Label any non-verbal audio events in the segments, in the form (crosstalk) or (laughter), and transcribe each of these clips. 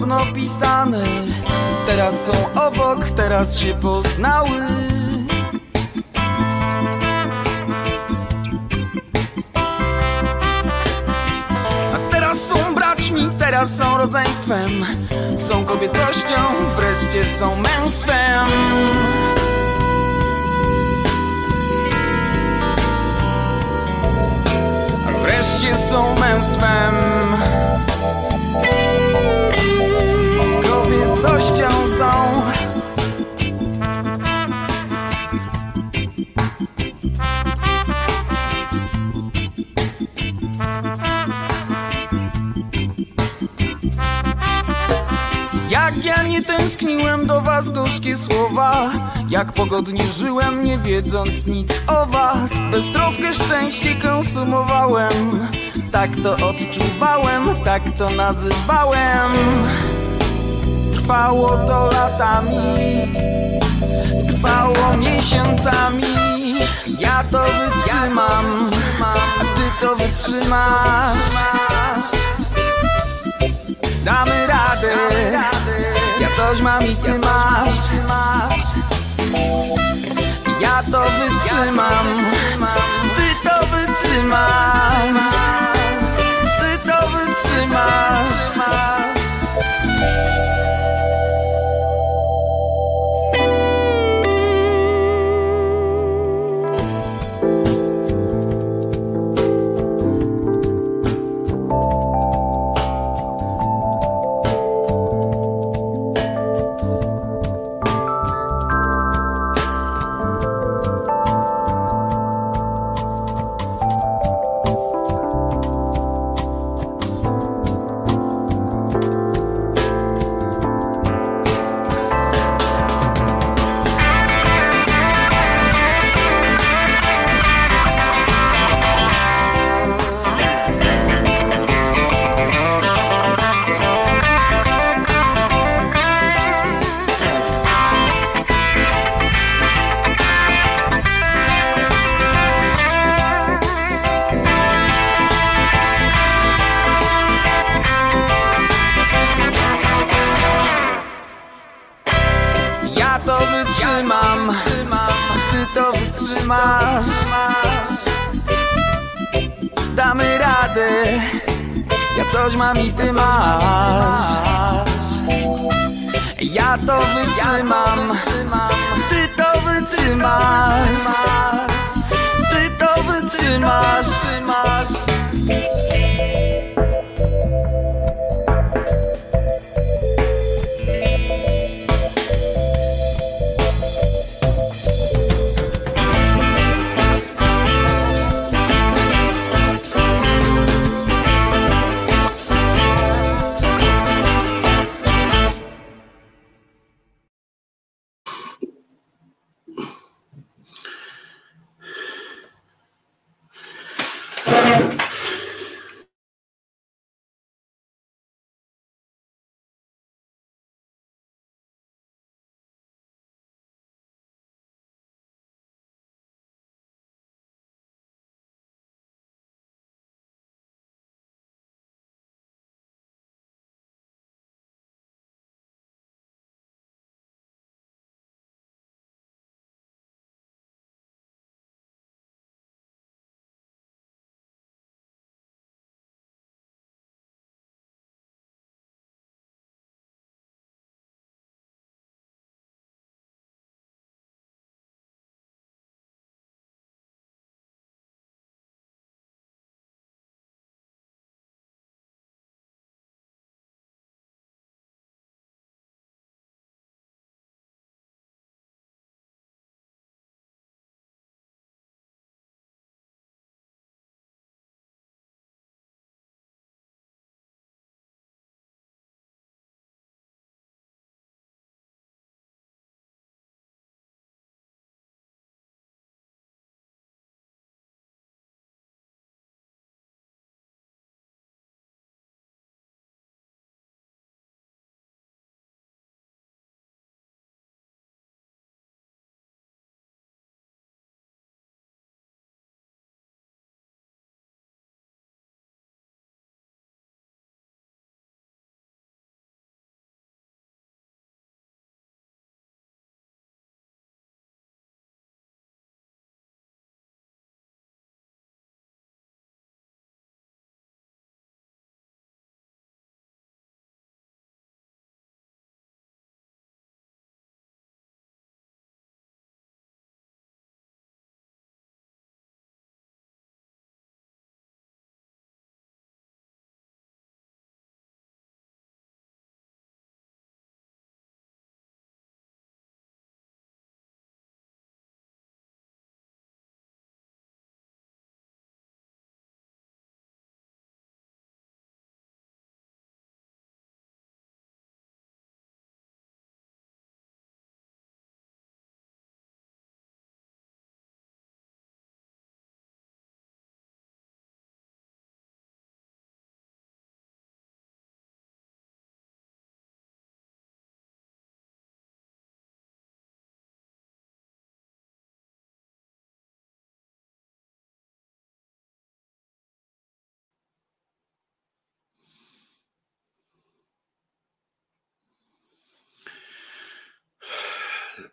osobno pisane. Teraz są obok, teraz się poznały. A teraz są braćmi, teraz są rodzeństwem. Są kobietością, wreszcie są męstwem. Wreszcie są męstwem Kobiecością są. Jak ja nie tęskniłem do was gorzkie słowa. Jak pogodnie żyłem nie wiedząc nic o was. Beztroskę szczęście konsumowałem. Tak to odczuwałem, tak to nazywałem Trwało to latami Trwało miesiącami. Ja to wytrzymam A ty to wytrzymasz. Damy radę Ja coś mam i ty masz. Ja to wytrzymam Ty to wytrzymasz. Ty to wytrzymasz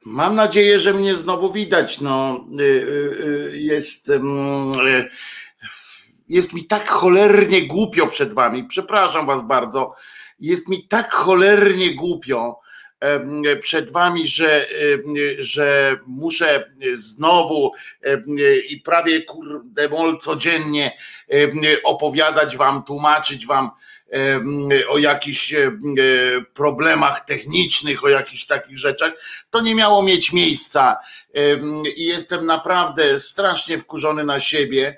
Mam nadzieję, że mnie znowu widać. No, y, y, y, jest, jest mi tak cholernie głupio przed wami. Przepraszam was bardzo. Jest mi tak cholernie głupio przed wami, że, że muszę znowu i prawie kurde codziennie opowiadać wam, tłumaczyć wam o jakichś problemach technicznych, o jakichś takich rzeczach, to nie miało mieć miejsca. I jestem naprawdę strasznie wkurzony na siebie.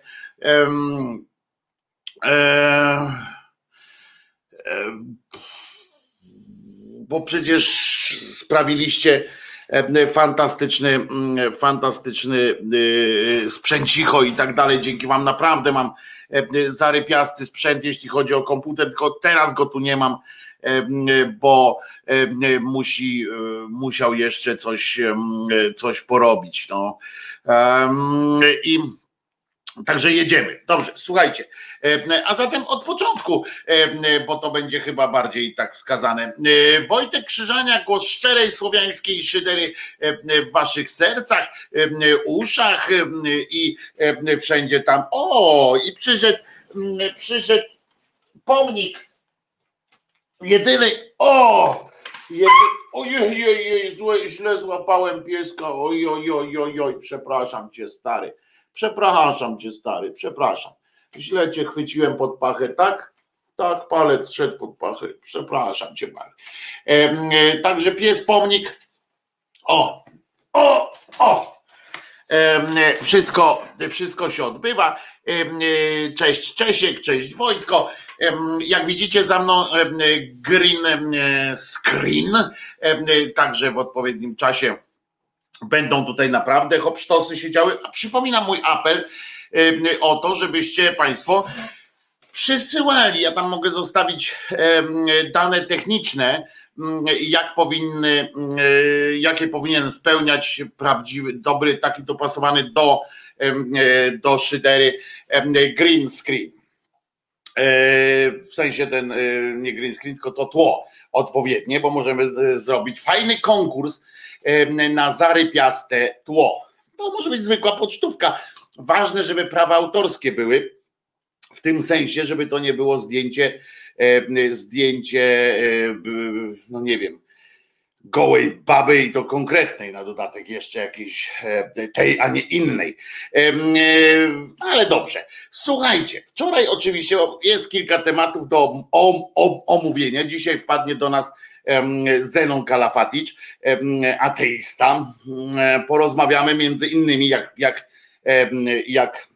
Bo przecież sprawiliście fantastyczny, fantastyczny sprzęcicho i tak dalej. Dzięki Wam naprawdę mam E, zarypiasty sprzęt, jeśli chodzi o komputer, tylko teraz go tu nie mam, e, bo e, musi, musiał jeszcze coś, coś porobić. No. I Także jedziemy. Dobrze, słuchajcie. A zatem od początku, bo to będzie chyba bardziej tak wskazane. Wojtek Krzyżania, głos szczerej słowiańskiej szydery w waszych sercach, uszach i wszędzie tam. O, i przyszedł, przyszedł pomnik jedyny. O! Jedy, ojej, ojej, źle złapałem pieska. Oj, oj, oj, oj, oj, przepraszam cię, stary Przepraszam cię, stary, przepraszam. Źle cię chwyciłem pod pachę, tak? Tak, palec szedł pod pachę. Przepraszam cię bardzo. E, także pies pomnik. O, o, o. E, wszystko, wszystko się odbywa. E, cześć Czesiek, cześć Wojtko. Jak widzicie za mną green screen, także w odpowiednim czasie będą tutaj naprawdę hopsztosy się działy. A przypominam mój apel o to, żebyście Państwo przysyłali. Ja tam mogę zostawić dane techniczne, jak powinny, jakie powinien spełniać prawdziwy, dobry, taki dopasowany do, do szydery green screen. E, w sensie ten nie green screen, tylko to tło odpowiednie, bo możemy e, zrobić fajny konkurs na zarypiaste tło. To może być zwykła pocztówka. Ważne, żeby prawa autorskie były, w tym sensie, żeby to nie było zdjęcie, zdjęcie, no nie wiem, gołej baby i to konkretnej na dodatek jeszcze jakiejś tej, a nie innej. Ale dobrze. Słuchajcie, wczoraj oczywiście jest kilka tematów do omówienia. Dzisiaj wpadnie do nas Zenon Kalafatic, ateista. Porozmawiamy między innymi, jak, jak, jak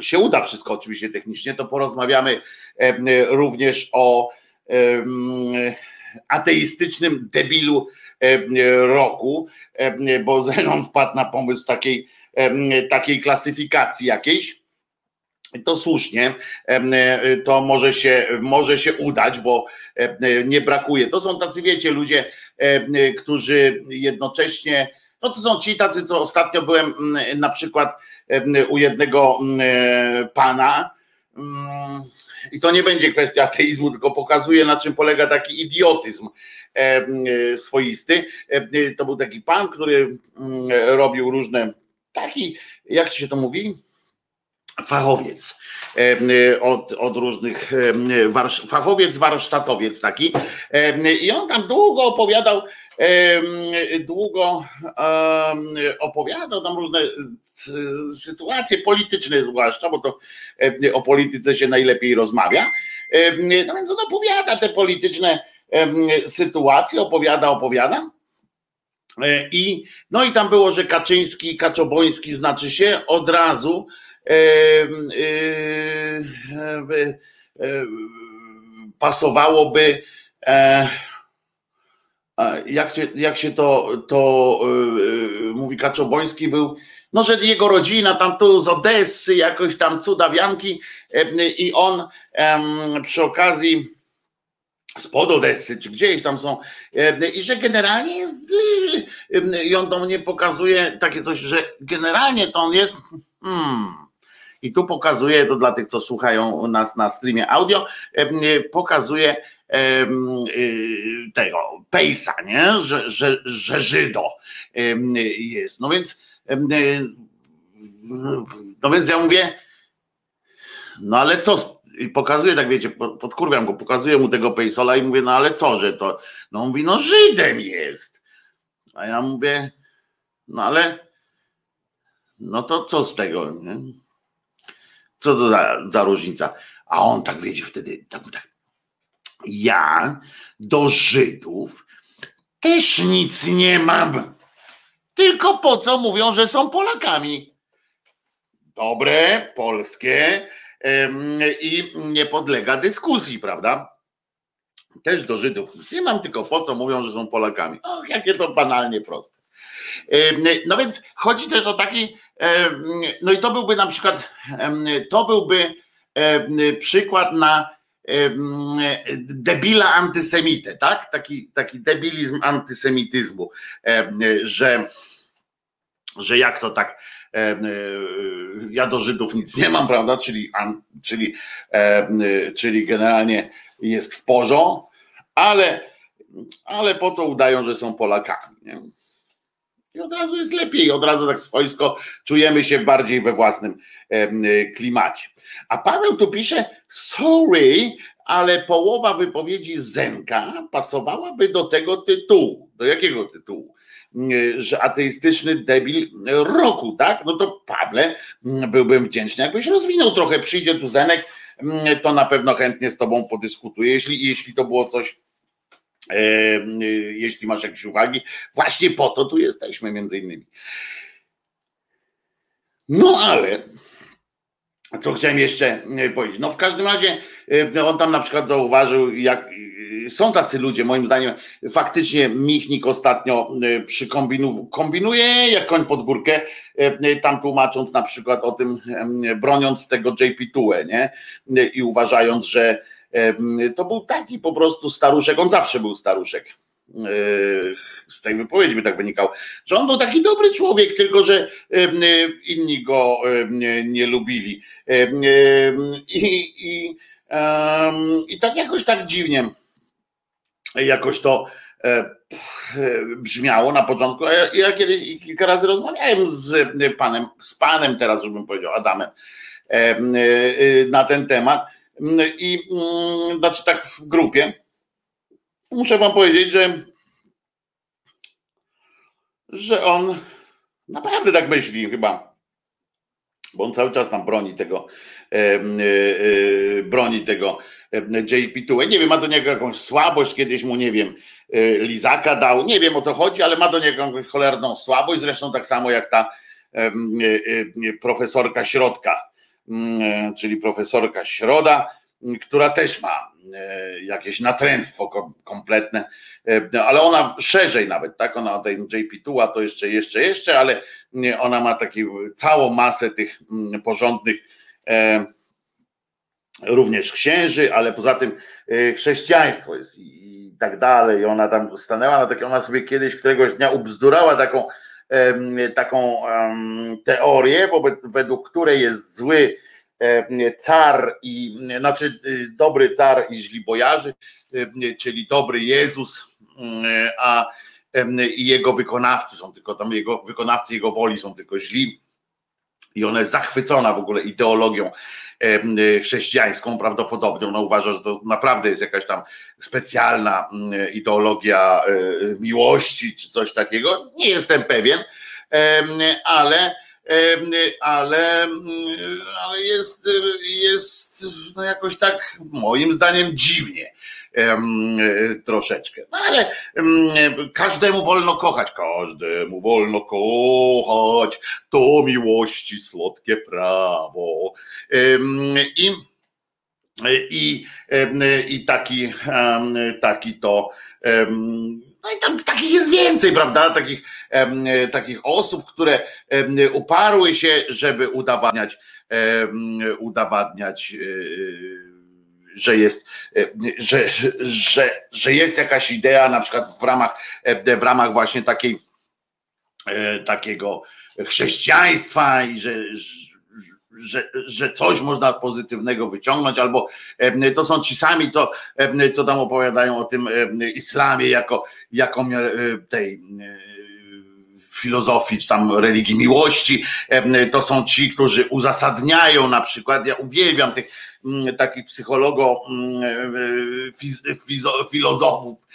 się uda wszystko oczywiście technicznie, to porozmawiamy również o ateistycznym debilu roku, bo Zenon wpadł na pomysł takiej, takiej klasyfikacji jakiejś to słusznie, e, to może się, może się udać, bo nie brakuje. To są tacy, wiecie, ludzie, którzy jednocześnie, no to są ci tacy, co ostatnio byłem na przykład u jednego pana, i to nie będzie kwestia ateizmu, tylko pokazuje, na czym polega taki idiotyzm swoisty. To był taki pan, który robił różne, taki, jak się to mówi? Fachowiec od, od różnych, fachowiec, warsztatowiec taki. I on tam długo opowiadał, długo opowiadał tam różne sytuacje polityczne zwłaszcza, bo to o polityce się najlepiej rozmawia. No więc on opowiada te polityczne sytuacje, opowiada, opowiada. E, I, no i tam było, że Kaczyński, Kaczoboński znaczy się od razu pasowałoby e, jak się, jak się to, to e, mówi Kaczoboński był, no że jego rodzina tam tu z Odessy, jakoś tam cudawianki i on przy okazji spod Odessy, czy gdzieś tam są, i że generalnie jest, i on do mnie pokazuje takie coś, że generalnie to on jest, hmm, I tu pokazuję, to dla tych, co słuchają nas na streamie audio, pokazuje tego Pejsa, nie? Że, że, że Żydo jest. No więc no więc ja mówię, no ale co, pokazuję, tak wiecie, podkurwiam go, pokazuję mu tego Pejsola i mówię, no ale co, że to, no on mówi, no Żydem jest. A ja mówię, no ale, no to co z tego, nie? Co to za, za różnica? A on tak, wiecie, wtedy, tak, tak, ja do Żydów też nic nie mam. Tylko po co mówią, że są Polakami? Dobre, polskie, i nie podlega dyskusji, prawda? Też do Żydów nie mam, tylko po co mówią, że są Polakami. Och, jakie to banalnie proste. No więc chodzi też o taki, no i to byłby na przykład, to byłby przykład na debila antysemitę, tak? Taki, taki debilizm antysemityzmu, że, że jak to tak ja do Żydów nic nie mam, prawda? Czyli, czyli, czyli generalnie jest w porządku, ale, ale po co udają, że są Polakami? Nie? I od razu jest lepiej, od razu tak swojsko czujemy się bardziej we własnym e, klimacie. A Paweł tu pisze: Sorry, ale połowa wypowiedzi Zenka pasowałaby do tego tytułu. Do jakiego tytułu? że ateistyczny debil roku, tak? No to Pawle, byłbym wdzięczny, jakbyś rozwinął trochę, przyjdzie tu Zenek, to na pewno chętnie z tobą podyskutuję, jeśli, jeśli to było coś, jeśli masz jakieś uwagi, właśnie po to tu jesteśmy między innymi. No ale co chciałem jeszcze powiedzieć? No w każdym razie e, on tam na przykład zauważył, jak są tacy ludzie, moim zdaniem, faktycznie Michnik ostatnio e, przykombinuje, kombinuje jak koń pod górkę, e, tam tłumacząc na przykład o tym, broniąc tego JP Tue, nie? I uważając, że to był taki po prostu staruszek, on zawsze był staruszek z tej wypowiedzi by tak wynikał, że on był taki dobry człowiek, tylko że inni go nie lubili. I, i, i tak jakoś tak dziwnie jakoś to e, brzmiało na początku. Ja kiedyś kilka razy rozmawiałem z panem, z panem teraz, żebym powiedział, Adamem e, na ten temat. I mm, znaczy tak w grupie. Muszę wam powiedzieć, że że on naprawdę tak myśli chyba, bo on cały czas nam broni tego, e, e, broni tego JP2. Nie wiem, ma do niego jakąś słabość, kiedyś mu, nie wiem, e, Lizaka dał, nie wiem o co chodzi, ale ma do niego jakąś cholerną słabość, zresztą tak samo jak ta profesorka Środka, czyli profesorka Środa, która też ma e, jakieś natręctwo kompletne, e, ale ona szerzej nawet, tak? Ona tej JP2, a to jeszcze, jeszcze, jeszcze, ale ona ma taką całą masę tych mm, porządnych e, również księży, ale poza tym chrześcijaństwo jest i, tak dalej. Ona tam stanęła na takie, ona sobie kiedyś któregoś dnia ubzdurała taką, taką teorię, według której jest zły car i znaczy dobry car i źli bojarzy, czyli dobry Jezus, a i jego wykonawcy są tylko tam jego wykonawcy jego woli są tylko źli. I ona jest zachwycona w ogóle ideologią chrześcijańską, prawdopodobnie. Ona uważa, że to naprawdę jest jakaś tam specjalna ideologia miłości czy coś takiego. Nie jestem pewien, ale ale, ale jest, jest no jakoś tak moim zdaniem dziwnie troszeczkę. No ale każdemu wolno kochać, każdemu wolno kochać, to miłości słodkie prawo. I, i, i taki, taki to no i tam takich jest więcej, prawda? Takich, e, takich osób, które uparły się, żeby udowadniać, udowadniać, e, że jest, e, że, że, że jest jakaś idea, na przykład w ramach, w ramach właśnie takiej, takiego chrześcijaństwa i że, że, że coś można pozytywnego wyciągnąć, albo to są ci sami, co, co tam opowiadają o tym islamie jako, jako tej filozofii, czy tam religii miłości. To są ci, którzy uzasadniają na przykład, ja uwielbiam tych mm, takich psychologo mm, filozofów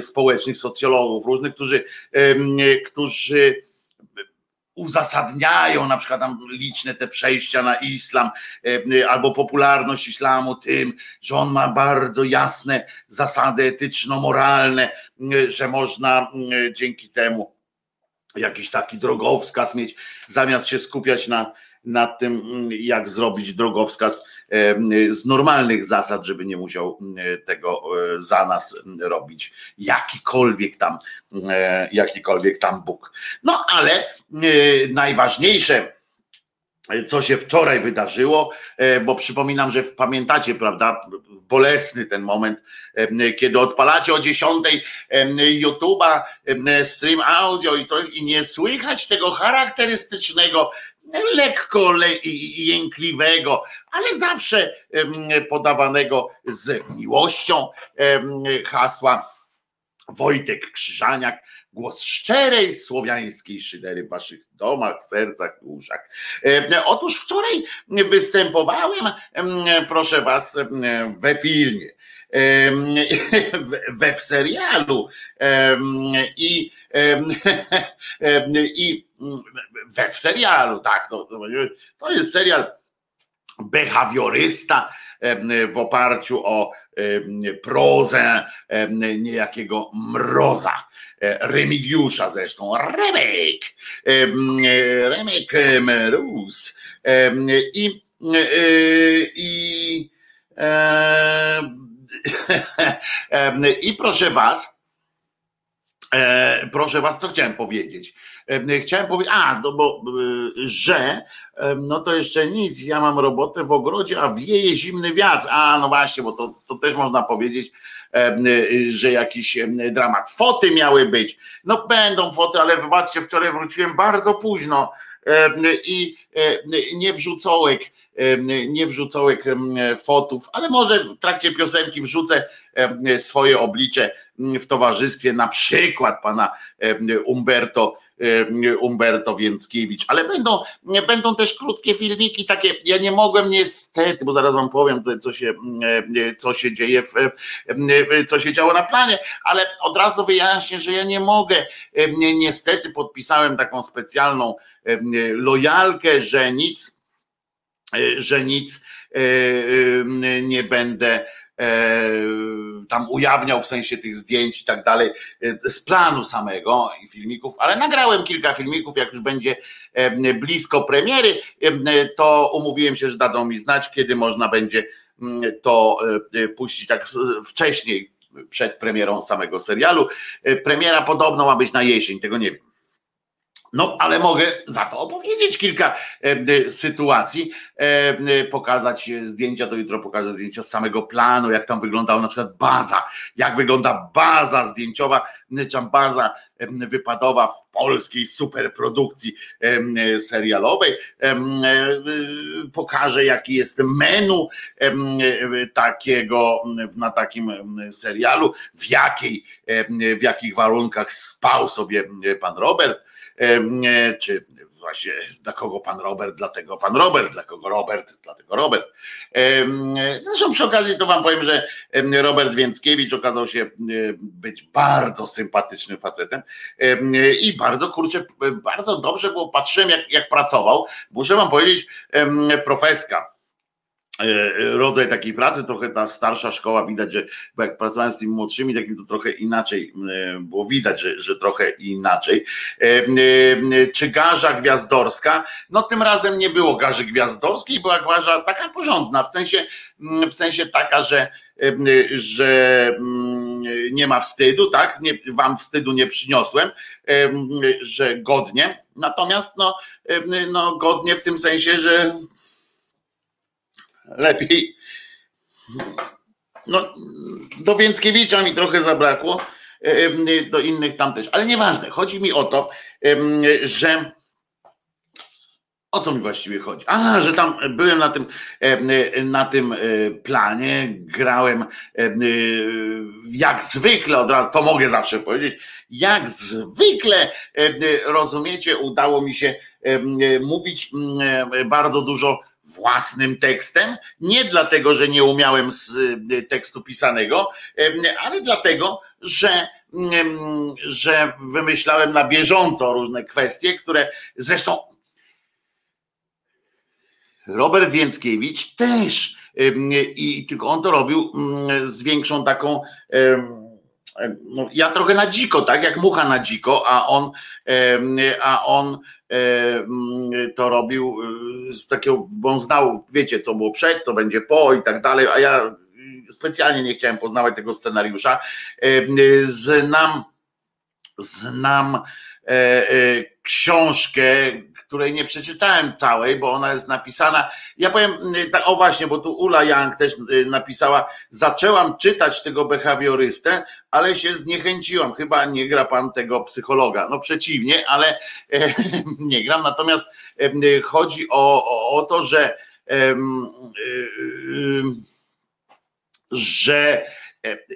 społecznych, socjologów różnych, którzy, którzy uzasadniają na przykład tam liczne te przejścia na islam albo popularność islamu tym, że on ma bardzo jasne zasady etyczno-moralne, że można dzięki temu jakiś taki drogowskaz mieć, zamiast się skupiać na, na tym, mm, jak zrobić drogowskaz z normalnych zasad, żeby nie musiał tego e, za nas robić jakikolwiek tam, e, jakikolwiek tam Bóg. No ale e, najważniejsze, co się wczoraj wydarzyło, bo przypominam, że pamiętacie, prawda, bolesny ten moment, kiedy odpalacie o 10 YouTube'a, stream audio i coś i nie słychać tego charakterystycznego, lekko jękliwego, ale zawsze podawanego z miłością hasła Wojtek Krzyżaniak, głos szczerej słowiańskiej szydery w waszych domach, sercach, uszach. Otóż wczoraj występowałem, proszę was, we filmie, we w serialu i, (laughs) i we w serialu, tak, to, to jest serial behawiorysta w oparciu o prozę niejakiego mroza, e, Remigiusza zresztą, Remek, Remek Mróz i, i, (laughs) i proszę was, e, proszę was, co chciałem powiedzieć? Chciałem powiedzieć, a, no bo, y, że, no to jeszcze nic, ja mam robotę w ogrodzie, a wieje zimny wiatr. A, no właśnie, bo to, to też można powiedzieć, y, że jakiś dramat. Foty miały być. No będą foty, ale wybaczcie, wczoraj wróciłem bardzo późno i nie wrzucołek, nie wrzucołek fotów, ale może w trakcie piosenki wrzucę swoje oblicze w towarzystwie na przykład pana Umberto Umberto Więckiewicz, ale będą, będą też krótkie filmiki takie, ja nie mogłem niestety, bo zaraz wam powiem co się, co się dzieje, w, co się działo na planie, ale od razu wyjaśnię, że ja nie mogę, niestety podpisałem taką specjalną lojalkę, że nic, że nic nie będę E, tam ujawniał w sensie tych zdjęć i tak dalej, e, z planu samego i filmików, ale nagrałem kilka filmików, jak już będzie e, blisko premiery, to umówiłem się, że dadzą mi znać, kiedy można będzie mm, to puścić tak wcześniej, przed premierą samego serialu. Premiera podobno ma być na jesień, tego nie wiem. No, ale mogę za to opowiedzieć kilka e, sytuacji, e, pokazać zdjęcia, to jutro pokażę zdjęcia z samego planu, jak tam wyglądała na przykład baza, jak wygląda baza zdjęciowa, czy baza wypadowa w polskiej superprodukcji serialowej. E, pokażę, jaki jest menu takiego na takim serialu, w jakiej, w jakich warunkach spał sobie pan Robert czy właśnie dla kogo pan Robert, dlatego pan Robert, dla kogo Robert, dlatego Robert. Zresztą przy okazji to wam powiem, że Robert Więckiewicz okazał się być bardzo sympatycznym facetem i bardzo kurczę, bardzo dobrze było, patrzyłem jak, jak pracował. Muszę wam powiedzieć, profeska, E, rodzaj takiej pracy, trochę ta starsza szkoła, widać, że bo jak pracowałem z tymi młodszymi, takim to trochę inaczej e, było widać, że, że trochę inaczej. E, czy garza gwiazdorska? No tym razem nie było garzy gwiazdorskiej, była garza taka porządna, w sensie, mm, w sensie taka, że, że mm, nie ma wstydu, tak? Nie, wam wstydu nie przyniosłem, że godnie. Natomiast no, no godnie w tym sensie, że lepiej. No, do Więckiewicza mi trochę zabrakło, do innych tam też, ale nieważne. Chodzi mi o to, że o co mi właściwie chodzi? A, że tam byłem na tym, na tym planie, grałem jak zwykle, od razu to mogę zawsze powiedzieć, jak zwykle, rozumiecie, udało mi się mówić bardzo dużo własnym tekstem, nie dlatego, że nie umiałem z tekstu pisanego, ale dlatego, że, że wymyślałem na bieżąco różne kwestie, które zresztą Robert Więckiewicz też i tylko on to robił z większą taką no, ja trochę na dziko, tak jak mucha na dziko, a on, a on to robił z takiego, bo on znał, wiecie, co było przed, co będzie po i tak dalej, a ja specjalnie nie chciałem poznawać tego scenariusza. Znam, znam e, e, książkę, której nie przeczytałem całej, bo ona jest napisana. Ja powiem, tak, o właśnie, bo tu Ula Young też napisała, zaczęłam czytać tego behawiorystę, ale się zniechęciłam. Chyba nie gra pan tego psychologa. No przeciwnie, ale e, (laughs) nie gram. Natomiast e, chodzi o, o, o to, że e, że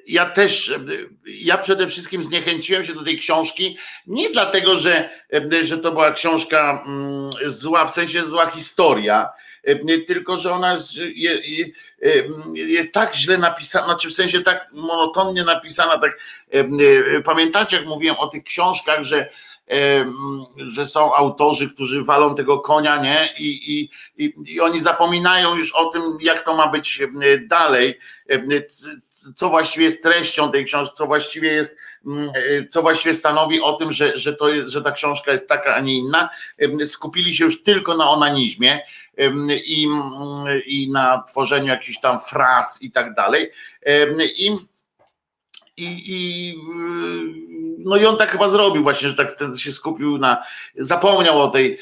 ja też, e, ja przede wszystkim zniechęciłem się do tej książki nie dlatego, że, e, że to była książka mm, zła, w sensie zła historia, tylko że ona jest, tak źle napisana, znaczy w sensie tak monotonnie napisana, tak pamiętacie jak mówiłem o tych książkach, że że są autorzy, którzy walą tego konia, nie? I, i, i oni zapominają już o tym, jak to ma być dalej co właściwie jest treścią tej książki, co właściwie jest, mm, e, co właściwie stanowi o tym, że, że, to jest, że ta książka jest taka, a nie inna. Skupili się już tylko na onanizmie i, mm, i na tworzeniu jakichś tam fraz i tak dalej. I, i, i no i on tak chyba zrobił właśnie, że tak się skupił na, zapomniał o tej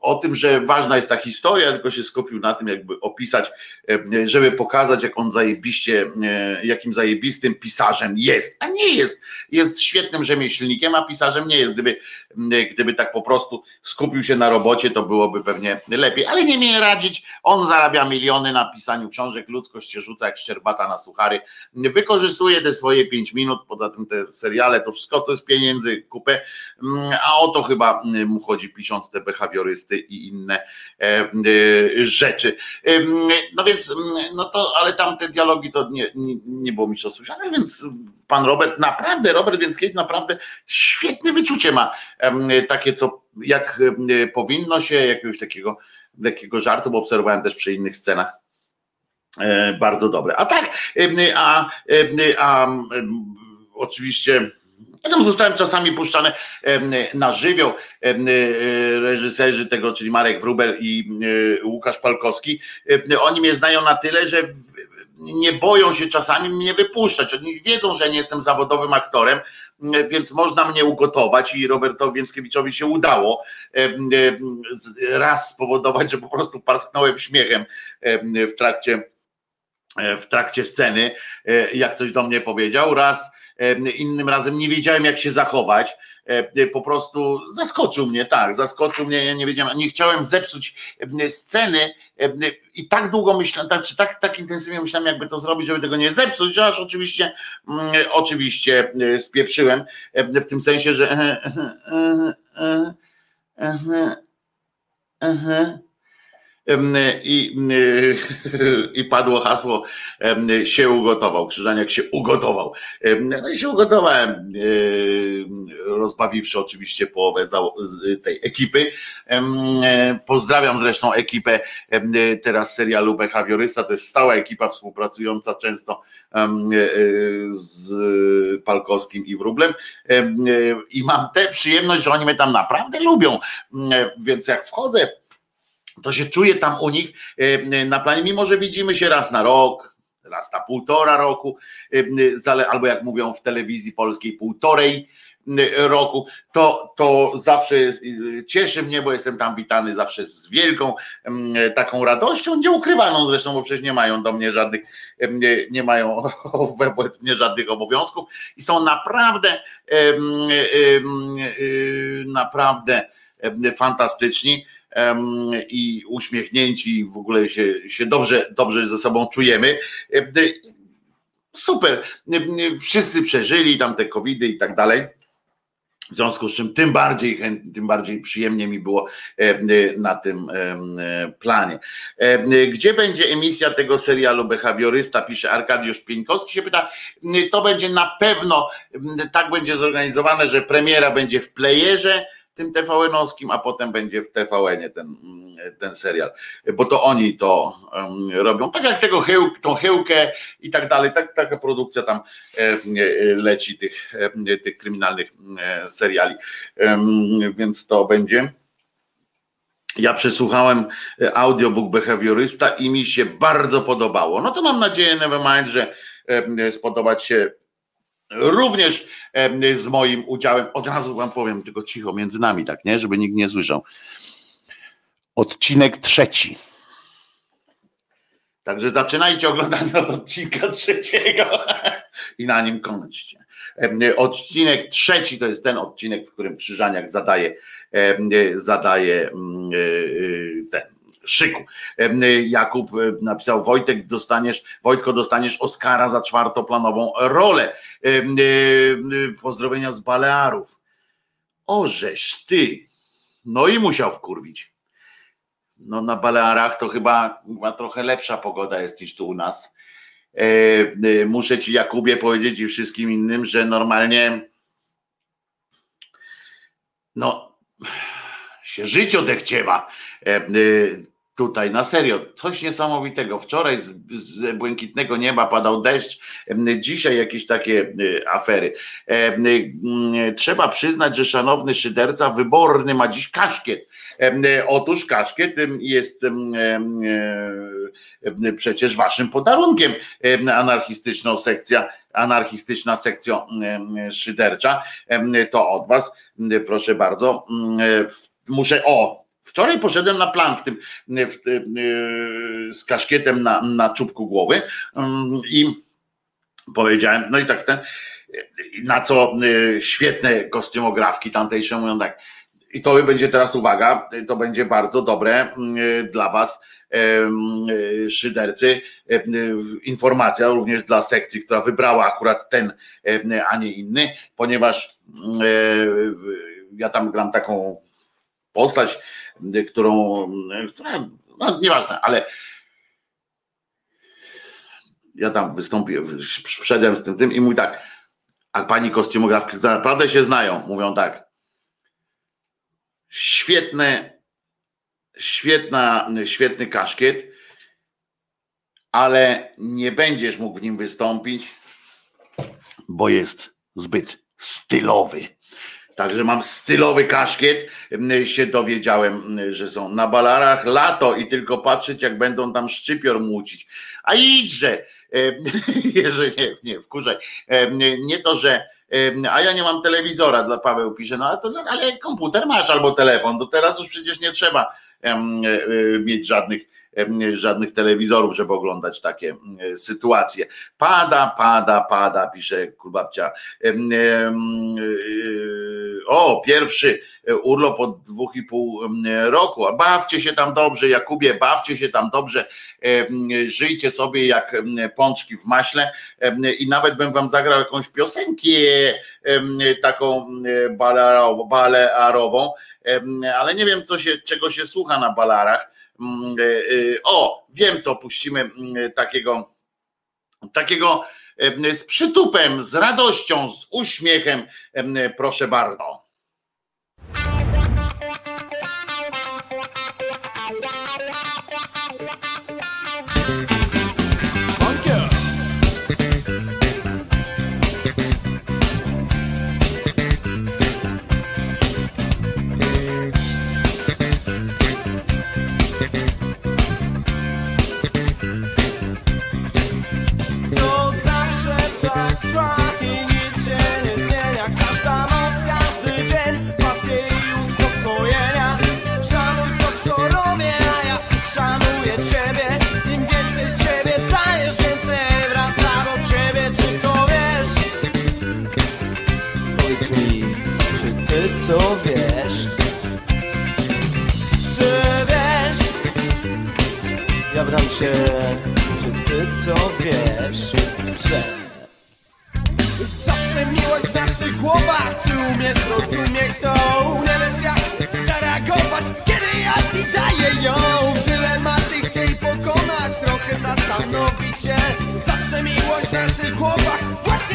o tym, że ważna jest ta historia, tylko się skupił na tym, jakby opisać, e, żeby pokazać, jak on zajebiście, e, jakim zajebistym pisarzem jest. A nie jest. Jest świetnym rzemieślnikiem, a pisarzem nie jest. Gdyby, gdyby tak po prostu skupił się na robocie, to byłoby pewnie lepiej. Ale nie mnie radzić. On zarabia miliony na pisaniu książek, ludzkość się rzuca jak szczerbata na suchary. Wykorzystuje te swoje pięć minut, poza tym te seriale, to wszystko to jest pieniędzy, kupę. A o to chyba mu chodzi pisząc te i inne e, e, rzeczy. No więc, no to, ale tam te dialogi to nie, nie, było mi to słyszane, więc pan Robert, naprawdę, Robert Więckiewicz naprawdę świetne wyczucie ma, takie co, jak powinno się, jakiegoś takiego lekkiego żartu, bo obserwowałem też przy innych scenach e, bardzo dobre. A tak, a, a, a oczywiście ja tam zostałem czasami puszczane na żywioł e, reżyserzy tego, czyli Marek Wrubel i e, Łukasz Palkowski. Oni mnie znają na tyle, że nie boją się czasami mnie wypuszczać. Oni wiedzą, że nie jestem zawodowym aktorem, więc można mnie ugotować i Robertowi Więckiewiczowi się udało raz spowodować, że po prostu parsknąłem śmiechem w trakcie w trakcie sceny, e, jak coś do mnie powiedział. Raz innym razem nie wiedziałem, jak się zachować. Po prostu zaskoczył mnie, tak, zaskoczył mnie. Ja nie wiedziałem, nie chciałem zepsuć sceny i tak długo myślałem, tak, tak, tak intensywnie myślałem, jakby to zrobić, żeby tego nie zepsuć, aż oczywiście, mm, oczywiście e, spieprzyłem w tym sensie, że. I, (laughs) i padło hasło się ugotował, Krzyżaniak się ugotował. No i się ugotowałem, rozbawiwszy oczywiście połowę tej ekipy. Pozdrawiam zresztą ekipę teraz serialu Behawiorysta, to jest stała ekipa współpracująca często z Palkowskim i Wróblem i mam tę przyjemność, że oni mnie tam naprawdę lubią, więc jak wchodzę to się czuje tam u nich e, na planie, mimo że widzimy się raz na rok, raz na półtora roku, e, albo jak mówią w telewizji polskiej, półtorej roku, to, to zawsze cieszy mnie, bo jestem tam witany zawsze z wielką taką radością, nieukrywaną zresztą, bo przecież nie mają do mnie żadnych, nie, nie mają (laughs) wobec mnie żadnych obowiązków. I są naprawdę, naprawdę fantastyczni i uśmiechnięci, w ogóle się, się dobrze, dobrze ze sobą czujemy. Super. Wszyscy przeżyli tam te covidy i tak dalej. W związku z czym tym bardziej, tym bardziej przyjemnie mi było na tym planie. Gdzie będzie emisja tego serialu Behawiorysta, pisze Arkadiusz Pieńkowski, się pyta, to będzie na pewno, tak będzie zorganizowane, że premiera będzie w playerze, tym TVN-owskim, a potem będzie w TVN-ie ten, ten serial, bo to oni to um, robią. Tak jak tego chył, tą chyłkę i tak dalej, tak, taka produkcja tam e, leci tych, e, tych kryminalnych e, seriali, więc to będzie. Ja przesłuchałem audiobook behawiorysta i mi się bardzo podobało. No to mam nadzieję, Nevermind, że spodobać się Również z moim udziałem, od razu wam powiem, tylko cicho między nami, tak, nie? Żeby nikt nie słyszał. Odcinek trzeci. Także zaczynajcie oglądanie od odcinka trzeciego (laughs) i na nim kończcie. Odcinek trzeci to jest ten odcinek, w którym Krzyżaniak zadaje, zadaje mm, e, e, ten szyku. Jakub e, napisał, Wojtek dostaniesz, Wojtko dostaniesz Oscara za czwartoplanową rolę. E, pozdrowienia z Balearów. Ożeż ty. No i musiał wkurwić. No na Balearach to chyba, chyba trochę lepsza pogoda jest niż tu u nas. Muszę ci Jakubie powiedzieć i wszystkim innym, że normalnie no się życie odechciewa tutaj na serio, coś niesamowitego. Wczoraj z, z, błękitnego nieba padał deszcz, dzisiaj jakieś takie afery. Trzeba przyznać, że szanowny szyderca wyborny ma dziś kaszkiet. Otóż kaszkiet jest przecież waszym podarunkiem anarchistyczną sekcja, anarchistyczna sekcja szydercza. To od was, proszę bardzo. Muszę, o, Wczoraj poszedłem na plan w tym, w, z kaszkietem na, na czubku głowy yy, i powiedziałem, no i tak ten, na co yy, świetne kostiumografki tamtejsze mówią tak, i to będzie teraz uwaga, to będzie bardzo dobre yy, dla was, yy, szydercy, informacja również dla sekcji, która wybrała akurat ten, a nie inny, ponieważ ja tam gram taką postać, którą, która, no nieważne, ale ja tam wystąpiłem, wszedłem z tym tym i mówi tak, a pani kostiumografki, które naprawdę się znają, mówią tak, świetne, świetna, świetny kaszkiet, ale nie będziesz mógł w nim wystąpić, bo jest zbyt stylowy. Także mam stylowy kaszkiet, się dowiedziałem, że są na balarach lato i tylko patrzeć, jak będą tam szczypior mucić. A idźże, (laughs) jeżeli nie, nie, wkurzaj. Nie to, że a ja nie mam telewizora, dla Paweł pisze, no ale, to, ale komputer masz albo telefon, to teraz już przecież nie trzeba e, e, mieć żadnych żadnych telewizorów, żeby oglądać takie sytuacje. Pada, pada, pada, pisze Kulbabcia. E, o, pierwszy urlop od dwóch i pół roku. Bawcie się tam dobrze, Jakubie, bawcie się tam dobrze, żyjcie sobie jak pączki w maśle i nawet bym wam zagrał jakąś piosenkę taką balearową, ale nie wiem, co się, czego się słucha na balarach e, e, o, wiem co puścimy mm, takiego, takiego z przytupem, z radością, z uśmiechem, proszę bardzo. to wiesz, że Zawsze miłość w naszych głowach Czy umiesz rozumieć to? Nie wiesz jak zareagować Kiedy ja ci daję ją Dylematy chciej pokonać Trochę zastanowić się Zawsze miłość w naszych głowach Właśnie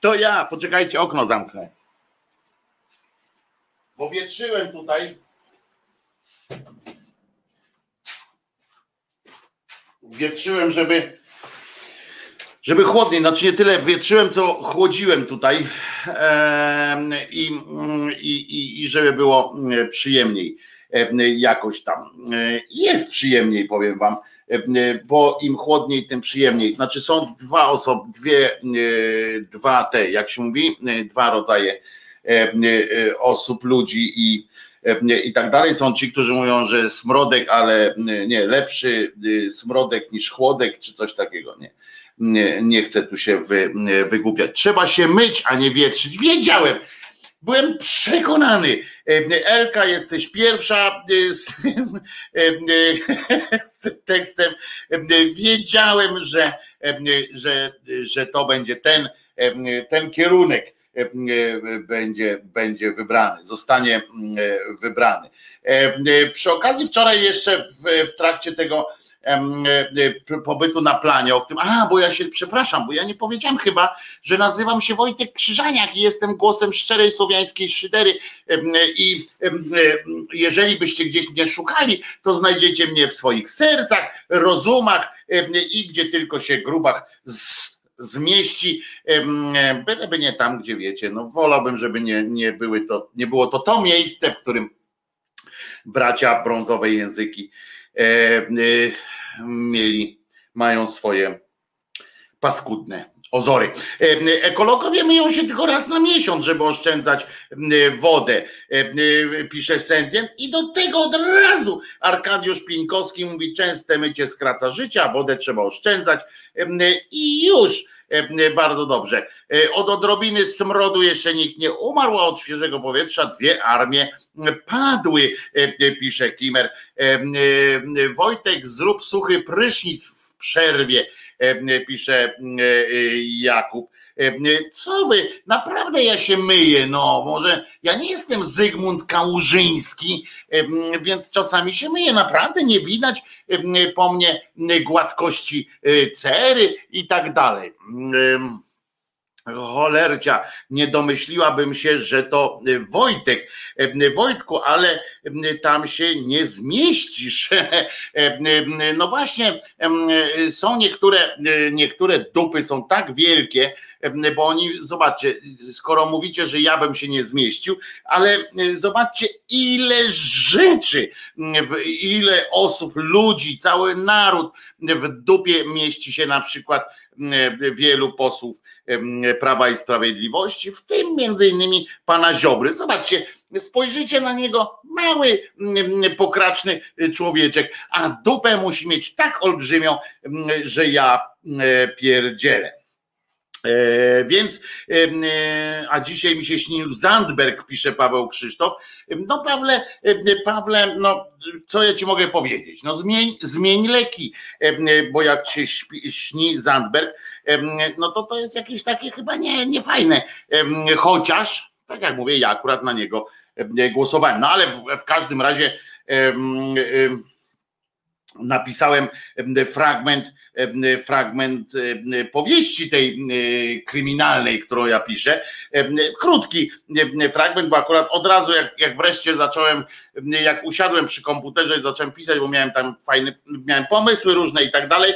To ja, poczekajcie, okno zamknę. Bo wietrzyłem tutaj. Wietrzyłem, żeby żeby chłodniej, znaczy nie tyle wietrzyłem, co chłodziłem tutaj i, i, i, żeby było mm, przyjemniej em, jakoś tam. E, Jest przyjemniej, powiem wam, bo im chłodniej, tym przyjemniej. Znaczy są dwa osoby, dwie, e, dwa te, jak się mówi, e, dwa rodzaje e, osób, ludzi i i tak dalej. Są ci, którzy mówią, że smrodek, ale nie, lepszy y, smrodek niż chłodek, czy coś takiego, nie nie, nie chcę tu się wy, wygłupiać. Trzeba się myć, a nie wietrzyć. Wiedziałem. Byłem przekonany. Elka, jesteś pierwsza z, (laughs) z tekstem. Wiedziałem, że, że, że to będzie ten, ten kierunek będzie, będzie wybrany, zostanie wybrany. Przy okazji wczoraj jeszcze w, w trakcie tego pobytu na planie, o którym, a, bo ja się, przepraszam, bo ja nie powiedziałem chyba, że nazywam się Wojtek Krzyżaniak i jestem głosem szczerej słowiańskiej szydery. I jeżeli byście gdzieś mnie szukali, to znajdziecie mnie w swoich sercach, rozumach i gdzie tylko się grubach z, zmieści, byleby nie tam, gdzie wiecie, no wolałbym, żeby nie, nie, były to, nie było to to miejsce, w którym bracia brązowe języki e, e, mieli, mają swoje paskudne ozory. E, Ekologowie myją się tylko raz na miesiąc, żeby oszczędzać wodę, pisze Sentient i do tego od razu Arkadiusz Pińkowski mówi, częste mycie skraca życia, wodę trzeba oszczędzać i już bardzo dobrze. Od odrobiny smrodu jeszcze nikt nie umarł, a od świeżego powietrza dwie armie padły, pisze Kimer. Wojtek, zrób suchy prysznic w przerwie, pisze Jakub. Co wy? Naprawdę ja się myję, no może ja nie jestem Zygmunt Kałużyński, więc czasami się myję, naprawdę nie widać po mnie gładkości cery i tak dalej cholercia, nie domyśliłabym się, że to Wojtek. Wojtku, ale tam się nie zmieścisz. (laughs) No właśnie, są niektóre, niektóre dupy są tak wielkie, bo oni, zobaczcie, skoro mówicie, że ja bym się nie zmieścił, ale zobaczcie, ile rzeczy, ile osób, ludzi, cały naród w dupie mieści się na przykład wielu posłów Prawa i Sprawiedliwości, w tym między innymi pana Ziobry. Zobaczcie, spojrzycie na niego, mały, pokraczny człowieczek, a dupę musi mieć tak olbrzymią, że ja pierdzielę. E, więc, e, a dzisiaj mi się śnił Zandberg, pisze Paweł Krzysztof. No Pawle, Pawle, no co ja ci mogę powiedzieć? No zmień, zmień leki, bo jak się śpi, śni Zandberg, no to to jest jakieś takie chyba nie, niefajne. Chociaż, tak jak mówię, ja akurat na niego głosowałem. No ale w, w każdym razie napisałem fragment, fragment powieści tej kryminalnej, którą ja piszę. Krótki fragment, bo akurat od razu, jak, jak wreszcie zacząłem, jak usiadłem przy komputerze i zacząłem pisać, bo miałem tam fajne, miałem pomysły różne i tak dalej.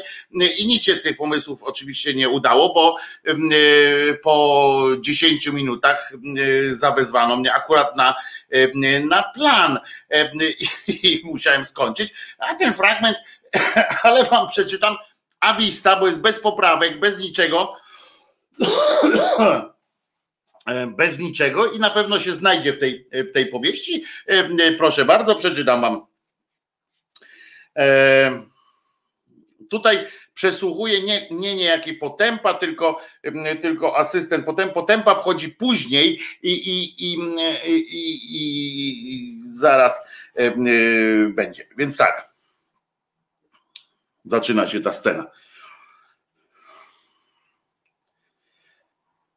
I nic się z tych pomysłów oczywiście nie udało, bo po 10 minutach zawezwano mnie akurat na, na plan i musiałem skończyć. A ten fragment, (laughs) ale wam przeczytam, awista, bo jest bez poprawek, bez niczego. (clears throat) Bez niczego i na pewno się znajdzie w tej, w tej powieści. Proszę bardzo, przeczytam wam. Tutaj przesłuchuje nie, nie niejaki potępa, tylko, tylko asystent potępa. Potępa wchodzi później i, i, i, i, i zaraz będzie. Więc tak. Zaczyna się ta scena.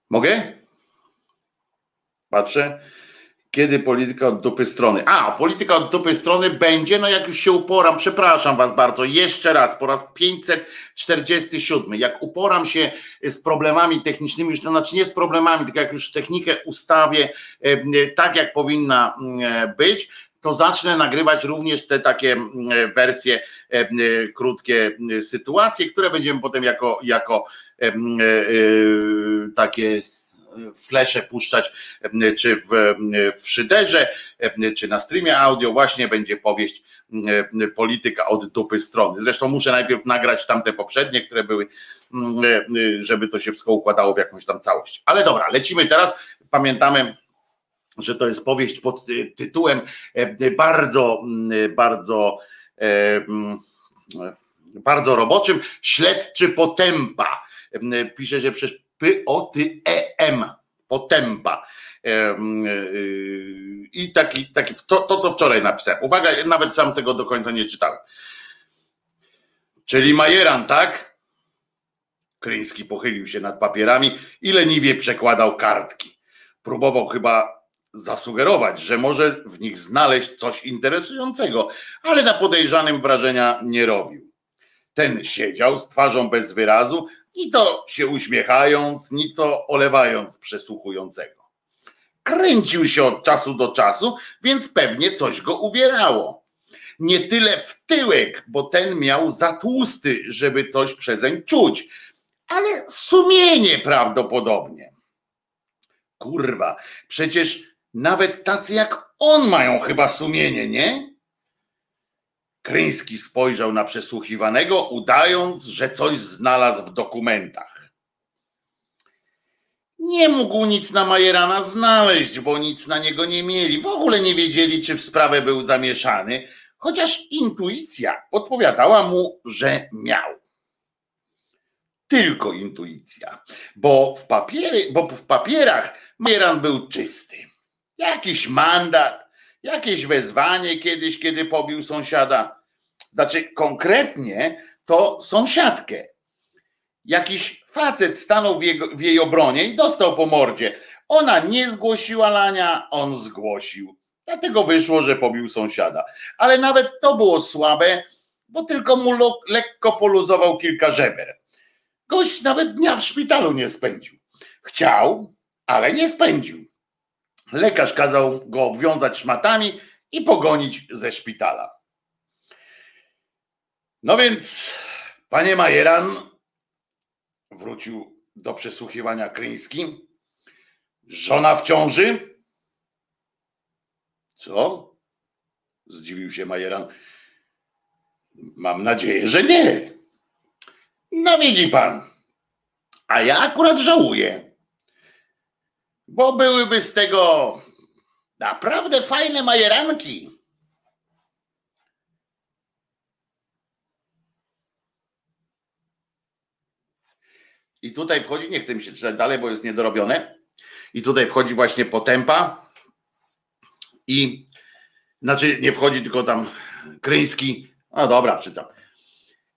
Mogę? Patrzę. Kiedy polityka od dupy strony? A, polityka od dupy strony będzie, no jak już się uporam, przepraszam was bardzo, jeszcze raz, po raz 547. Jak uporam się z problemami technicznymi, już to znaczy nie z problemami, tylko jak już technikę ustawię e, tak, jak powinna e, być, to zacznę nagrywać również te takie wersje, e, krótkie sytuacje, które będziemy potem jako, jako takie flesze puszczać, czy w, w szyderze, czy na streamie audio, właśnie będzie powieść polityka od dupy strony. Zresztą muszę najpierw nagrać tamte poprzednie, które były, żeby to się wszystko układało w jakąś tam całość. Ale dobra, lecimy teraz. Pamiętamy, że to jest powieść pod tytułem bardzo, bardzo, bardzo roboczym. Śledczy potępa. Pisze, że przez P-O-T-E-M, potępa. E, I taki, taki to, to, co wczoraj napisałem. Uwaga, nawet sam tego do końca nie czytałem. Czyli Majeran, tak? Kryński pochylił się nad papierami i leniwie przekładał kartki. Próbował chyba zasugerować, że może w nich znaleźć coś interesującego, ale na podejrzanym wrażenia nie robił. Ten siedział z twarzą bez wyrazu, ni to się uśmiechając, ni to olewając przesłuchującego. Kręcił się od czasu do czasu, więc pewnie coś go uwierało. Nie tyle w tyłek, bo ten miał za tłusty, żeby coś przezeń czuć, ale sumienie prawdopodobnie. Kurwa, przecież nawet tacy jak on mają chyba sumienie, nie? Kryński spojrzał na przesłuchiwanego, udając, że coś znalazł w dokumentach. Nie mógł nic na Majerana znaleźć, bo nic na niego nie mieli. W ogóle nie wiedzieli, czy w sprawę był zamieszany, chociaż intuicja podpowiadała mu, że miał. Tylko intuicja, bo w, papiery, bo w papierach Majeran był czysty. Jakiś mandat, Jakieś wezwanie kiedyś, kiedy pobił sąsiada. Znaczy, konkretnie to sąsiadkę. Jakiś facet stanął w, jego, w jej obronie i dostał po mordzie. Ona nie zgłosiła lania, on zgłosił. Dlatego wyszło, że pobił sąsiada. Ale nawet to było słabe, bo tylko mu lekko poluzował kilka żeber. Gość nawet dnia w szpitalu nie spędził. Chciał, ale nie spędził. Lekarz kazał go obwiązać szmatami i pogonić ze szpitala. No więc, panie Majeran, wrócił do przesłuchiwania Kryński. Żona w ciąży? Co? Zdziwił się Majeran. Mam nadzieję, że nie. No widzi pan. A ja akurat żałuję bo byłyby z tego naprawdę fajne majeranki. I tutaj wchodzi, nie chcę mi się czytać dalej, bo jest niedorobione. I tutaj wchodzi właśnie potępa. I znaczy nie wchodzi, tylko tam Kryński. No dobra, przeczytam.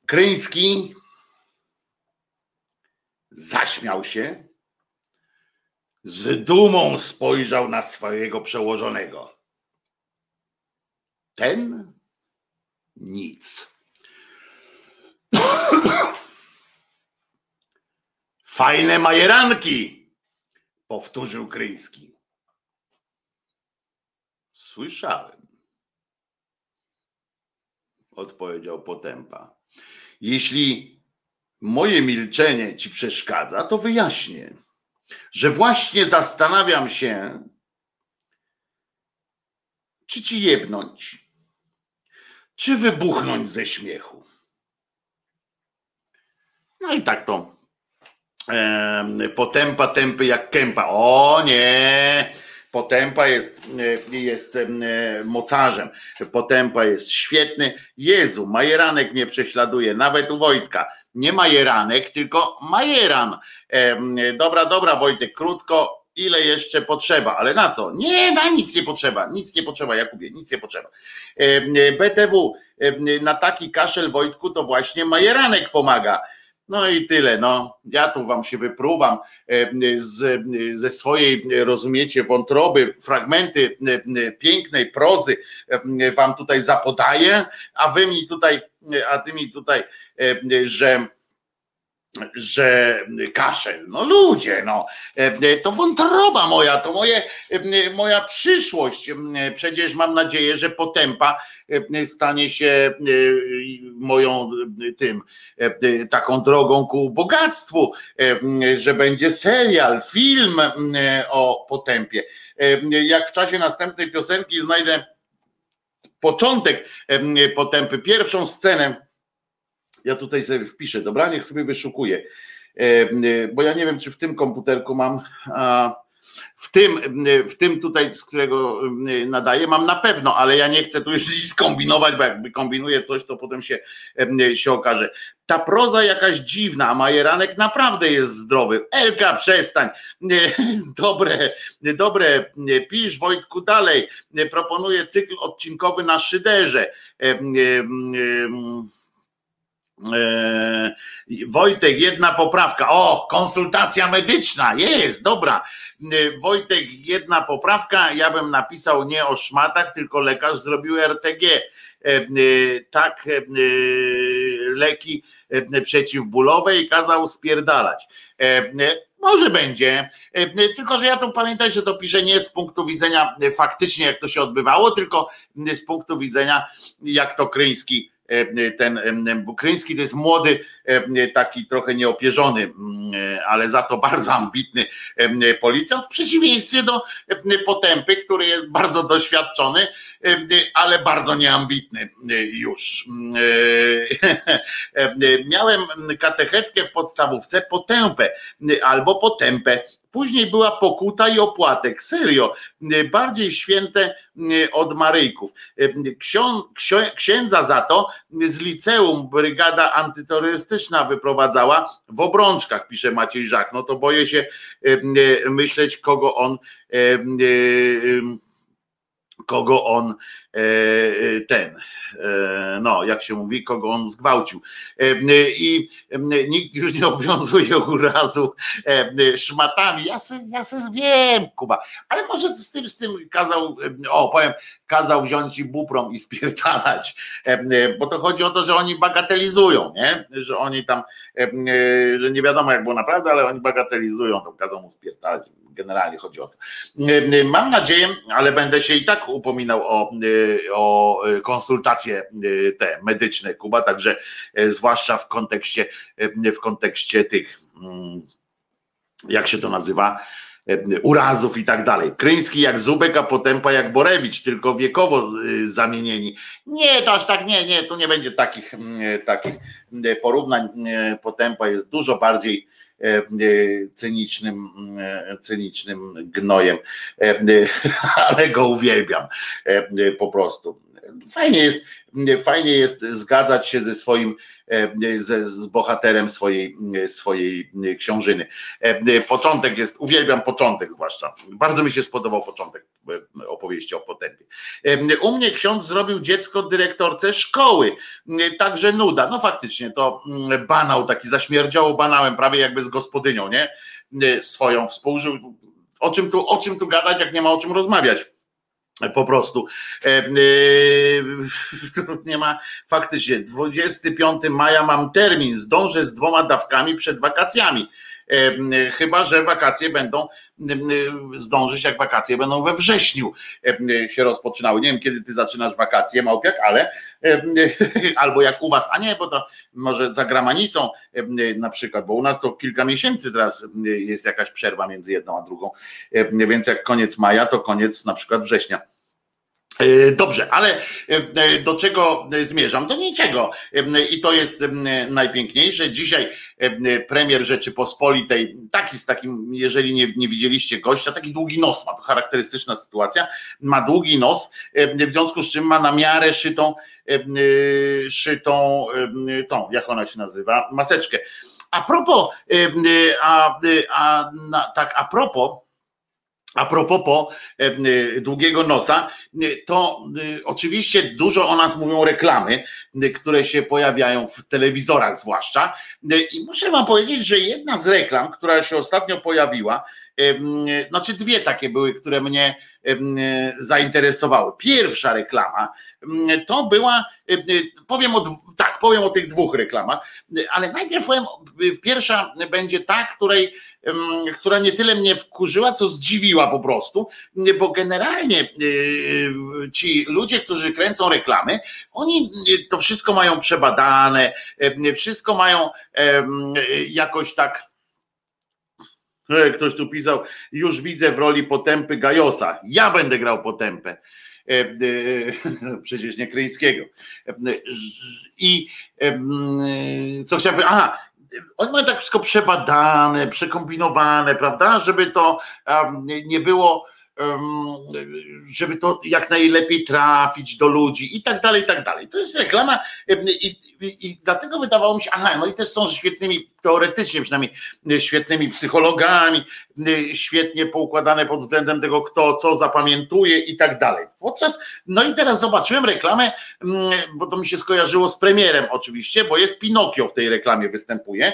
Kryński zaśmiał się z dumą spojrzał na swojego przełożonego. Ten nic. Fajne majeranki, powtórzył Kryński. Słyszałem, odpowiedział Potępa. Jeśli moje milczenie ci przeszkadza, to wyjaśnię że właśnie zastanawiam się, czy ci jebnąć, czy wybuchnąć ze śmiechu. No i tak to potępa tępy jak kępa. O nie! Potępa jest, jest mocarzem. Potępa jest świetny. Jezu, Majeranek mnie prześladuje, nawet u Wojtka nie Majeranek, tylko Majeran. Dobra, dobra, Wojtek, krótko, ile jeszcze potrzeba, ale na co? Nie, na nic nie potrzeba, nic nie potrzeba, Jakubie, nic nie potrzeba. BTW, na taki kaszel Wojtku to właśnie Majeranek pomaga. No i tyle. No, ja tu wam się wypruwam z, ze swojej, rozumiecie, wątroby, fragmenty pięknej prozy wam tutaj zapodaję, a wy mi tutaj, a ty mi tutaj, że że kaszel, no ludzie, no to wątroba moja, to moje, moja przyszłość. Przecież mam nadzieję, że potępa stanie się moją tym taką drogą ku bogactwu, że będzie serial, film o potępie. Jak w czasie następnej piosenki znajdę początek potępy, pierwszą scenę ja tutaj sobie wpiszę, dobra, niech sobie wyszukuje, e, e, bo ja nie wiem, czy w tym komputerku mam, w tym, w tym tutaj, z którego e, nadaję, mam na pewno, ale ja nie chcę tu już (laughs) nic kombinować, bo jak wykombinuję coś, to potem się, się okaże. Ta proza jakaś dziwna, a Majeranek naprawdę jest zdrowy. Elka, przestań. Dobre, dobre, pisz Wojtku dalej. Proponuję cykl odcinkowy na szyderze Wojtek, jedna poprawka. O, konsultacja medyczna. Jest, dobra. Eee, Wojtek, jedna poprawka. Ja bym napisał nie o szmatach, tylko lekarz zrobił RTG. Eee, tak, leki przeciwbólowe i kazał spierdalać. Może będzie, tylko że ja to pamiętaj, że to piszę nie z punktu widzenia faktycznie, jak to się odbywało, tylko z punktu widzenia, jak to Kryński E, ten Bukryński to jest młody, taki trochę nieopierzony, e, ale za to bardzo ambitny policjant, w przeciwieństwie do Potępy, który jest bardzo doświadczony, ale bardzo nieambitny już. Mm, (laughs) e, miałem katechetkę w podstawówce Potępę albo Potępę Później była pokuta i opłatek. Serio, bardziej święte od Maryjków. księdza za to z liceum brygada antyterrorystyczna wyprowadzała w obrączkach, pisze Maciej Żak. No to boję się myśleć, kogo on kogo on ten, e, no jak się mówi, kogo on zgwałcił. I nikt już nie obowiązuje (laughs) urazu szmatami. Ja se, ja se wiem, Kuba, ale może z tym, z tym kazał, o powiem, kazał wziąć i buprom i spierdalać, bo to chodzi o to, że oni bagatelizują, nie? że oni tam, że nie wiadomo jak było naprawdę, ale oni bagatelizują, to kazał mu spierdalać generalnie chodzi o to. Mam nadzieję, ale będę się i tak upominał o, o konsultacje te medyczne Kuba, także e, zwłaszcza w kontekście, w kontekście tych, mm, jak się to nazywa, urazów i tak dalej. Kryński jak Zubek, a Potępa jak Borewicz, tylko wiekowo zamienieni. Nie, to aż tak nie, nie, to nie będzie takich, mm, takich porównań. Potępa jest dużo bardziej E, e, cynicznym, e, cynicznym gnojem, (laughs) ale go uwielbiam po prostu. Fajnie jest, fajnie jest zgadzać się ze swoim, ze, z bohaterem swojej, swojej książyny. Początek jest, uwielbiam początek zwłaszcza. Bardzo mi się spodobał początek opowieści o potępie. U mnie ksiądz zrobił dziecko dyrektorce szkoły, także nuda. No faktycznie to banał taki, zaśmierdziało banałem, prawie jakby z gospodynią, nie? Swoją współżył. O czym tu, o czym tu gadać, jak nie ma o czym rozmawiać? Po prostu e, e, (laughs) nie ma faktycznie 25 maja mam termin, zdążę z dwoma dawkami przed wakacjami. E, chyba, że wakacje będą zdążyć, jak wakacje będą we wrześniu się rozpoczynały. Nie wiem, kiedy ty zaczynasz wakacje, Małpiak, ale (laughs) albo jak u was, a nie, bo to może za gramanicą na przykład, bo u nas to kilka miesięcy teraz jest jakaś przerwa między jedną a drugą, więc jak koniec maja, to koniec na przykład września. E, dobrze, ale e, do czego zmierzam? Do niczego. I to jest najpiękniejsze. Dzisiaj premier Rzeczypospolitej, taki z takim, jeżeli nie, nie widzieliście gościa, taki długi nos ma, to charakterystyczna sytuacja, ma długi nos, w związku z czym ma na miarę szytą, szytą tą, jak ona się nazywa, maseczkę. A propos, a, a, tak, a propos, a propos po długiego nosa, to oczywiście dużo o nas mówią reklamy, które się pojawiają w telewizorach zwłaszcza. I muszę wam powiedzieć, że jedna z reklam, która się ostatnio pojawiła, znaczy dwie takie były, które mnie zainteresowały. Pierwsza reklama to była, powiem o, tak, powiem o tych dwóch reklamach, ale najpierw powiem, pierwsza będzie ta, której, która nie tyle mnie wkurzyła, co zdziwiła po prostu, bo generalnie e, ci ludzie, którzy kręcą reklamy, oni to wszystko mają przebadane, wszystko mają jakoś tak ktoś tu pisał, już widzę w roli potępy Gajosa. Ja będę grał potępę. E, e, (laughs) przecież nie Kryńskiego. I co chciałbym. Aha, oni mają tak wszystko przebadane, przekombinowane, prawda? Żeby to nie było żeby to jak najlepiej trafić do ludzi i tak dalej, i tak dalej. To jest reklama i, i, i, dlatego wydawało mi się, aha, no i też są świetnymi, teoretycznie przynajmniej, świetnymi psychologami, świetnie poukładane pod względem tego, kto co zapamiętuje i tak dalej. Podczas, no i teraz zobaczyłem reklamę, bo to mi się skojarzyło z premierem oczywiście, bo jest Pinokio w tej reklamie występuje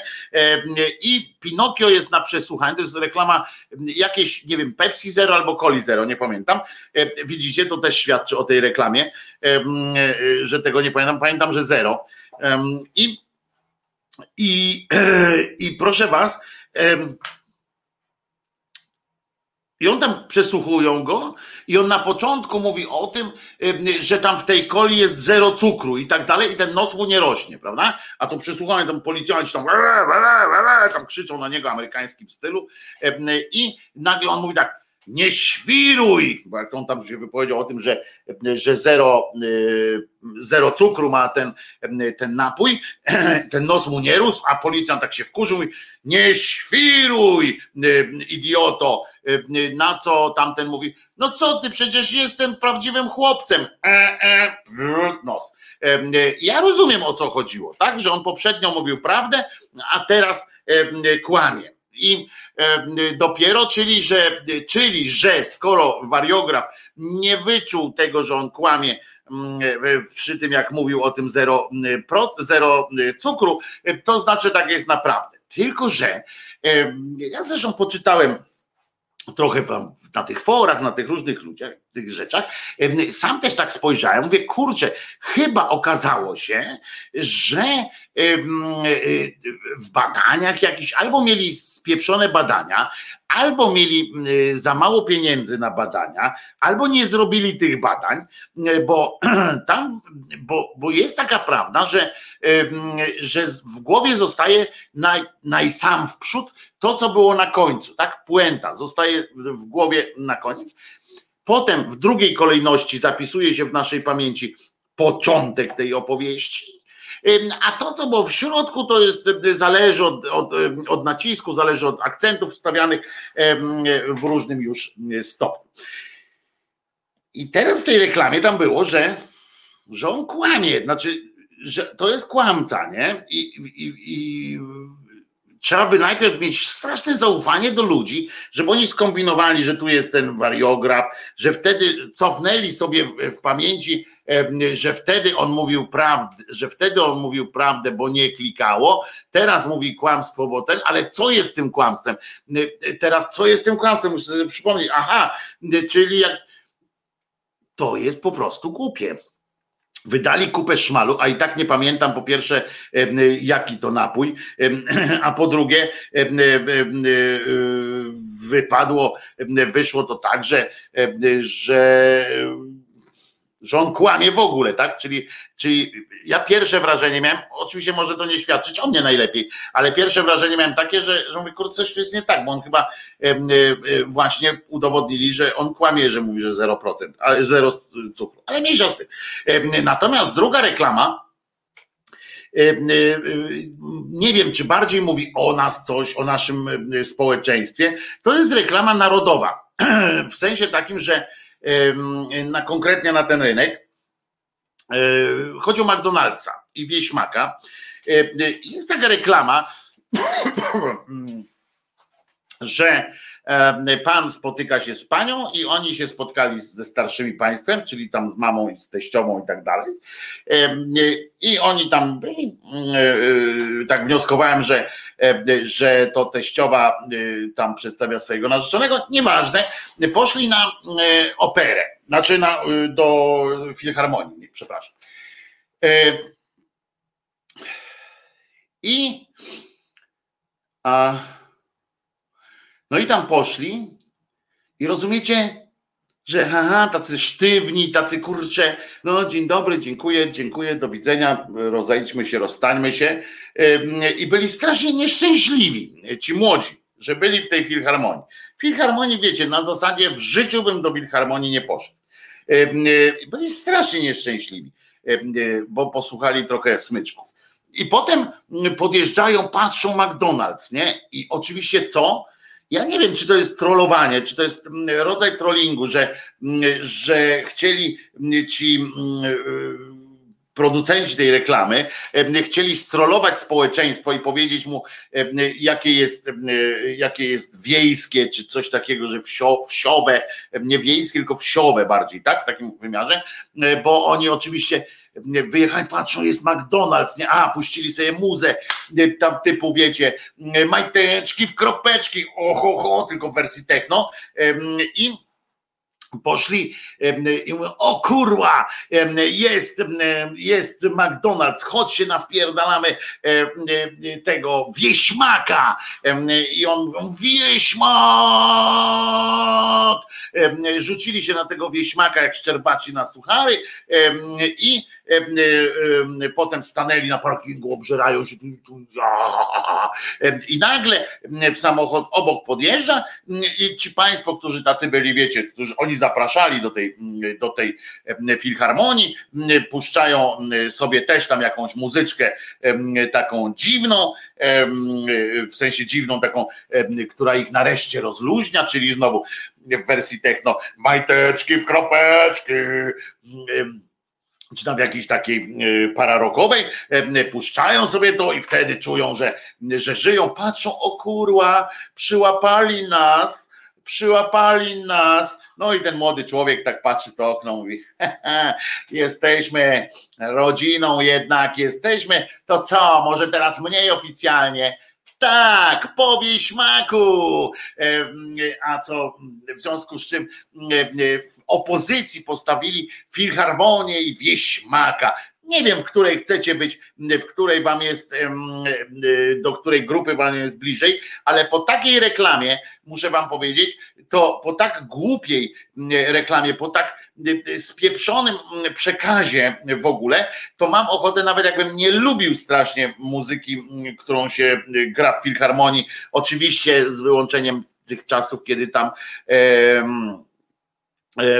i Pinokio jest na przesłuchaniu, to jest reklama jakieś, nie wiem, Pepsi Zero albo Coli Zero, nie pamiętam. E, widzicie, to też świadczy o tej reklamie, e, e, że tego nie pamiętam. Pamiętam, że zero. I, i, (clears throat) i proszę was, i on tam przesłuchują go i on na początku mówi o tym, że tam w tej coli jest zero cukru i tak dalej i ten nos mu nie rośnie, prawda? A to przesłuchanie tam policjanci tam, tam krzyczą na niego amerykańskim stylu i nagle on mówi tak, nie świruj, bo jak on tam się wypowiedział o tym, że, że zero, y, zero cukru ma ten, ten napój, (clears throat) ten nos mu nie rósł, a policjant tak się wkurzył i nie świruj, y, idioto, y, na co tamten mówi, no co ty, przecież jestem prawdziwym chłopcem, e, e, nos. Ja rozumiem o co chodziło, tak, że on poprzednio mówił prawdę, a teraz kłamie. I e, dopiero, czyli że, czyli że skoro wariograf nie wyczuł tego, że on kłamie mm, e, przy tym, jak mówił o tym zero, zero cukru, to znaczy tak jest naprawdę. Tylko, że ja zresztą poczytałem trochę wam na tych forach, na tych różnych ludziach, tych rzeczach, sam też tak spojrzałem, mówię, kurczę, chyba okazało się, że w badaniach jakiś albo mieli spieprzone badania, albo mieli za mało pieniędzy na badania, albo nie zrobili tych badań, bo (clears throat) tam, bo, bo jest taka prawda, że, że w głowie zostaje naj, najsam w przód to, co było na końcu, tak? Puenta zostaje w głowie na koniec. Potem w drugiej kolejności zapisuje się w naszej pamięci początek tej opowieści, a to, co było w środku, to jest, zależy od, od, od nacisku, zależy od akcentów wstawianych w różnym już stopniu. I teraz w tej reklamie tam było, że, że on kłamie, znaczy, że to jest kłamca, nie? I, i, i trzeba by najpierw mieć straszne zaufanie do ludzi, żeby oni skombinowali, że tu jest ten wariograf, że wtedy cofnęli sobie w, w pamięci, że wtedy on mówił prawdę, że wtedy on mówił prawdę, bo nie klikało, teraz mówi kłamstwo, bo ten, ale co jest tym kłamstwem? Teraz co jest tym kłamstwem? Muszę sobie przypomnieć, aha, czyli jak to jest po prostu głupie. Wydali kupę szmalu, a i tak nie pamiętam po pierwsze, jaki to napój, (clears throat) a po drugie, wypadło, wyszło to tak, że, że że on kłamie w ogóle, tak? Czyli, czyli ja pierwsze wrażenie miałem, oczywiście może to nie świadczyć o mnie najlepiej, ale pierwsze wrażenie miałem takie, że, że mówię, kurczę, coś tu jest nie tak, bo on chyba e, e, właśnie udowodnili, że on kłamie, że mówi, że 0%, ale 0 cukru, ale mniejsza z tym. E, natomiast druga reklama, nie wiem, czy bardziej mówi o nas coś, o naszym społeczeństwie, to jest reklama narodowa. (clears throat) W sensie takim, że na, konkretnie na ten rynek. E, chodzi o McDonald'sa i Wieśmaka. E, jest taka reklama, (coughs) że pan spotyka się z panią i oni się spotkali ze starszymi państwem, czyli tam z mamą i z teściową i tak dalej. E, I oni tam byli, e, tak wnioskowałem, że, że to teściowa tam przedstawia swojego narzeczonego. Nieważne, poszli na operę, znaczy na, do filharmonii, przepraszam. I a no i tam poszli i rozumiecie, że haha, tacy sztywni, tacy kurcze, no dzień dobry, dziękuję, dziękuję, do widzenia, rozejdźmy się, rozstańmy się. I byli strasznie nieszczęśliwi, ci młodzi, że byli w tej filharmonii. Filharmonii, wiecie, na zasadzie w życiu bym do filharmonii nie poszedł. Byli strasznie nieszczęśliwi, bo posłuchali trochę smyczków. I potem podjeżdżają, patrzą McDonald's, nie? I oczywiście co? Ja nie wiem, czy to jest trollowanie, czy to jest mm, rodzaj trollingu, że, mm, że chcieli mm, ci producenci tej reklamy chcieli strollować społeczeństwo i powiedzieć mu, jakie jest, jakie jest wiejskie, czy coś takiego, że wsio, wsiowe, nie wiejskie, tylko wsiowe bardziej, tak? W takim wymiarze, bo oni oczywiście wyjechali, patrzą, jest McDonald's, nie, a, puścili sobie muzę, tam typu, wiecie, majteczki w kropeczki, oho, ho, tylko w wersji techno. I poszli i mówią, o kurwa, jest, jest McDonald's, chodź się nawpierdalamy tego wieśmaka. I on wieśmak! Rzucili się na tego wieśmaka jak szczerbaci na suchary i potem stanęli na parkingu, obżerają się i nagle w samochód obok podjeżdża i ci państwo, którzy tacy byli, wiecie, którzy oni zapraszali do tej, do tej filharmonii, puszczają sobie też tam jakąś muzyczkę taką dziwną, w sensie dziwną, taką, która ich nareszcie rozluźnia, czyli znowu w wersji techno, majteczki w kropeczki, czy tam w jakiejś takiej pararokowej, puszczają sobie to i wtedy czują, że, że żyją, patrzą, o kurwa, przyłapali nas, przyłapali nas. No i ten młody człowiek tak patrzy to okno, mówi: Jesteśmy rodziną, jednak jesteśmy. To co, może teraz mniej oficjalnie, tak, po wieśmaku. A co w związku z czym w opozycji postawili filharmonię i wieśmaka. Nie wiem, w której chcecie być, w której wam jest, do której grupy wam jest bliżej, ale po takiej reklamie, muszę wam powiedzieć, to po tak głupiej reklamie, po tak spieprzonym przekazie w ogóle, to mam ochotę, nawet jakbym nie lubił strasznie muzyki, którą się gra w filharmonii, oczywiście z wyłączeniem tych czasów, kiedy tam. E,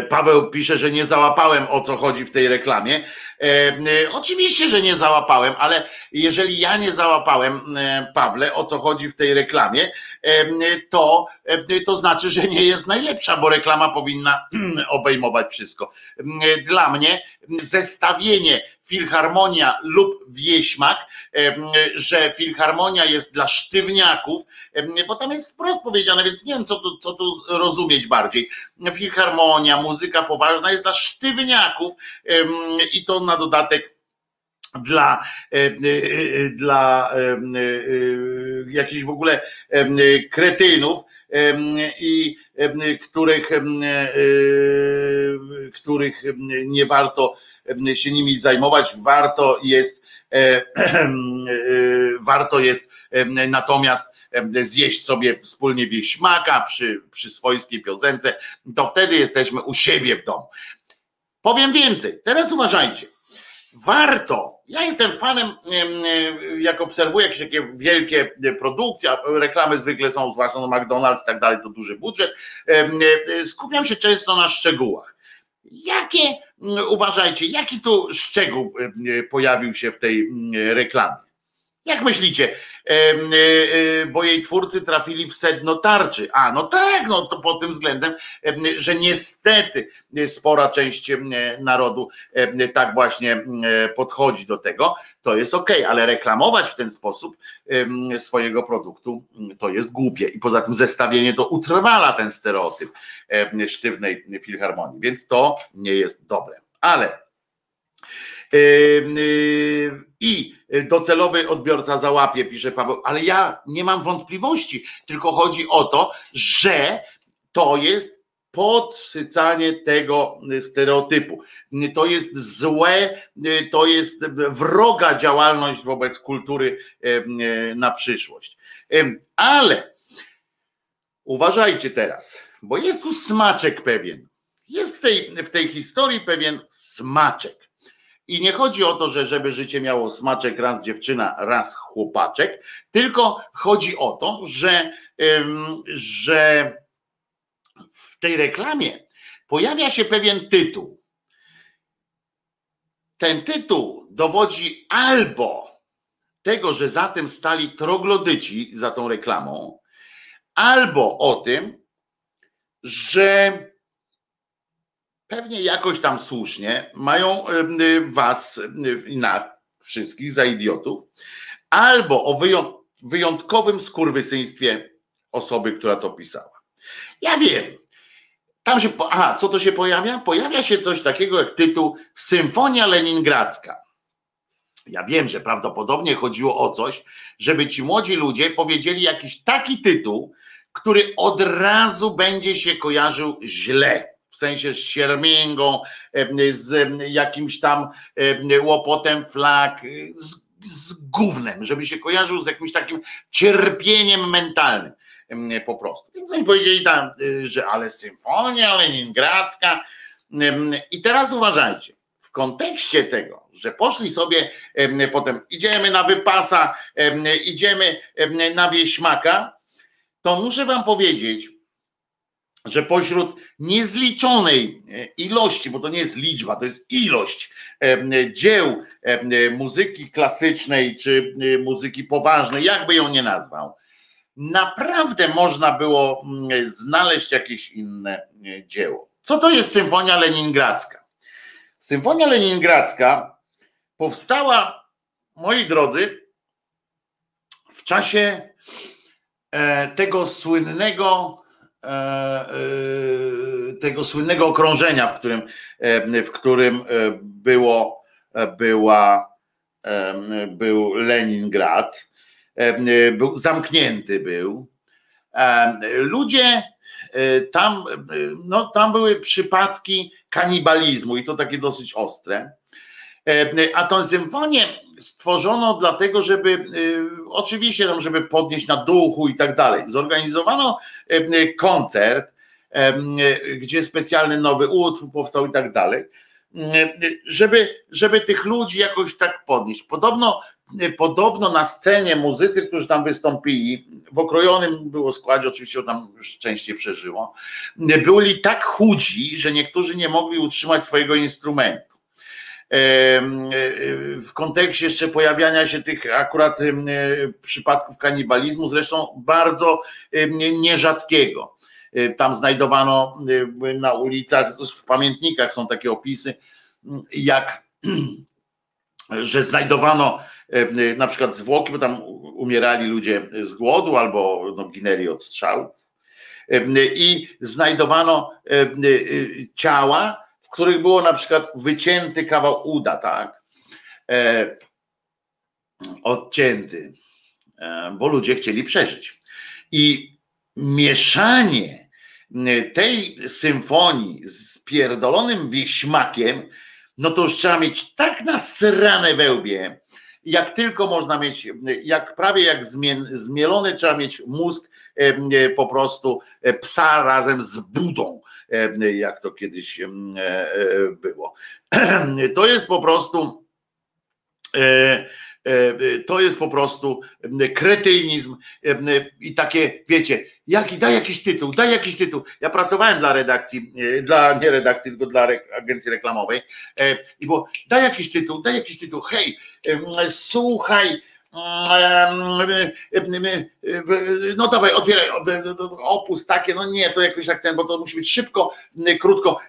Paweł pisze, że nie załapałem o co chodzi w tej reklamie. E, oczywiście, że nie załapałem, ale jeżeli ja nie załapałem, e, Pawle, o co chodzi w tej reklamie, e, to, to znaczy, że nie jest najlepsza, bo reklama powinna (clears throat) obejmować wszystko. Dla mnie zestawienie filharmonia lub wieśmak, że filharmonia jest dla sztywniaków, bo tam jest wprost powiedziane, więc nie wiem, co tu, co tu rozumieć bardziej. Filharmonia, muzyka poważna jest dla sztywniaków i to na dodatek dla, e, e, e, dla jakichś w ogóle kretynów i których, których nie warto się nimi zajmować, warto jest (clears throat) warto jest natomiast zjeść sobie wspólnie wieśmaka przy, przy swojskiej piosence, to wtedy jesteśmy u siebie w domu. Powiem więcej, teraz uważajcie. Warto, ja jestem fanem, jak obserwuję jakieś takie wielkie produkcje, reklamy zwykle są, zwłaszcza na McDonald's i tak dalej, to duży budżet, skupiam się często na szczegółach. Jakie, uważajcie, jaki tu szczegół pojawił się w tej reklamie? Jak myślicie? Bo jej twórcy trafili w sedno tarczy. A, no tak, no to pod tym względem, że niestety spora część narodu tak właśnie podchodzi do tego, to jest ok, ale reklamować w ten sposób swojego produktu to jest głupie. I poza tym zestawienie to utrwala ten stereotyp sztywnej filharmonii, więc to nie jest dobre. Ale i docelowy odbiorca załapie, pisze Paweł, ale ja nie mam wątpliwości, tylko chodzi o to, że to jest podsycanie tego stereotypu. To jest złe, to jest wroga działalność wobec kultury na przyszłość. Ale uważajcie teraz, bo jest tu smaczek pewien. Jest w tej, w tej historii pewien smaczek. I nie chodzi o to, że żeby życie miało smaczek raz dziewczyna, raz chłopaczek, tylko chodzi o to, że, że w tej reklamie pojawia się pewien tytuł. Ten tytuł dowodzi albo tego, że za tym stali troglodyci za tą reklamą, albo o tym, że pewnie jakoś tam słusznie mają was i nas wszystkich za idiotów, albo o wyjątkowym skurwysyństwie osoby, która to pisała. Ja wiem. Tam się, aha, co to się pojawia? Pojawia się coś takiego jak tytuł Symfonia Leningradzka. Ja wiem, że prawdopodobnie chodziło o coś, żeby ci młodzi ludzie powiedzieli jakiś taki tytuł, który od razu będzie się kojarzył źle w sensie z siermięgą, z jakimś tam łopotem flag, z, z gównem, żeby się kojarzył z jakimś takim cierpieniem mentalnym po prostu. Więc oni powiedzieli tam, że ale symfonia leningradzka. I teraz uważajcie, w kontekście tego, że poszli sobie potem, idziemy na wypasa, idziemy na wieśmaka, to muszę wam powiedzieć, że pośród niezliczonej e, ilości, bo to nie jest liczba, to jest ilość dzieł muzyki klasycznej czy e, muzyki poważnej, jakby ją nie nazwał, naprawdę można było mm, znaleźć jakieś inne e, dzieło. Co to jest Symfonia Leningradzka? Symfonia Leningradzka powstała, moi drodzy, w czasie tego słynnego E, e, tego słynnego okrążenia, w którym, e, w którym było, była, był Leningrad, był zamknięty był. Ludzie tam, no, tam były przypadki kanibalizmu i to takie dosyć ostre. A tą symfonię stworzono dlatego, żeby y, oczywiście tam, żeby podnieść na duchu i tak dalej. Zorganizowano koncert, gdzie specjalny nowy utwór powstał i tak dalej, żeby, żeby tych ludzi jakoś tak podnieść. Podobno, podobno na scenie muzycy, którzy tam wystąpili, w okrojonym było składzie, oczywiście tam już częściej przeżyło, byli tak chudzi, że niektórzy nie mogli utrzymać swojego instrumentu w kontekście jeszcze pojawiania się tych akurat przypadków kanibalizmu, zresztą bardzo nierzadkiego. Tam znajdowano na ulicach, w pamiętnikach są takie opisy, jak (clears throat) że znajdowano na przykład zwłoki, bo tam umierali ludzie z głodu albo no, ginęli od strzałów. I znajdowano ciała, których było na przykład wycięty kawał uda, tak? E, odcięty, e, bo ludzie chcieli przeżyć. I mieszanie tej symfonii z pierdolonym wieśmakiem, no to już trzeba mieć tak nasrane wełbie, jak tylko można mieć, jak prawie jak zmielony trzeba mieć mózg e, po prostu e, psa razem z budą jak to kiedyś e, e, było. (clears throat) To jest po prostu e, to jest po prostu kretynizm i takie, wiecie, jaki, daj jakiś tytuł, daj jakiś tytuł. Ja pracowałem dla redakcji, dla nie redakcji, tylko dla agencji reklamowej i było, daj jakiś tytuł, daj jakiś tytuł, hej, słuchaj, no dawaj, otwieraj, opus takie, no nie, to jakoś tak ten, bo to musi być szybko, krótko.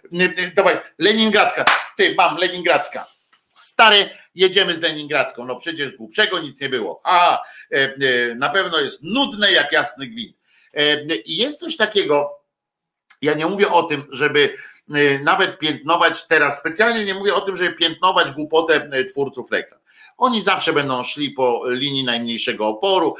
Dawaj, Leningradzka, ty, mam, Leningradzka. Stary, jedziemy z Leningradzką. No przecież głupszego nic nie było. A na pewno jest nudne jak jasny gwint. I jest coś takiego, ja nie mówię o tym, żeby nawet piętnować teraz, specjalnie nie mówię o tym, żeby piętnować głupotę twórców reklam. Oni zawsze będą szli po linii najmniejszego oporu,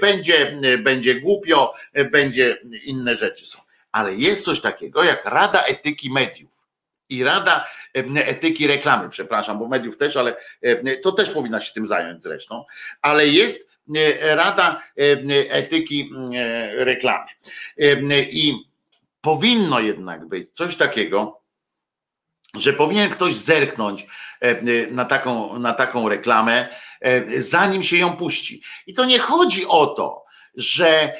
będzie, będzie głupio, będzie inne rzeczy są. Ale jest coś takiego jak Rada Etyki Mediów i Rada Etyki Reklamy, przepraszam, bo mediów też, ale to też powinna się tym zająć zresztą, ale jest Rada Etyki Reklamy. I powinno jednak być coś takiego, że powinien ktoś zerknąć e, na taką, na taką reklamę, e, zanim się ją puści. I to nie chodzi o to, że,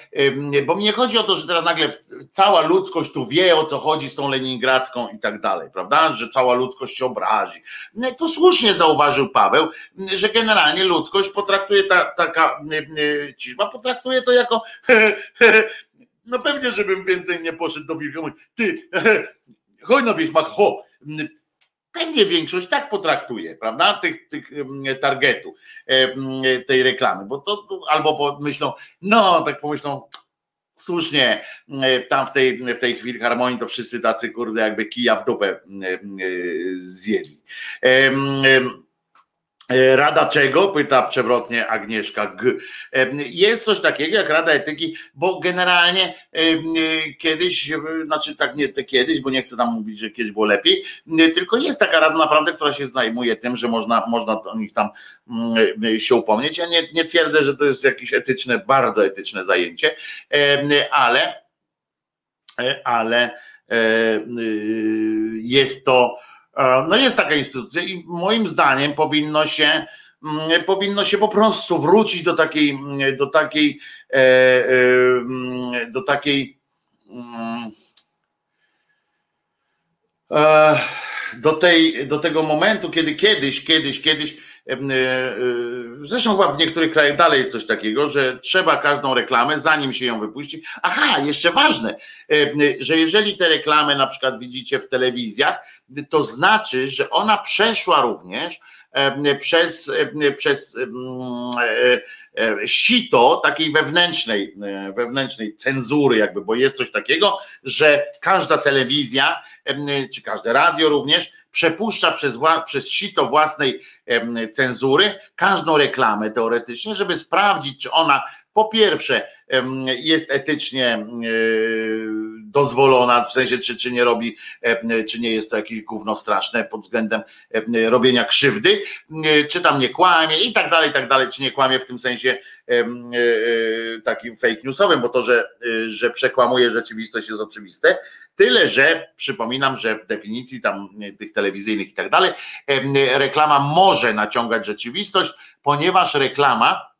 bo mnie chodzi o to, że teraz nagle cała ludzkość tu wie o co chodzi z tą Leningradzką i tak dalej, prawda? Że cała ludzkość się obrazi. No tu słusznie zauważył Paweł, że generalnie ludzkość potraktuje ta, taka ciżba, potraktuje to jako (laughs) no pewnie, żebym więcej nie poszedł do wilka. Ty, (laughs) chodź na wieś, ho, Pewnie większość tak potraktuje, prawda? Tych, tych targetów tej reklamy, bo to, albo myślą, no tak pomyślą, słusznie, tam w tej, w tej chwili harmonii to wszyscy tacy kurde jakby kija w dupę zjedli. E, Rada czego? Pyta przewrotnie Agnieszka G. E, jest coś takiego jak Rada Etyki, bo generalnie e, kiedyś, znaczy tak nie kiedyś, bo nie chcę tam mówić, że kiedyś było lepiej, tylko jest taka rada naprawdę, która się zajmuje tym, że można, można o nich tam mm, się upomnieć. Ja nie, nie twierdzę, że to jest jakieś etyczne, bardzo etyczne zajęcie, ale ale jest to no jest taka instytucja i moim zdaniem powinno się mm, powinno się po prostu wrócić do takiej mm, do takiej e, e, mm, do takiej e, do tej do tego momentu, kiedy kiedyś, kiedyś, kiedyś Zresztą chyba w niektórych krajach dalej jest coś takiego, że trzeba każdą reklamę, zanim się ją wypuści. Aha, jeszcze ważne, że jeżeli te reklamy na przykład widzicie w telewizjach, to znaczy, że ona przeszła również przez, przez e, e, sito takiej wewnętrznej, e, wewnętrznej cenzury, jakby, bo jest coś takiego, że każda telewizja, czy każde radio również przepuszcza przez, przez sito własnej cenzury każdą reklamę teoretycznie, żeby sprawdzić, czy ona po pierwsze jest etycznie e, dozwolona, w sensie czy, czy nie robi, czy nie jest to jakieś gówno straszne pod względem robienia krzywdy, czy tam nie kłamie i tak dalej, i tak dalej, czy nie kłamie w tym sensie e, e, takim fake newsowym, bo to, że, że przekłamuje rzeczywistość jest oczywiste, tyle, że przypominam, że w definicji tam tych telewizyjnych i tak dalej, reklama może naciągać rzeczywistość, ponieważ reklama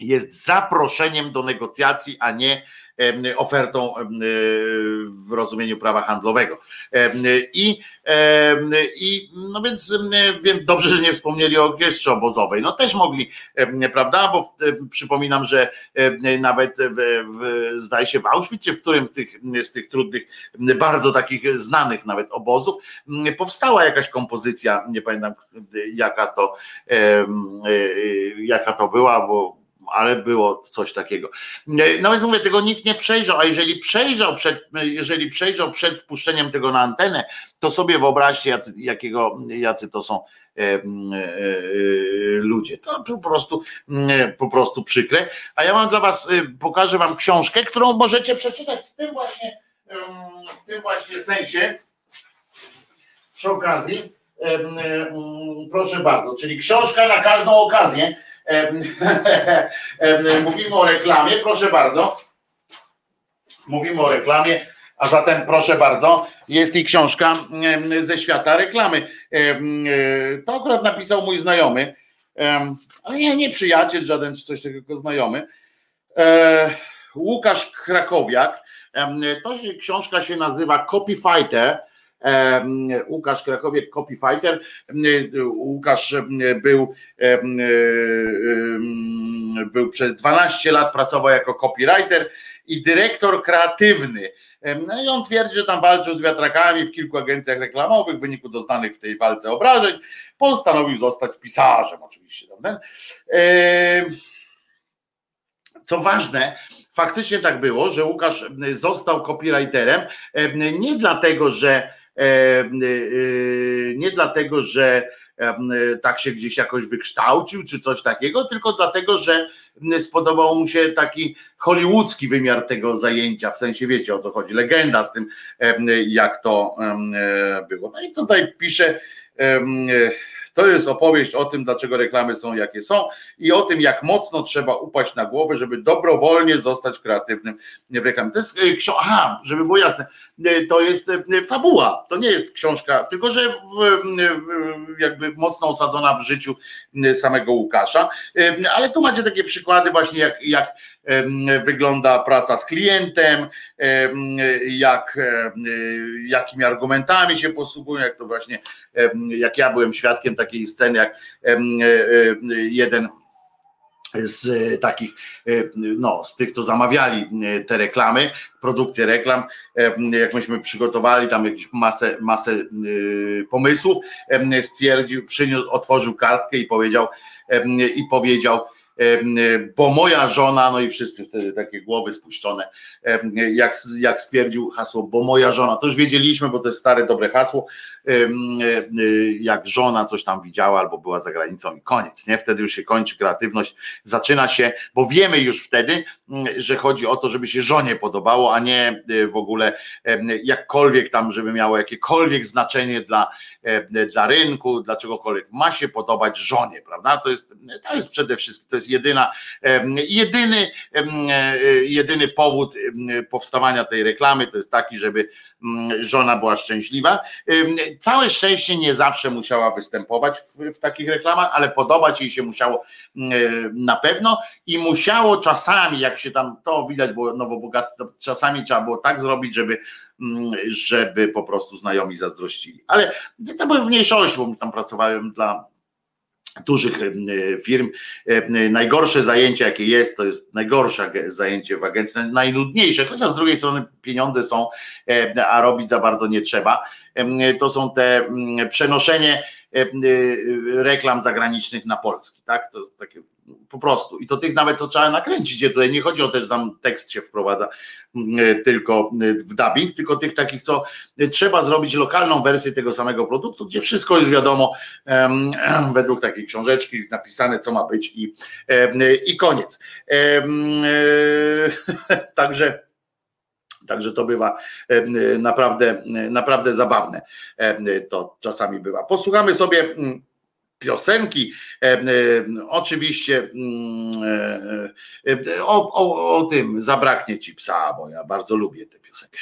jest zaproszeniem do negocjacji, a nie ofertą w rozumieniu prawa handlowego. I, i no więc, więc dobrze, że nie wspomnieli o Orkiestrze Obozowej. No też mogli, prawda? Bo przypominam, że nawet w, w, zdaje się w Auschwitz, w którym tych, z tych trudnych, bardzo takich znanych nawet obozów, powstała jakaś kompozycja, nie pamiętam jaka to, jaka to była, bo ale było coś takiego. No więc mówię, tego nikt nie przejrzał, a jeżeli przejrzał przed, jeżeli przejrzał przed wpuszczeniem tego na antenę, to sobie wyobraźcie, jacy, jakiego, jacy to są e, e, ludzie. To po prostu, po prostu przykre. A ja mam dla was, e, pokażę wam książkę, którą możecie przeczytać w tym właśnie, w tym właśnie sensie. Przy okazji, proszę bardzo, czyli książka na każdą okazję (laughs) Mówimy o reklamie, proszę bardzo. Mówimy o reklamie, a zatem proszę bardzo, jest i książka ze świata reklamy. To akurat napisał mój znajomy, ale nie, nie przyjaciel, żaden czy coś takiego, znajomy. E, Łukasz Krakowiak. To się, książka się nazywa Copy Fighter Łukasz Krakowiek, copyfighter. Łukasz był, był przez 12 lat pracował jako copywriter i dyrektor kreatywny. No i on twierdzi, że tam walczył z wiatrakami w kilku agencjach reklamowych w wyniku doznanych w tej walce obrażeń. Postanowił zostać pisarzem, oczywiście. Co ważne, faktycznie tak było, że Łukasz został copywriterem nie dlatego, że nie dlatego, że tak się gdzieś jakoś wykształcił, czy coś takiego, tylko dlatego, że spodobał mu się taki hollywoodzki wymiar tego zajęcia, w sensie wiecie o co chodzi, legenda z tym, jak to było. No i tutaj pisze to jest opowieść o tym, dlaczego reklamy są jakie są i o tym, jak mocno trzeba upaść na głowę, żeby dobrowolnie zostać kreatywnym w reklamie. To jest e, książka, aha, żeby było jasne, e, to jest e, fabuła, to nie jest książka, tylko że w, jakby mocno osadzona w życiu samego Łukasza, ale tu macie takie przykłady właśnie jak, jak wygląda praca z klientem, jak, jakimi argumentami się posługują, jak to właśnie, jak ja byłem świadkiem takiej sceny, jak jeden z takich, no, z tych, co zamawiali te reklamy, produkcję reklam, jak myśmy przygotowali tam jakąś masę, masę pomysłów, stwierdził, przyniósł, otworzył kartkę i powiedział, i powiedział, bo moja żona, no i wszyscy wtedy takie głowy spuszczone, jak, jak stwierdził hasło, bo moja żona, to już wiedzieliśmy, bo to jest stare, dobre hasło, jak żona coś tam widziała albo była za granicą i koniec, nie? Wtedy już się kończy kreatywność, zaczyna się, bo wiemy już wtedy, że chodzi o to, żeby się żonie podobało, a nie e, w ogóle jakkolwiek tam, żeby miało jakiekolwiek znaczenie dla, dla rynku, dla czegokolwiek. Ma się podobać żonie, prawda? To jest, to jest przede wszystkim, to jest jedyna, jedyny, e, jedyny powód powstawania tej reklamy, to jest taki, żeby Mm, żona była szczęśliwa. Całe szczęście nie zawsze musiała występować w, w, takich reklamach, ale podobać jej się musiało mm, na pewno i musiało czasami, jak się tam to widać, bo nowo bogaty, to czasami trzeba było tak zrobić, żeby, mm, żeby po prostu znajomi zazdrościli. Ale to były w mniejszości, bo tam pracowałem dla dużych firm. Najgorsze zajęcie, jakie jest, to jest najgorsze zajęcie w agencji, najnudniejsze, chociaż z drugiej strony pieniądze są, a robić za bardzo nie trzeba. To są te przenoszenie reklam zagranicznych na polski, tak? To takie po prostu. I to tych nawet co trzeba nakręcić. Tutaj nie chodzi o to, że tam tekst się wprowadza tylko w dubbing, tylko tych takich, co trzeba zrobić lokalną wersję tego samego produktu, gdzie wszystko jest wiadomo według takiej książeczki napisane, co ma być i, i koniec. (laughs) Także Także to bywa naprawdę, naprawdę zabawne. To czasami bywa. Posłuchamy sobie piosenki. Oczywiście o, o, o tym zabraknie ci psa, bo ja bardzo lubię tę piosenkę.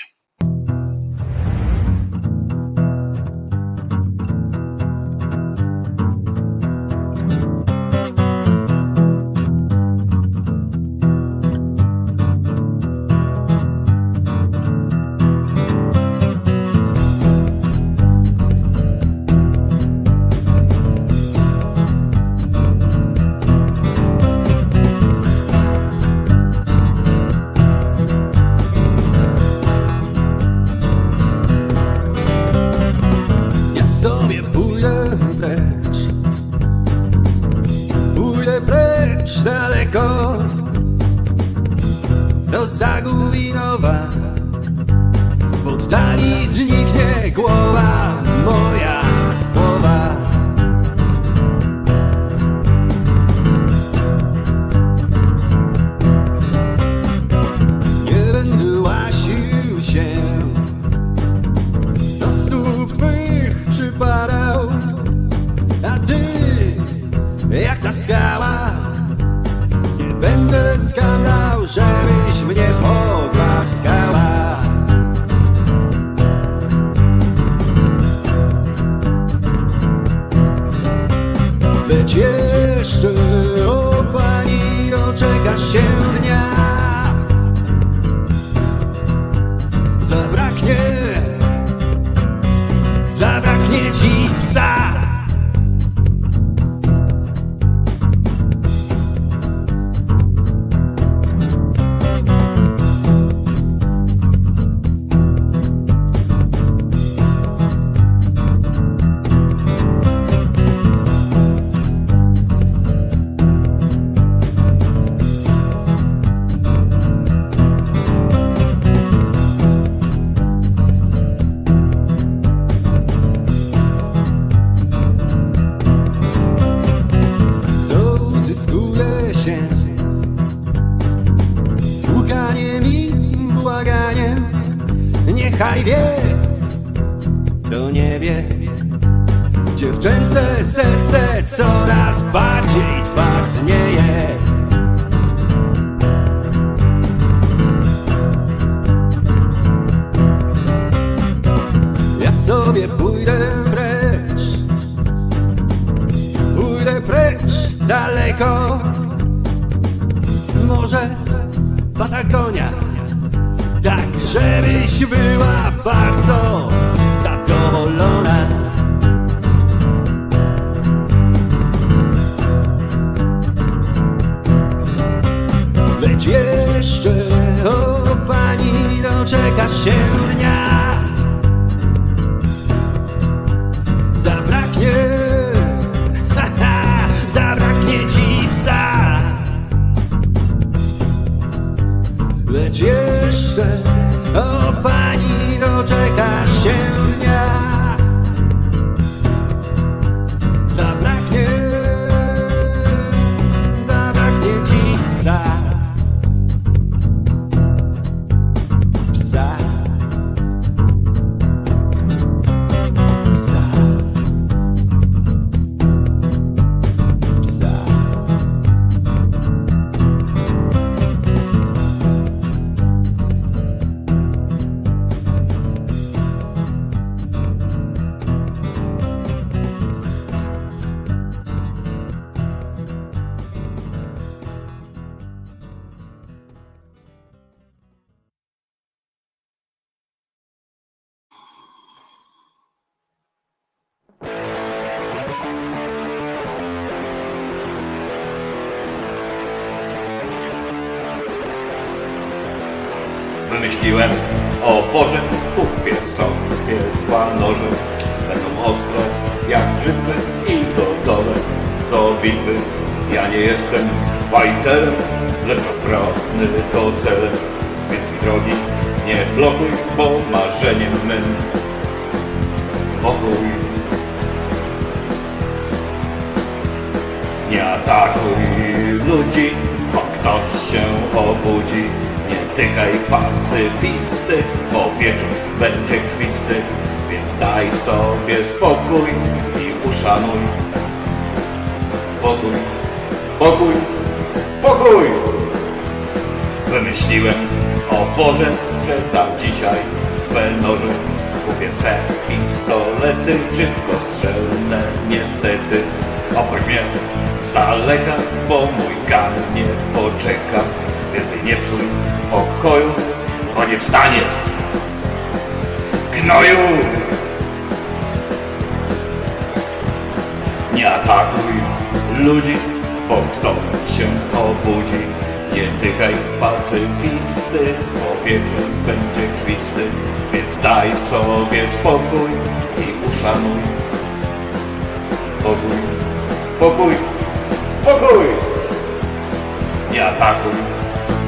i ataków